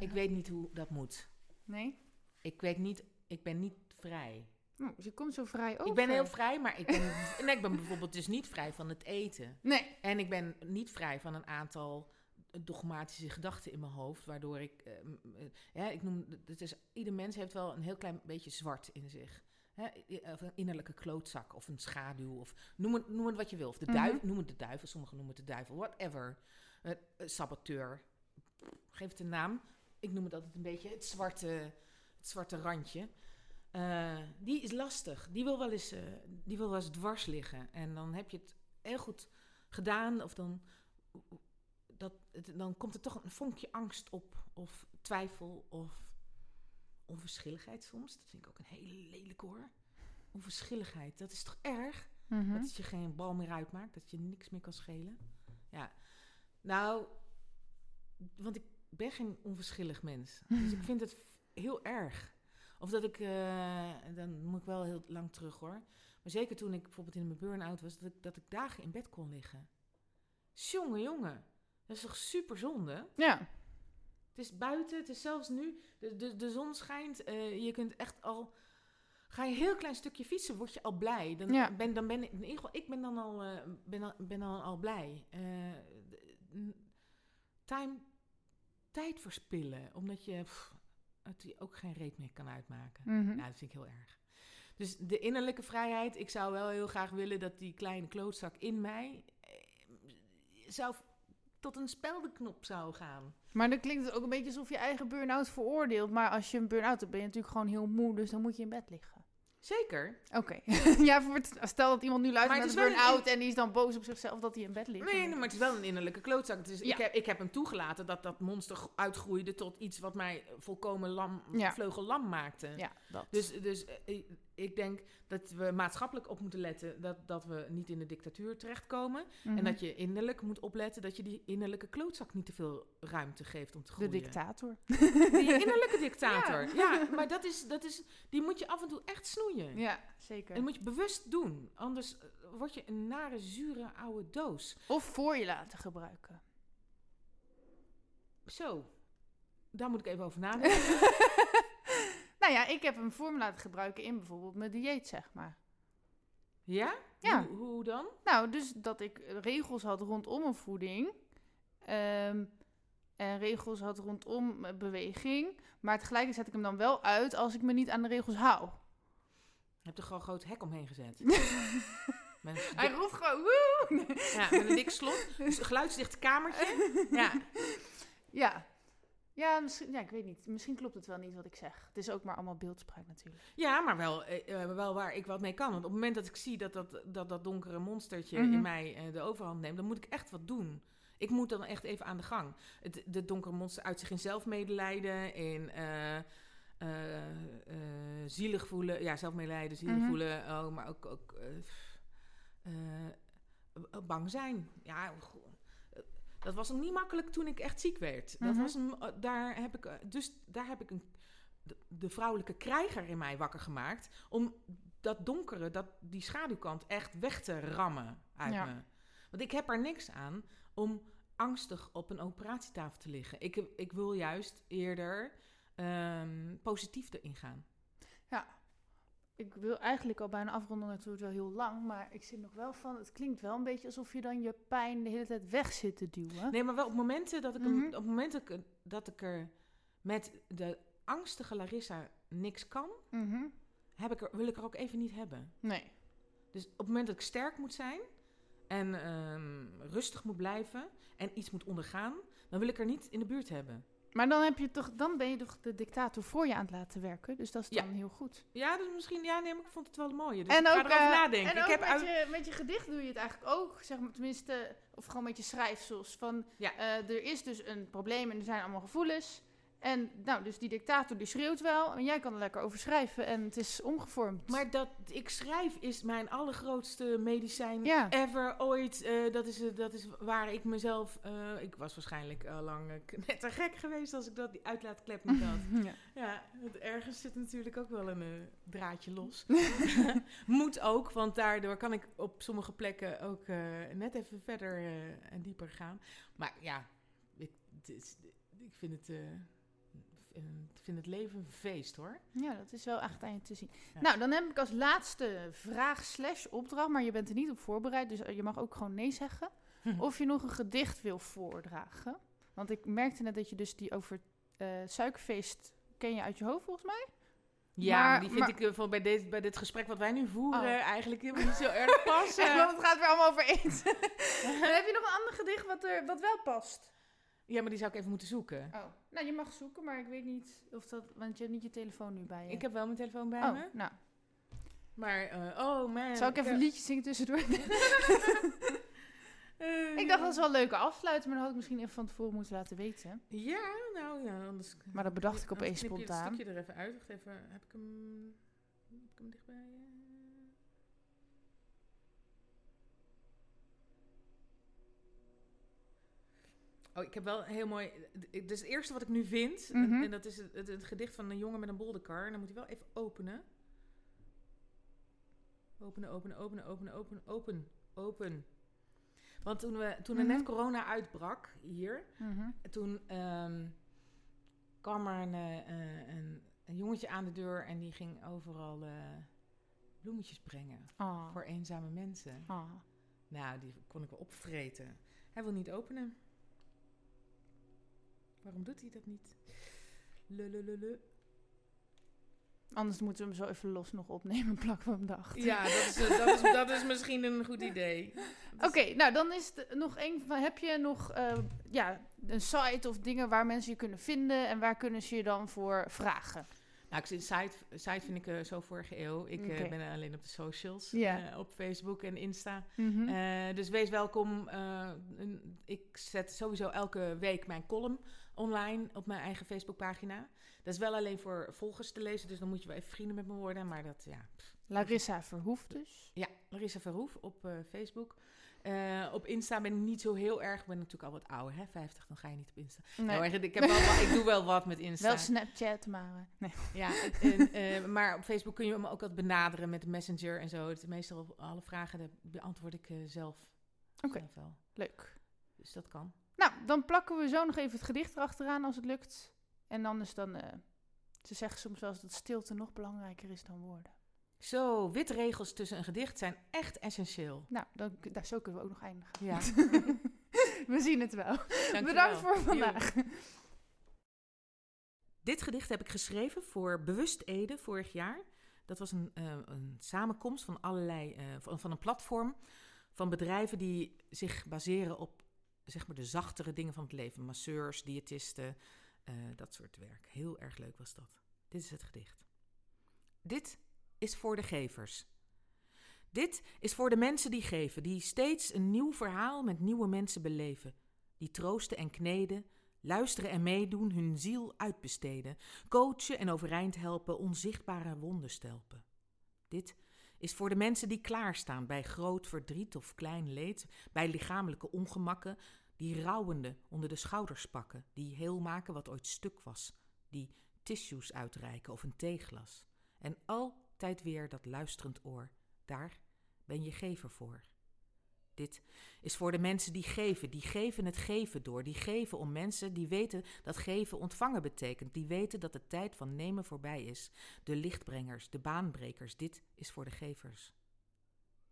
ik weet niet hoe dat moet. Nee? Ik weet niet... Ik ben niet vrij. Oh, dus je komt zo vrij over. Ik ben heel vrij, maar ik ben, ik ben bijvoorbeeld dus niet vrij van het eten. Nee. En ik ben niet vrij van een aantal dogmatische gedachten in mijn hoofd, waardoor ik, eh, m- eh, ja, ik noem, het is, ieder mens heeft wel een heel klein beetje zwart in zich. Hè, of een innerlijke klootzak of een schaduw of noem het, noem het wat je wil. Of de duivel, noem het de duivel, sommigen noemen het de duivel, whatever. Eh, saboteur, geef het een naam. Ik noem het altijd een beetje het zwarte, het zwarte randje. Eh, die is lastig. Die wil, wel eens, eh, die wil wel eens dwars liggen. En dan heb je het heel goed gedaan. Of dan, dat, dan komt er toch een vonkje angst op. Of twijfel. Of onverschilligheid soms. Dat vind ik ook een hele lelijke hoor. Onverschilligheid. Dat is toch erg? Mhm. Dat het je geen bal meer uitmaakt. Dat je niks meer kan schelen. Ja. Nou, want ik ben geen onverschillig mens. Dus ik vind het heel erg. Of dat ik, eh, dan moet ik wel heel lang terug hoor. Maar zeker toen ik bijvoorbeeld in mijn burn-out was, dat ik, dat ik dagen in bed kon liggen. Jongen, jongen. Dat is toch super zonde? Ja. Het is buiten, het is zelfs nu. De, de, de zon schijnt. eh, je kunt echt al. Ga je een heel klein stukje fietsen, word je al blij. Dan Ja. ben, dan ben ik, in ieder geval, ik ben dan al, eh, ben al, ben dan al blij. Time, tijd verspillen, omdat je pff, het je ook geen reet meer kan uitmaken. Nou, dat vind ik heel erg. Dus de innerlijke vrijheid, ik zou wel heel graag willen dat die kleine klootzak in mij eh, zou tot een speldenknop zou gaan. Maar dan klinkt het ook een beetje alsof je eigen burn-out veroordeelt. Maar als je een burn-out hebt, ben je natuurlijk gewoon heel moe. Dus dan moet je in bed liggen. Zeker. Oké. ja, stel dat iemand nu luistert het een burn-out en die is dan boos op zichzelf dat hij in bed ligt. Nee, maar het is wel een innerlijke klootzak. Is, ik, heb, ik heb hem toegelaten dat dat monster uitgroeide tot iets wat mij volkomen lam, Ja. vleugellam maakte. Ja, dat. Dus, dus eh, ik- denk dat we maatschappelijk op moeten letten dat, dat we niet in de dictatuur terechtkomen. Mhm. En dat je innerlijk moet opletten dat je die innerlijke klootzak niet te veel ruimte geeft om te De groeien. dictator. Die innerlijke dictator. Ja, maar dat is, dat is, die moet je af en toe echt snoeien. Ja, En zeker. dat moet je bewust doen. Anders eh, word je een nare, zure oude doos. Of voor je laten gebruiken. Zo, daar moet ik even over nadenken. nou ja, ik heb hem voor me laten gebruiken in bijvoorbeeld mijn dieet, zeg maar. Ja? Ja. Hoe, hoe dan? Nou, dus dat ik regels had rondom mijn voeding. Ehm, en regels had rondom eh, beweging. Maar tegelijkertijd zet ik hem dan wel uit als ik me niet aan de regels hou. Je hebt er gewoon een groot hek omheen gezet. met, een Hij roept gewoon woe! ja, met een dik slot. Dus een geluidsdicht kamertje. Ja. Ja. Ja, misschien, ja, ik weet niet. Misschien klopt het wel niet wat ik zeg. Het is ook maar allemaal beeldspraak natuurlijk. ja, maar wel, eh, wel waar ik wat mee kan. Want op het moment dat ik zie dat dat, dat, dat donkere monstertje Mhm. in mij eh, de overhand neemt, dan moet ik echt wat doen. Ik moet dan echt even aan de gang. Het de donkere monster uit zich in zelfmedelijden, in eh, zielig voelen. Ja, zelfmedelijden, zielig Mhm. voelen. Oh, maar ook, ook bang zijn. Ja, dat was nog niet makkelijk toen ik echt ziek werd. Dat Mhm. was eh, daar heb ik, eh, dus daar heb ik een, de, de vrouwelijke krijger in mij wakker gemaakt. Om dat donkere, dat, die schaduwkant echt weg te rammen uit Ja. me. Want ik heb er niks aan om angstig op een operatietafel te liggen. Ik, ik wil juist eerder ehm, positief erin gaan. Ik wil eigenlijk al bijna afronden, het wel heel lang. Maar ik zit nog wel van, het klinkt wel een beetje alsof je dan je pijn de hele tijd weg zit te duwen. Nee, maar wel op momenten dat ik, Mhm. op momenten dat ik, dat ik er met de angstige Larissa niks kan, Mhm. heb ik er, wil ik er ook even niet hebben. Nee. Dus op het moment dat ik sterk moet zijn en ehm, rustig moet blijven en iets moet ondergaan, dan wil ik er niet in de buurt hebben. Maar dan, heb je toch, dan ben je toch de dictator voor je aan het laten werken. Dus dat is Ja. dan heel goed. Ja, dus misschien, ja, nee, maar ik vond het wel mooi. Dus ik ga erover eh, nadenken. En ik ook heb met, uit... je, met je gedicht doe je het eigenlijk ook. Zeg maar, tenminste, of gewoon met je schrijfsels. Van, Ja. eh, er is dus een probleem en er zijn allemaal gevoelens. En nou, dus die dictator die schreeuwt wel. En jij kan er lekker over schrijven. En het is omgevormd. Maar dat ik schrijf is mijn allergrootste medicijn Ja. ever ooit. Eh, dat, is, dat is waar ik mezelf... eh, ik was waarschijnlijk al lang eh, net te gek geweest als ik dat, die uitlaatklep niet had. ja. Ja, het ergens zit natuurlijk ook wel een draadje los. Moet ook, want daardoor kan ik op sommige plekken ook net even verder en dieper gaan. Maar ja, ik, het is- ik vind, het, eh, ik vind het leven een feest hoor. ja, dat is wel echt aan je te zien. Ja. Nou, dan heb ik als laatste vraag slash opdracht. Maar je bent er niet op voorbereid. Dus je mag ook gewoon nee zeggen. Of je nog een gedicht wil voordragen. Want ik merkte net dat je dus die over eh, suikerfeest... Ken je uit je hoofd volgens mij? Ja, Maar- die vind maar- ik eh, van bij, dit, bij dit gesprek wat wij nu voeren Oh. eigenlijk helemaal niet zo erg passen. Want het gaat weer allemaal over eten. Dan heb je nog een ander gedicht wat, er, wat wel past. Ja, maar die zou ik even moeten zoeken. Oh, nou je mag zoeken, maar ik weet niet of dat... Want je hebt niet je telefoon nu bij je. Ik heb wel mijn telefoon bij Oh, me. nou. Maar, eh, oh man. Zou ik even een liedje zingen tussendoor? Eh, ik dacht dat is wel een leuke afsluiten, maar dat had ik misschien even van tevoren moeten laten weten. Ja, nou ja, anders... Maar dat bedacht ik opeens knip je spontaan. het stukje er even uit. Wacht even, heb ik hem... Heb ik hem dichtbij? Oh, ik heb wel een heel mooi... Is het eerste wat ik nu vind. en- Mhm. En, dat is het, het, het gedicht van een jongen met een bolderkar. En dan moet hij wel even openen. Openen, openen, openen, openen, openen, open, open. Want toen, we, toen er Mhm. net corona uitbrak hier... Mhm. Toen ehm, kwam er een, eh, een, een jongetje aan de deur en die ging overal eh, bloemetjes brengen Ah. voor eenzame mensen. Ah. Nou, die kon ik wel opvreten. Hij wil niet openen. Waarom doet hij dat niet? Lulululu. Anders moeten we hem zo even los nog opnemen, plakken we hem dag. Ja, dat is, eh, dat, is, dat is misschien een goed idee. Oké, nou dan is het nog één van. Heb je nog eh, ja, een site of dingen waar mensen je kunnen vinden en waar kunnen ze je dan voor vragen? Nou, ik zit site, site vind ik eh, zo vorige eeuw. Ik ben alleen op de socials, Ja. eh, op Facebook en Insta. Mhm. Eh, dus wees welkom. Eh, ik zet sowieso elke week mijn column online op mijn eigen Facebookpagina. Dat is wel alleen voor volgers te lezen, dus dan moet je wel even vrienden met me worden. Maar dat, ja. pff. Larissa Verhoef dus. Ja, Larissa Verhoef op eh, Facebook. Eh, op Insta ben ik niet zo heel erg. Ik ben natuurlijk al wat ouder, hè? 50, dan ga je niet op Insta. Nee, Nou, ik, heb wel, ik doe wel wat met Insta. wel Snapchat, maar... eh, nee. Ja, en, maar op Facebook kun je me ook wat benaderen met Messenger en zo. Het, meestal alle vragen beantwoord ik zelf, Oké. Leuk. Dus dat kan. Nou, dan plakken we zo nog even het gedicht erachteraan als het lukt. En anders dan... eh, ze zeggen soms wel eens dat stilte nog belangrijker is dan woorden. Zo, witregels tussen een gedicht zijn echt essentieel. Nou, dan, daar, zo kunnen we ook nog eindigen. Ja. We zien het wel. Dankjewel. Bedankt voor vandaag. Dit gedicht heb ik geschreven voor Bewust Ede vorig jaar. Dat was een, eh, een samenkomst van allerlei, eh, van, van een platform van bedrijven die zich baseren op zeg maar, de zachtere dingen van het leven. Masseurs, diëtisten, eh, dat soort werk. Heel erg leuk was dat. Dit is het gedicht. Dit is voor de gevers. Dit is voor de mensen die geven, die steeds een nieuw verhaal met nieuwe mensen beleven. Die troosten en kneden, luisteren en meedoen, hun ziel uitbesteden, coachen en overeind helpen, onzichtbare wonden stelpen. Dit is voor de mensen die klaarstaan bij groot verdriet of klein leed, bij lichamelijke ongemakken, die rouwende onder de schouders pakken, die heel maken wat ooit stuk was, die tissues uitreiken of een theeglas. En altijd weer dat luisterend oor, daar ben je gever voor. Dit is voor de mensen die geven, die geven het geven door, die geven om mensen die weten dat geven ontvangen betekent, die weten dat de tijd van nemen voorbij is. De lichtbrengers, de baanbrekers, dit is voor de gevers.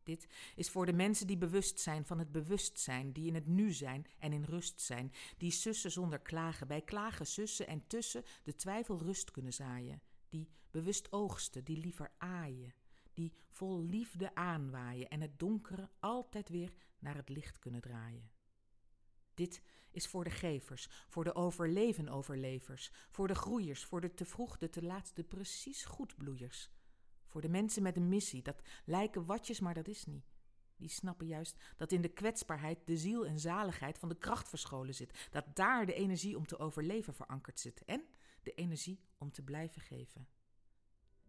Dit is voor de mensen die bewust zijn van het bewustzijn, die in het nu zijn en in rust zijn, die sussen zonder klagen, bij klagen sussen en tussen de twijfel rust kunnen zaaien, die bewust oogsten, die liever aaien, die vol liefde aanwaaien en het donkere altijd weer naar het licht kunnen draaien. Dit is voor de gevers, voor de overleven-overlevers, voor de groeiers, voor de te vroeg, de te laat, de precies goed bloeiers. Voor de mensen met een missie, dat lijken watjes, maar dat is niet. Die snappen juist dat in de kwetsbaarheid de ziel en zaligheid van de kracht verscholen zit. Dat daar de energie om te overleven verankerd zit. En de energie om te blijven geven.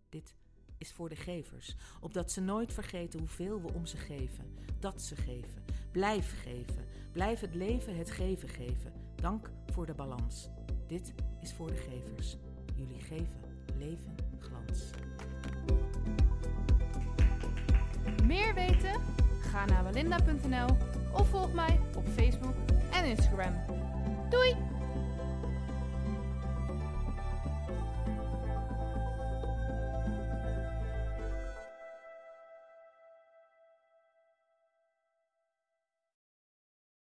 Dit is voor de gevers, opdat ze nooit vergeten hoeveel we om ze geven. Dat ze geven. Blijf geven. Blijf het leven het geven geven. Dank voor de balans. Dit is voor de gevers. Jullie geven leven glans. Meer weten? Ga naar walinda.nl of volg mij op Facebook en Instagram. Doei!